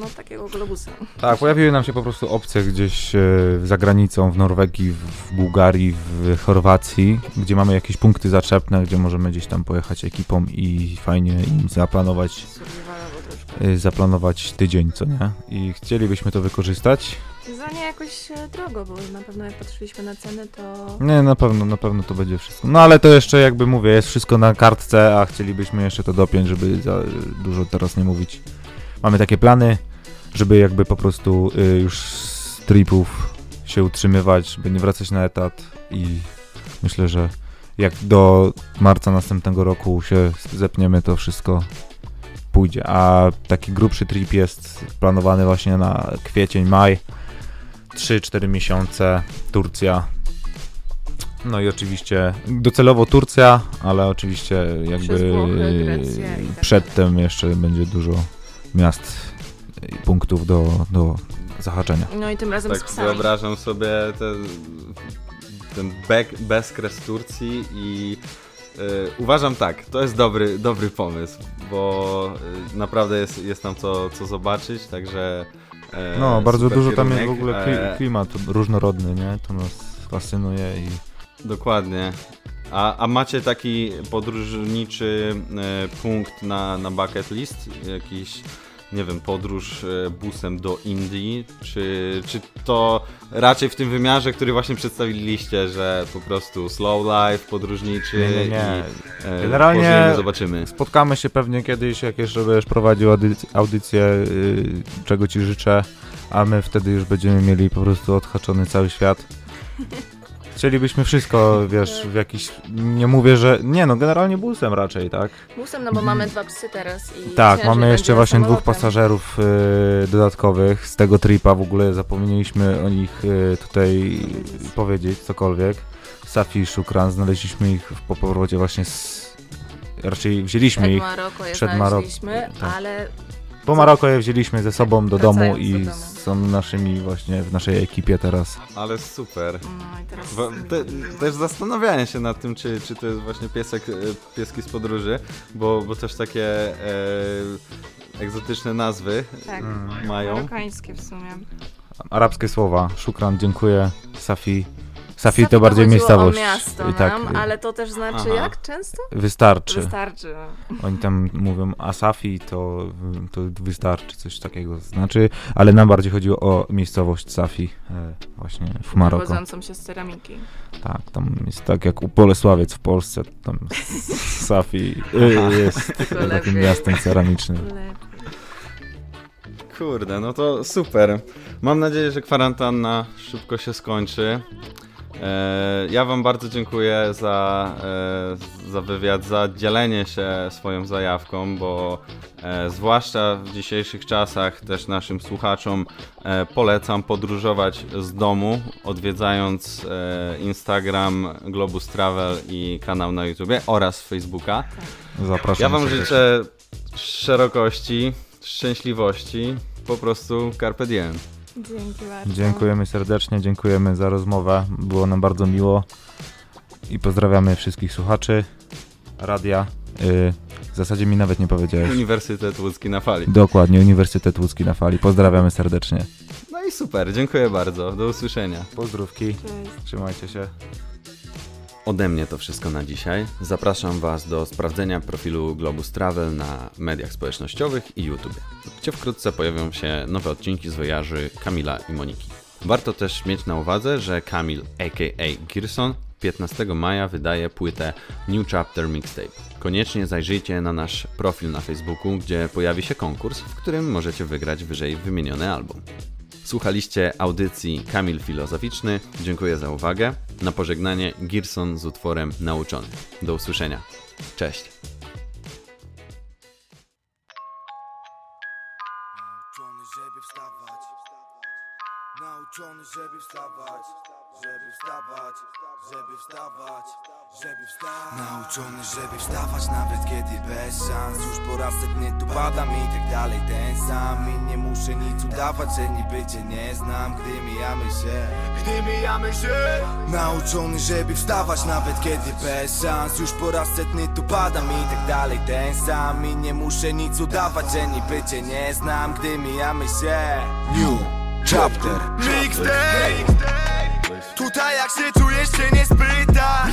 no takiego globusa.
Tak, pojawiły nam się po prostu opcje gdzieś e, za granicą, w Norwegii, w Bułgarii, w Chorwacji, gdzie mamy jakieś punkty zaczepne, gdzie możemy gdzieś tam pojechać ekipą i fajnie im zaplanować
Survivalowo troszkę.
y, zaplanować tydzień, co nie? I chcielibyśmy to wykorzystać.
Za nie jakoś e, drogo, bo na pewno jak patrzyliśmy na ceny, to
Nie, na pewno, na pewno to będzie wszystko. No ale to jeszcze jakby mówię, jest wszystko na kartce, a chcielibyśmy jeszcze to dopiąć, żeby za dużo teraz nie mówić. Mamy takie plany, żeby jakby po prostu y, już z tripów się utrzymywać, żeby nie wracać na etat i myślę, że jak do marca następnego roku się zepniemy, to wszystko pójdzie. A taki grubszy trip jest planowany właśnie na kwiecień, maj. 3-4 miesiące, Turcja. No i oczywiście docelowo Turcja, ale oczywiście jakby
Włochy, tak
przedtem jeszcze będzie dużo miast i punktów do, do zahaczenia.
no i tym razem z
Tak
psami.
wyobrażam sobie te, ten bek, bezkres Turcji i e, uważam tak, to jest dobry, dobry pomysł, bo e, naprawdę jest, jest tam co, co zobaczyć, także
No, bardzo dużo tam jest w ogóle
e,
kli- klimat różnorodny, nie? To nas fascynuje i
Dokładnie. A, a macie taki podróżniczy e, punkt na, na bucket list? Jakiś, nie wiem, podróż e, busem do Indii? Czy, czy to raczej w tym wymiarze, który właśnie przedstawiliście, że po prostu slow life, podróżniczy
Nie, nie, nie.
i e,
Generalnie-
zobaczymy.
spotkamy się pewnie kiedyś, jak jeszcze będziesz prowadził audyc- audycję, y, czego ci życzę, a my wtedy już będziemy mieli po prostu odhaczony cały świat. Chcielibyśmy wszystko, wiesz, w jakiś, nie mówię, że, nie no, generalnie busem raczej, tak?
Busem, no bo mamy dwa psy teraz i
Tak, mamy jeszcze
będzie
właśnie dwóch
samolotem.
pasażerów y, dodatkowych z tego tripa, w ogóle zapomnieliśmy o nich y, tutaj powiedzieć cokolwiek. Safi i Shukran, znaleźliśmy ich w- po powrocie właśnie z... Raczej wzięliśmy
Przed
ich,
Maroko je
przed Marok-
znaleźliśmy,
tak.
ale
po Maroko je wzięliśmy ze sobą do domu
Wracając
i
do domu.
są naszymi właśnie w naszej ekipie teraz.
Ale super.
no i teraz...
Wa- Te, też zastanawiałem się nad tym, czy, czy to jest właśnie piesek, e, pieski z podróży, bo, bo też takie e, egzotyczne nazwy
tak,
mają.
marokańskie w sumie.
Arabskie słowa, Shukran, dziękuję, Safi. Safi to bardziej miejscowość.
O miasto
I tak,
nam, ale to też znaczy
Aha.
jak często?
Wystarczy.
Wystarczy.
Oni tam mówią Asafi, to, to wystarczy, coś takiego znaczy, ale nam bardziej chodziło o miejscowość Safi, e, właśnie w Maroko.
Wywodzącą się z ceramiki.
Tak, tam jest tak jak u Bolesławiec w Polsce, tam Safi y, jest
Tylko
takim
lepiej.
miastem ceramicznym.
Lepiej.
Kurde, no to super. Mam nadzieję, że kwarantanna szybko się skończy. E, ja Wam bardzo dziękuję za, e, za wywiad, za dzielenie się swoją zajawką, bo e, zwłaszcza w dzisiejszych czasach też naszym słuchaczom polecam podróżować z domu, odwiedzając Instagram Globus Travel i kanał na YouTubie oraz Facebooka.
Zapraszam.
Ja Wam życzę szerokości, szczęśliwości, po prostu carpe diem.
Dzięki bardzo.
Dziękujemy serdecznie, dziękujemy za rozmowę. Było nam bardzo miło. I pozdrawiamy wszystkich słuchaczy radia. Y, w zasadzie mi nawet nie powiedziałeś.
Uniwersytet Łódzki na fali.
Dokładnie, Uniwersytet Łódzki na fali. Pozdrawiamy serdecznie.
No i super, dziękuję bardzo. Do usłyszenia.
Pozdrówki.
Cześć.
Trzymajcie się.
Ode mnie to wszystko na dzisiaj. Zapraszam Was do sprawdzenia profilu Globus Travel na mediach społecznościowych i YouTube, gdzie wkrótce pojawią się nowe odcinki z wojaży Kamila i Moniki. Warto też mieć na uwadze, że Kamil aka Girson 15 maja wydaje płytę New Chapter Mixtape. Koniecznie zajrzyjcie na nasz profil na Facebooku, gdzie pojawi się konkurs, w którym możecie wygrać wyżej wymieniony album. Słuchaliście audycji Kamil Filozoficzny. Dziękuję za uwagę. Na pożegnanie Girson z utworem Nauczony. Do usłyszenia. Cześć.
Nauczony, żeby wstawać Nawet kiedy bez szans. Już po raz setny tu padam i tak dalej Ten sam. I nie muszę nic udawać Że niby cię nie znam. Gdy mijamy się Gdy mijamy się. Nauczony, żeby wstawać Nawet kiedy bez szans. Już po raz setny tu padam i tak dalej Ten sam. I nie muszę nic udawać Że niby cię nie znam. Gdy mijamy się. New Chapter. Mixtape. Tutaj jak się czujesz się nie spyta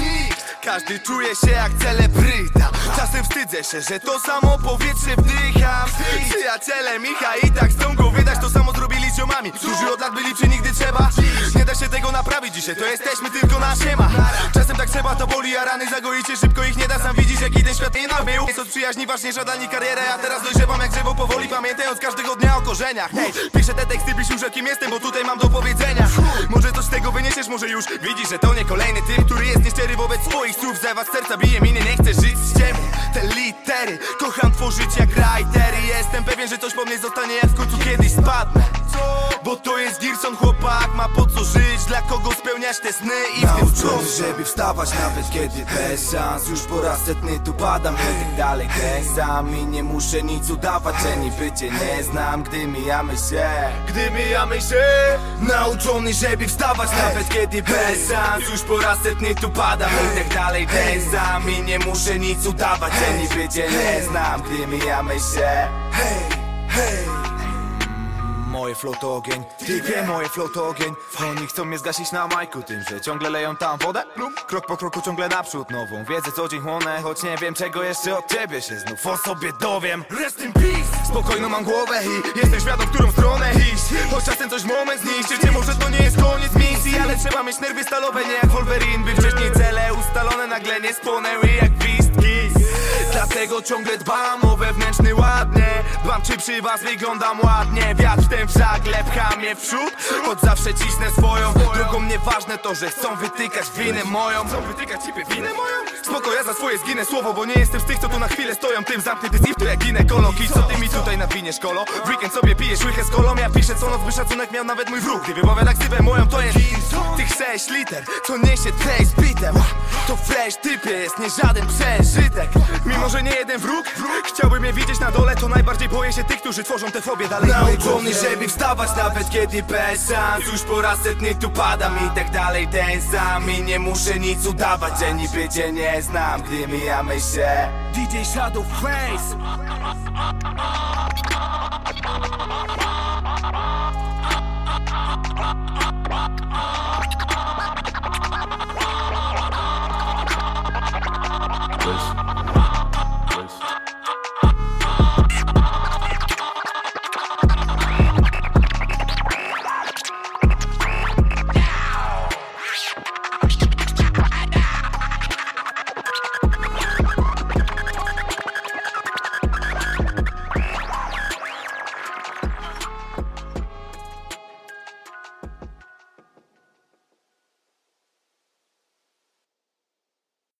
Każdy czuje się jak celebryta. Czasem wstydzę się, że to samo powietrze wdycham. Przyjaciele Micha i tak chcą go wydać To samo zrobili z ziomami, którzy od lat byli przy nigdy trzeba. Nie da się tego naprawić dzisiaj, to jesteśmy tylko na siema. Czasem tak trzeba, to boli, a rany zagoicie szybko ich nie da. Sam widzisz jaki ten świat nie nabył Jest od przyjaźni ważniejsza dla nich karierę A teraz dojrzewam jak drzewo powoli. Pamiętając każdego dnia o korzeniach. Hej, piszę te teksty, byś już jakim jestem Bo tutaj mam do powiedzenia. Może coś z tego wyniesiesz, może już widzisz, że to nie kolejny typ Który jest nieszczery wobec swoich słów. Zlewa z serca bije miny, nie chcę żyć z ciebie. Te litery, kocham tworzyć jak I Jestem pewien, że coś po mnie zostanie jak w końcu kiedyś spadnę Bo to jest Girson chłopak, ma po co żyć Dla kogo spełniać te sny i w tym wciąż żeby wstawać nawet kiedy bez szans Już po raz setny tu padam. Tak dalej sam I nie muszę nic udawać, że niby cię nie znam. Gdy mijamy się Gdy mijamy się Nauczony, żeby wstawać nawet kiedy bez szans Już po raz setny tu padam. I tak dalej sam I nie muszę nic udawać, że niby cię nie znam. Gdy mijamy się Hej, hej Moje flow to ogień, typie moje flow to ogień. Oni chcą mnie zgasić na majku tym, że ciągle leją tam wodę Krok po kroku ciągle naprzód nową wiedzę co dzień chłonę Choć nie wiem czego jeszcze od ciebie się znów o sobie dowiem. Rest in peace! Spokojną mam głowę i jestem świadom, którą stronę iść. Choć czasem coś moment zniszczy cię, może to nie jest koniec misji Ale trzeba mieć nerwy stalowe, nie jak Wolverine By wcześniej cele ustalone nagle nie spłonęły jak gwizdki Dlatego ciągle dbam o wewnętrzny ładnie. Dbam czy przy was wyglądam ładnie. Wiatr w ten żagle pcha mnie w przód. Choć zawsze cisnę swoją. Drogą nieważne to, że chcą wytykać winę moją. Chcą wytykać ciebie winę moją? Spoko, ja za swoje zginę słowo Bo nie jestem z tych, co tu na chwilę stoją. Tym zamknięty zip to jak ginekolog I co ty mi tutaj nawiniesz kolo? W weekend sobie pijesz łychę z kolą. Ja piszę co noc, by szacunek miał nawet mój wróg. Gdy wypowiada ksywę moją to jest Tych sześć liter, co niesie trace z bitem To fresh typie jest nie żaden przeżytek. Mimo, może nie jeden wróg? Chciałbym je widzieć na dole, to najbardziej boję się tych, którzy tworzą te fobie dalej. Nauczony, żeby wstawać nawet kiedy bez szans. Już po raz setny tu padam i tak dalej ten sam. I nie muszę nic udawać, że niby cię nie znam Gdy mijamy się DJ Shadow Face.